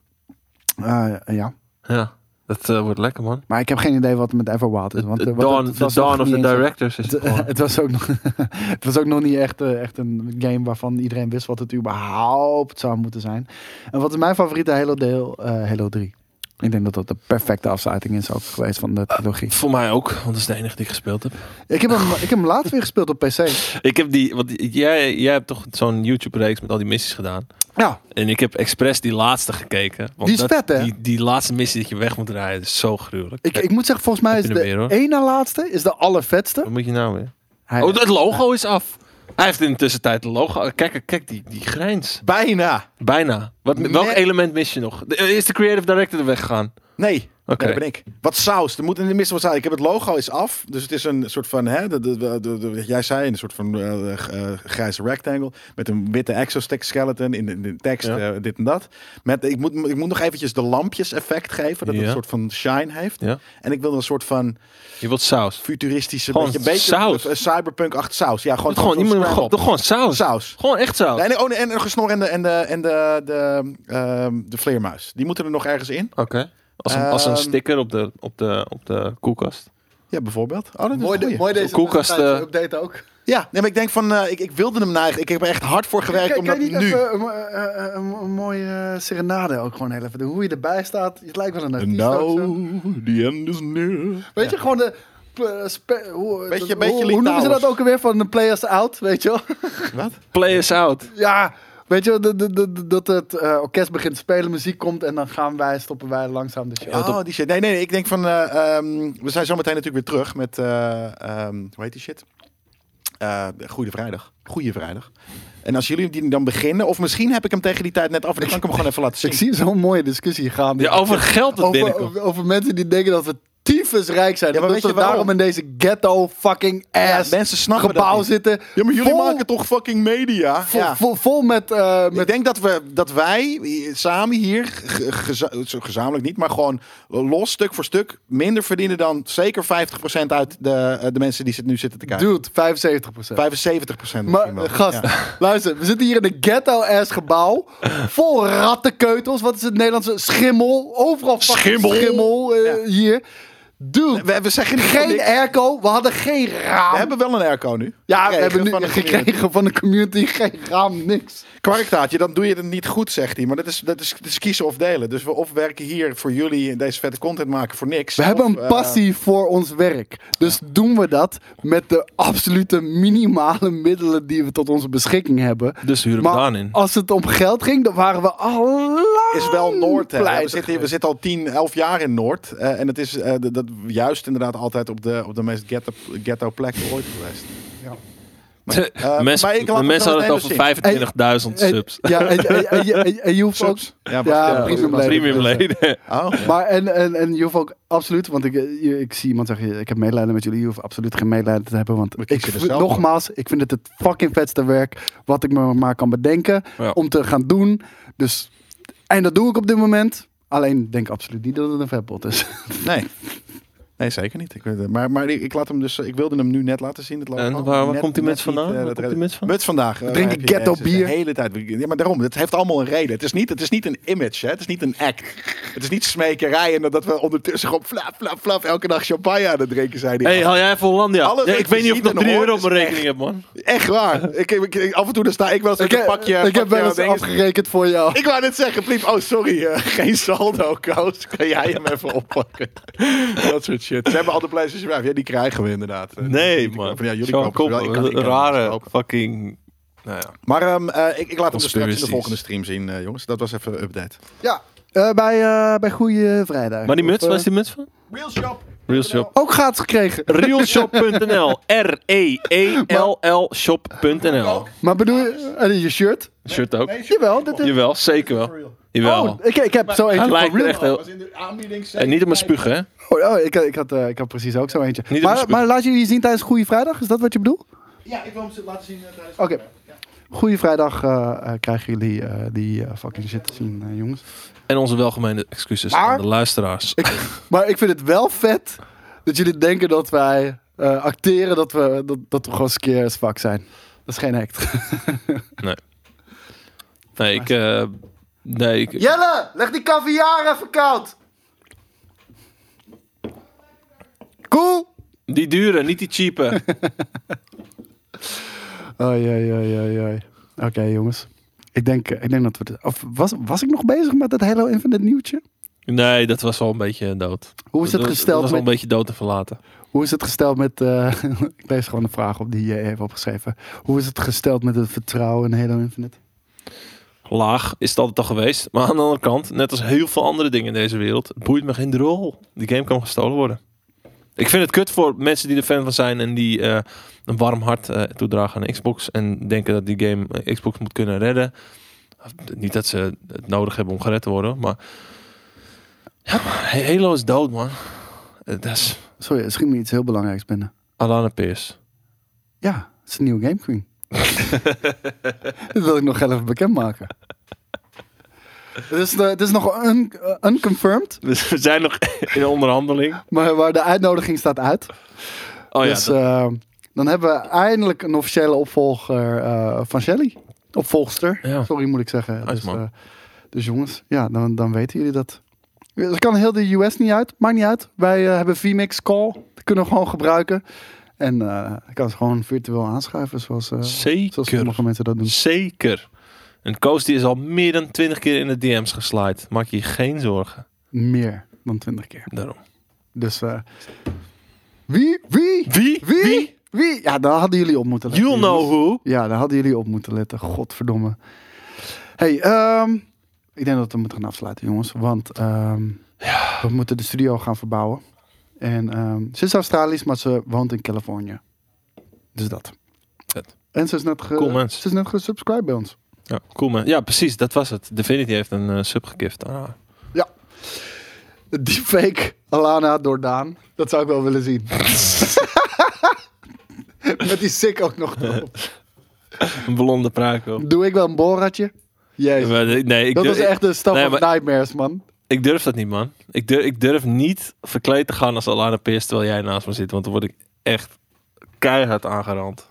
Ah, ja. Ja, dat eh, wordt lekker man. Maar ik heb geen idee wat er met Everwild is. Want, eh, wat Dawn, het was Dawn of the Directors is het Het, was ook nog, het was ook nog niet echt, eh, echt een game waarvan iedereen wist wat het überhaupt zou moeten zijn. En wat is mijn favoriete Halo deel? Eh, Halo 3. Ik denk dat dat de perfecte afsluiting is ook geweest van de trilogie. Voor mij ook, want dat is de enige die ik gespeeld heb. Ik heb hem, ik heb hem laatst weer gespeeld op PC. Ik heb die, want jij, jij hebt toch zo'n YouTube-reeks met al die missies gedaan. Ja, En ik heb expres die laatste gekeken. Want Die is dat- vet, hè? Die, die laatste missie dat je weg moet rijden is zo gruwelijk. ik, ik moet zeggen, volgens mij is de één na laatste is de allervetste. Wat moet je nou weer? Hij, Oh, dat logo is af. Hij heeft in de tussentijd een logo. Kijk, kijk die, die grijns. Bijna. Bijna. Wat, welk element mis je nog? De- Is de creative director er weggegaan? Nee. Oké. Nee, dat ben ik. Wat saus. Er moet in de midden wat saus. Ik heb het logo is af. Dus het is een soort van, hè, de, de, de, jij zei, een soort van eh, eh, grijze rectangle. Met een witte exostick skeleton in de, in de tekst, Ja. eh, dit en dat. Met, ik, moet, ik moet nog eventjes de lampjes effect geven. Dat het Ja. een soort van shine heeft. Ja. En ik wil een soort van Je wilt saus. futuristische, Gewoon beetje, beetje saus. eh, cyberpunk-achtig saus. Ja, gewoon, gewoon, gewoon, gewoon saus. saus. Gewoon echt saus. Nee, oh, en nog een snor en de, en de, en de, de, ehm, de vleermuis. Die moeten er nog ergens in. Oké. Als, een, als een Ehm, sticker op de, op de, op de koelkast. Ja, bijvoorbeeld. Oh, dat is mooi, de, goeie. mooi deze Koelkast, eh, update ook. Ja, nee, maar ik denk van, eh, ik, ik wilde hem nou Ik heb er echt hard voor gewerkt om dat nu... even eh, een, een mooie serenade ook gewoon heel even doen? Hoe je erbij staat. Het lijkt wel een artiest now the end is near. Weet je, gewoon de... spe- hoe, Beetje- dat- beetje hoe, hoe noemen ze dat ook alweer van de players out, weet je wel? Wat? Play us out. ja, weet je wel, dat- dat- het eh, orkest begint te spelen, muziek komt en dan gaan wij, stoppen wij langzaam de show. Oh, die shit. Nee, nee, nee. Ik denk van... eh, ehm, we zijn zometeen natuurlijk weer terug met... eh, ehm, hoe heet die shit? Eh Goede Vrijdag. Goeie Vrijdag. En als jullie die dan beginnen... Of misschien heb ik hem tegen die tijd net af... En dan kan ik hem gewoon even laten zien. Ik zie zo'n mooie discussie gaan. Ja, over geld dat over, binnenkomt. over, over mensen die denken dat we tyfus rijk zijn. Ja, maar dat weet je waarom? daarom in deze ghetto fucking Ja, ass mensen snappen dat gebouw niet. zitten. Ja, maar jullie vol, maken toch fucking media? vol, ja. vol, vol met... eh, Ik met denk dat, we, dat wij samen hier, ge- geza- zo gezamenlijk niet, maar gewoon los, stuk voor stuk, minder verdienen dan zeker 50% uit de, eh, de mensen die zit, nu zitten te kijken. dude, 75% 75% Maar misschien wel. eh, gast, Ja. luister, we zitten hier in een ghetto-ass gebouw. Vol rattenkeutels. Wat is het Nederlandse? Schimmel. Overal fucking Schimmel. schimmel eh, hier. Dude, We, we zeggen geen niks. airco. We hadden geen raam. We hebben wel een airco nu. ja, we hebben nu van de gekregen community. van de community geen raam, niks. Kwarktaatje, dan doe je het niet goed, zegt hij. Maar dat is, dat is, dat is kiezen of delen. Dus we of werken hier voor jullie en deze vette content maken voor niks. We hebben een eh, passie voor ons werk. Dus doen we dat met de absolute minimale middelen die we tot onze beschikking hebben. Dus huren we Daan in. als het om geld ging, dan waren we al lang is wel Noord. Hè. We, zitten, hier- we zitten al 10, 11 jaar in Noord. eh, en het is eh, dat, dat juist inderdaad altijd op de, op de meest ghetto, ghetto plek ooit geweest. eh, mensen maar ik het mensen zo hadden het over 25.000 En- subs. Ja, en, en, en, je- en- en je hoeft ook... Ja, Ja, premium leden. Oh, ja. Maar en, en, en je hoeft ook absoluut, want ik, eh, je- ik zie iemand zeggen, ik heb medelijden met jullie, je hoeft absoluut geen medelijden te hebben, want ik, voor. nogmaals, ik vind het het fucking vetste werk wat ik me maar kan bedenken Ja. om te gaan doen. Dus, en dat doe ik op dit moment. Alleen denk ik absoluut niet dat het een vetbot is. Nee. Nee, zeker niet. Ik weet het. Maar, maar ik, ik laat hem dus, ik wilde hem nu net laten zien. Het En waar, waar Net- komt die mens vandaan? niet, eh, dat komt die? Muts vandaag. eh, drinken ghetto bier. De hele tijd. Ja, maar daarom. Het heeft allemaal een reden. Het is niet, het is niet een image. Hè? Het is niet een act. Het is niet smekerij. En dat we ondertussen gewoon flap, flap, flap elke dag champagne aan het drinken zijn. Hey, haal jij even Hollandia? Alles Ja, ik weet niet of ik nog en 3 hoort euro op mijn rekening heb, man. Echt waar. Ik, af en toe dan sta ik wel eens ik een pakje. ik heb wel eens afgerekend voor jou. Ik wou net zeggen, Pliep, oh sorry, eh, geen saldo, Koos. Kan jij hem even oppakken? Dat soort shit. Ze hebben al de PlayStation 5. Ja, die krijgen we inderdaad. Eh, Nee, man. Ja, jullie kopen wel. Ik kan, ik kan rare fucking... Nou ja. Maar ehm, eh, ik, ik laat hem dus straks in de volgende stream zien, eh, jongens. Dat was even een update. Ja, eh, bij, eh, bij Goeie Vrijdag. Maar die muts, waar is die muts van? Real Shop. Real Shop. Ook gratis gekregen. Realshop.nl. R-E-E-L-L shop.nl. Maar bedoel je, en je shirt? Shirt ook. Jawel, dit is... Jawel, zeker wel. Jawel. Oh, ik, ik heb zo eentje lijkt er echt heel... En niet op mijn spugen, hè? Oh, oh, ik, ik, had, eh, ik had precies ook zo eentje. Niet Maar, maar laat je die zien tijdens Goeie Vrijdag? Is dat wat je bedoelt? Ja, ik wil hem laten zien eh, tijdens. Oké. Goeie Vrijdag eh, eh, krijgen jullie eh, die eh, fucking shit te zien, eh, jongens. En onze welgemeende excuses Maar- aan de luisteraars. Maar ik vind het wel vet dat jullie denken dat wij eh, acteren dat we, dat, dat we gewoon skeer as fuck zijn. Dat is geen act. Nee, ik... eh, nee, ik... Jelle, leg die caviar even koud. Cool. Die dure, niet die cheape. Oei, oei, oei, oei. Oké, jongens. Ik denk, eh, ik denk dat we... de- of was, was ik nog bezig met het Halo Infinite nieuwtje? Nee, dat was al een beetje dood. Hoe is het Dat- gesteld Dat was al met- een beetje dood te verlaten. Hoe is het gesteld met... eh, ik lees gewoon de vraag op die je heeft opgeschreven. Hoe is het gesteld met het vertrouwen in Halo Infinite? Laag is het altijd al geweest. Maar aan de andere kant, net als heel veel andere dingen in deze wereld, het boeit me geen drol. Die game kan gestolen worden. Ik vind het kut voor mensen die er fan van zijn en die eh, een warm hart eh, toedragen aan Xbox. En denken dat die game eh, Xbox moet kunnen redden. Niet dat ze het nodig hebben om gered te worden, maar... Ja, maar Halo is dood, man. Dat is Sorry, er schiet me iets heel belangrijks binnen. Alana Pierce. Ja, het is een nieuwe Game Queen. dat wil ik nog even bekendmaken. Het is, eh, het is nog un, unconfirmed, Dus we zijn nog in onderhandeling. maar waar de uitnodiging staat uit. Oh ja, dus dat- eh, dan hebben we eindelijk een officiële opvolger eh, van Shelly. Opvolgster, Ja. sorry moet ik zeggen. Dus, man. eh, dus jongens, ja, dan, dan weten jullie dat. Ze kan heel de US niet uit, maakt niet uit. Wij hebben vMix Call, dat kunnen we gewoon gebruiken. En eh ik kan ze gewoon virtueel aanschuiven, zoals, eh, zoals sommige mensen dat doen. Zeker. En Koos die is al meer dan 20 keer in de DM's geslide. Maak je geen zorgen. Meer dan 20 keer. Daarom. Dus, eh, Wie? Wie? Wie? Wie? Wie? Ja, daar hadden jullie op moeten letten. You'll know who. Ja, daar hadden jullie op moeten letten. Godverdomme. hey, ehm, ik denk dat we moeten gaan afsluiten, jongens. Want ehm, we moeten de studio gaan verbouwen. En ehm, ze is Australisch, maar ze woont in Californië. Dus dat. Vet. En ze is net, ge Cool mens. ze is net gesubscribed bij ons. Ja, cool man. Ja, precies. Dat was het. Divinity heeft een eh, sub gegift. Ah. De deepfake Alana door Daan. Dat zou ik wel willen zien. Met die sick ook nog erop. Een blonde pruik op. Doe ik wel een boratje? Jezus. Nee, ik dat was echt nee, of maar- nightmares, man. Ik durf dat niet, man. Ik durf, ik durf niet verkleed te gaan als Alana Pierce terwijl jij naast me zit. Want dan word ik echt keihard aangerand.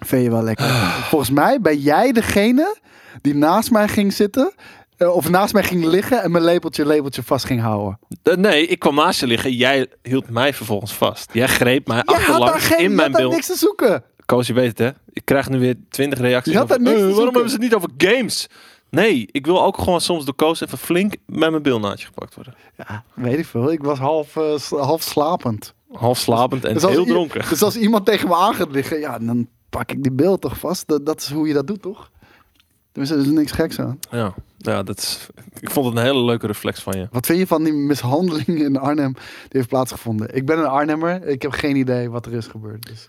Vind je wel lekker. Volgens mij ben jij degene die naast mij ging zitten. eh, Of naast mij ging liggen en mijn lepeltje, lepeltje vast ging houden. Eh, nee, ik kwam naast je liggen. Jij hield mij vervolgens vast. Jij greep mij had achterlangs geen, in mijn had daar beeld. niks te zoeken. Koos, je weet het hè. Ik krijg nu weer twintig reacties. Je had over, daar niks "Eh, waarom zoeken." hebben ze het niet over games? Nee, ik wil ook gewoon soms door Koos even flink met mijn bilnaadje gepakt worden. Ja, weet ik veel. Ik was half, eh, half slapend. Half slapend en Dus heel dronken. Dus als iemand tegen me aan gaat liggen, ja, dan pak ik die beeld toch vast. Dat, dat is hoe je dat doet, toch? Dus er is niks geks aan. Ja, ja dat is, ik vond het een hele leuke reflex van je. Wat vind je van die mishandeling in Arnhem die heeft plaatsgevonden? Ik ben een Arnhemmer. Ik heb geen idee wat er is gebeurd. Dus.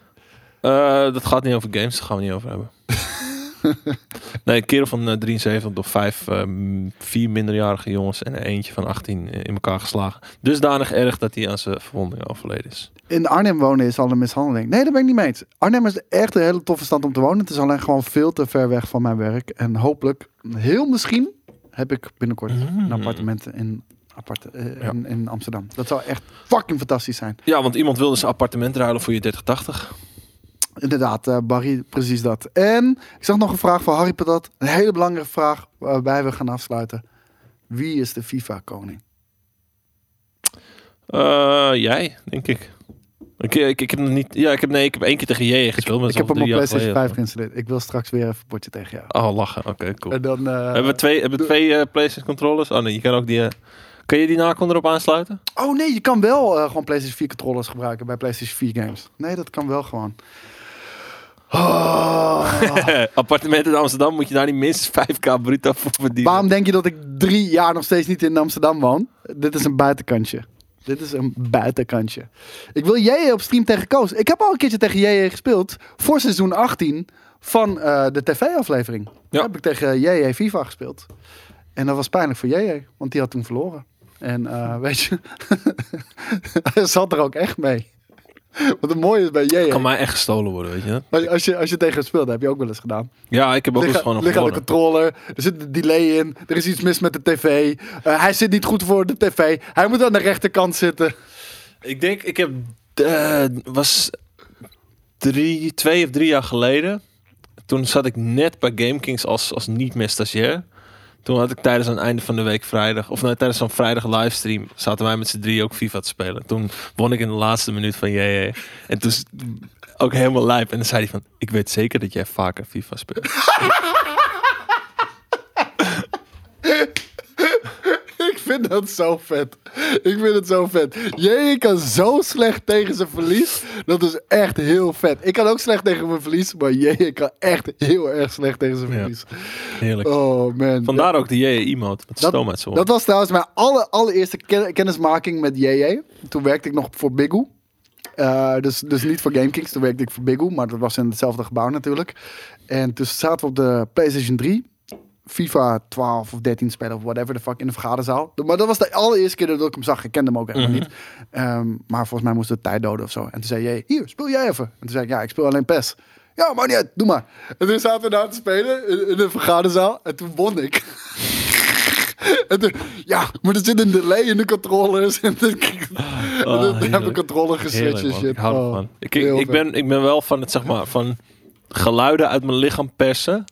Eh, dat gaat niet over games, daar gaan we niet over hebben. nee, een kerel van eh, 73 door vijf, eh, m- vier minderjarige jongens en eentje van 18 in elkaar geslagen. Dusdanig erg dat hij aan zijn verwondingen overleden is. In Arnhem wonen is al een mishandeling. Nee, daar ben ik niet mee eens. Arnhem is echt een hele toffe stad om te wonen. Het is alleen gewoon veel te ver weg van mijn werk. En hopelijk, heel misschien, heb ik binnenkort Mm. een appartement in, apart, eh, Ja. in, in Amsterdam. Dat zou echt fucking fantastisch zijn. Ja, want iemand wilde zijn appartement ruilen voor je 3080. Inderdaad, eh, Barry, precies dat. En ik zag nog een vraag van Harry Patat. Een hele belangrijke vraag waarbij we gaan afsluiten. Wie is de FIFA-koning? Eh, jij, denk ik. Ik, ik, ik heb nog niet. Ja, ik heb nee, ik heb één keer tegen JJ gespeeld. Ik dat heb hem op PlayStation 5 geleden. geïnstalleerd. Ik wil straks weer even een potje tegen jou. Oh, lachen. Oké, cool. En dan, eh, hebben we twee, hebben we twee PlayStation controllers? Oh nee, je kan ook die. kan je die Nacon erop aansluiten? Oh nee, je kan wel gewoon PlayStation 4 controllers gebruiken bij PlayStation 4 games. Nee, dat kan wel gewoon. Oh. Appartement in Amsterdam moet je daar niet minstens 5k bruto voor verdienen. Waarom denk je dat ik drie jaar nog steeds niet in Amsterdam woon? Dit is een buitenkantje. Dit is een buitenkantje. Ik wil JJ op stream tegen Koos. Ik heb al een keertje tegen JJ gespeeld voor seizoen 18 van eh, de tv-aflevering. Daar heb ik tegen JJ FIFA gespeeld. En dat was pijnlijk voor JJ, want die had toen verloren. En eh, weet je, hij zat er ook echt mee. Wat het mooie is bij JJ. kan mij echt gestolen worden, weet je. Als je, als je, als je tegen hem speelt, dat heb je ook wel eens gedaan. Ja, ik heb ook eens gewoon nog lig aan de controller, er zit een delay in, er is iets mis met de tv. Eh, hij zit niet goed voor de tv, hij moet aan de rechterkant zitten. Ik denk, ik heb, eh, was drie, twee of drie jaar geleden. Toen zat ik net bij GameKings als, als niet meer stagiair. Toen had ik tijdens een einde van de week vrijdag, of tijdens zo'n vrijdag livestream, zaten wij met z'n drie ook FIFA te spelen. Toen won ik in de laatste minuut van JJ. En toen ook helemaal lijp. En dan zei hij van, ik weet zeker dat jij vaker FIFA speelt. Ik vind dat zo vet. Ik vind het zo vet. Jij kan zo slecht tegen zijn verlies. Dat is echt heel vet. Ik kan ook slecht tegen mijn verlies, maar jij kan echt heel erg slecht tegen zijn Ja. verlies. Heerlijk. Oh man. Vandaar ook de JJ-emote met Dat- Dat was trouwens mijn aller, allereerste ken- kennismaking met JJ. Toen werkte ik nog voor Bigoo. Eh, dus, dus niet voor GameKings, toen werkte ik voor Bigoo. Maar dat was in hetzelfde gebouw natuurlijk. En toen zaten we op de PlayStation 3. FIFA 12 of 13 spelen of whatever the fuck in de vergaderzaal. Maar dat was de allereerste keer dat ik hem zag. Ik kende hem ook helemaal Mhm. niet. Ehm, maar volgens mij moest het tijd doden of zo. En toen zei jij, hier, speel jij even. En toen zei ik, ja, ik speel alleen PES. Ja, maar niet uit, doe maar. En toen zaten we daar te spelen in, in de vergaderzaal. En toen won ik. En toen, ja, maar er zit een delay in de controllers. En toen, en toen heb ik controller geswitcht en shit. Ik hou Oh, ervan. Ik, ik, ben, ik ben wel van het, zeg maar, van geluiden uit mijn lichaam persen.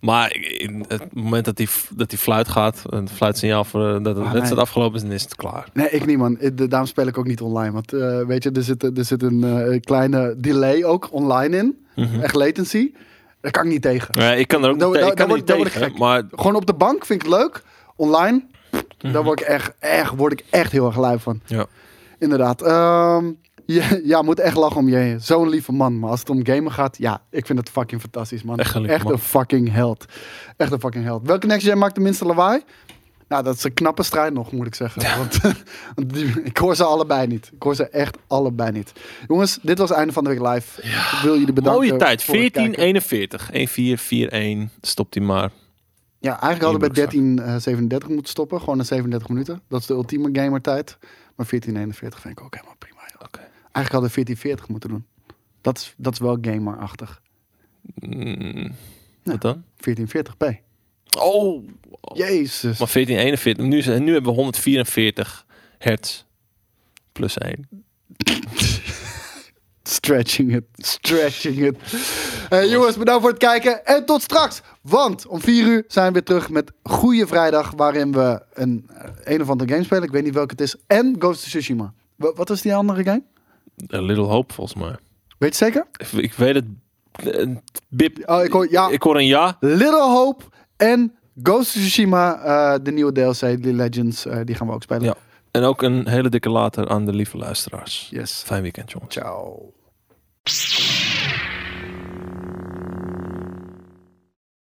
Maar in het moment dat die, dat die fluit gaat, een fluitsignaal voor eh, dat het Ah, wedstrijd nee. afgelopen is, dan is het klaar. Nee, ik niet, man. Daarom speel ik ook niet online. Want eh, weet je, er zit, er zit een eh, kleine delay ook online in. Echt latency. Daar kan ik niet tegen. Ja, ik kan er ook niet, dan- ik kan dan niet word- dan word ik tegen, gek. maar Gewoon op de bank vind ik het leuk. Online, Mhm. daar word ik echt, echt, word ik echt heel erg lui van. ja. Inderdaad. Ehm, je, ja, moet echt lachen om je. Zo'n lieve man. Maar als het om gamen gaat, ja, ik vind het fucking fantastisch, man. Echt een lieve man. een fucking held. Echt een fucking held. Welke next gen maakt de minste lawaai? Nou, dat is een knappe strijd nog, moet ik zeggen. Want, want die- ik hoor ze allebei niet. Ik hoor ze echt allebei niet. Jongens, dit was het einde van de week live. Ik wil jullie bedanken. Mooie tijd. voor het kijken. 1441. 1441. Stopt hij maar. Ja, eigenlijk hadden we bij Inbox, 1337 moeten stoppen. Gewoon na 37 minuten. Dat is de ultieme gamertijd. Maar 1441 vind ik ook helemaal prima. Eigenlijk hadden we 1440 moeten doen. Dat is, dat is wel gamer-achtig. Mm, Wat dan? 1440p. Oh. Jezus. Maar 1441. Nu, is- nu hebben we 144 hertz. Plus 1. Stretching it. Stretching it. Jongens, bedankt voor het kijken. En tot straks. Want om 4 uur zijn we weer terug met Goeie Vrijdag. Waarin we een, eh, een of andere game spelen. Ik weet niet welke het is. En Ghost of Tsushima. Wa- Wat is die andere game? A Little Hope volgens mij. Weet je zeker? Ik, ik weet het. Bip. Oh, ik hoor, ja, Ik hoor een ja. Little Hope en Ghost of Tsushima, eh, de nieuwe DLC, The Legends, eh, die gaan we ook spelen. Ja. En ook een hele dikke later aan de lieve luisteraars. Yes. Fijn weekend, jongens. Ciao.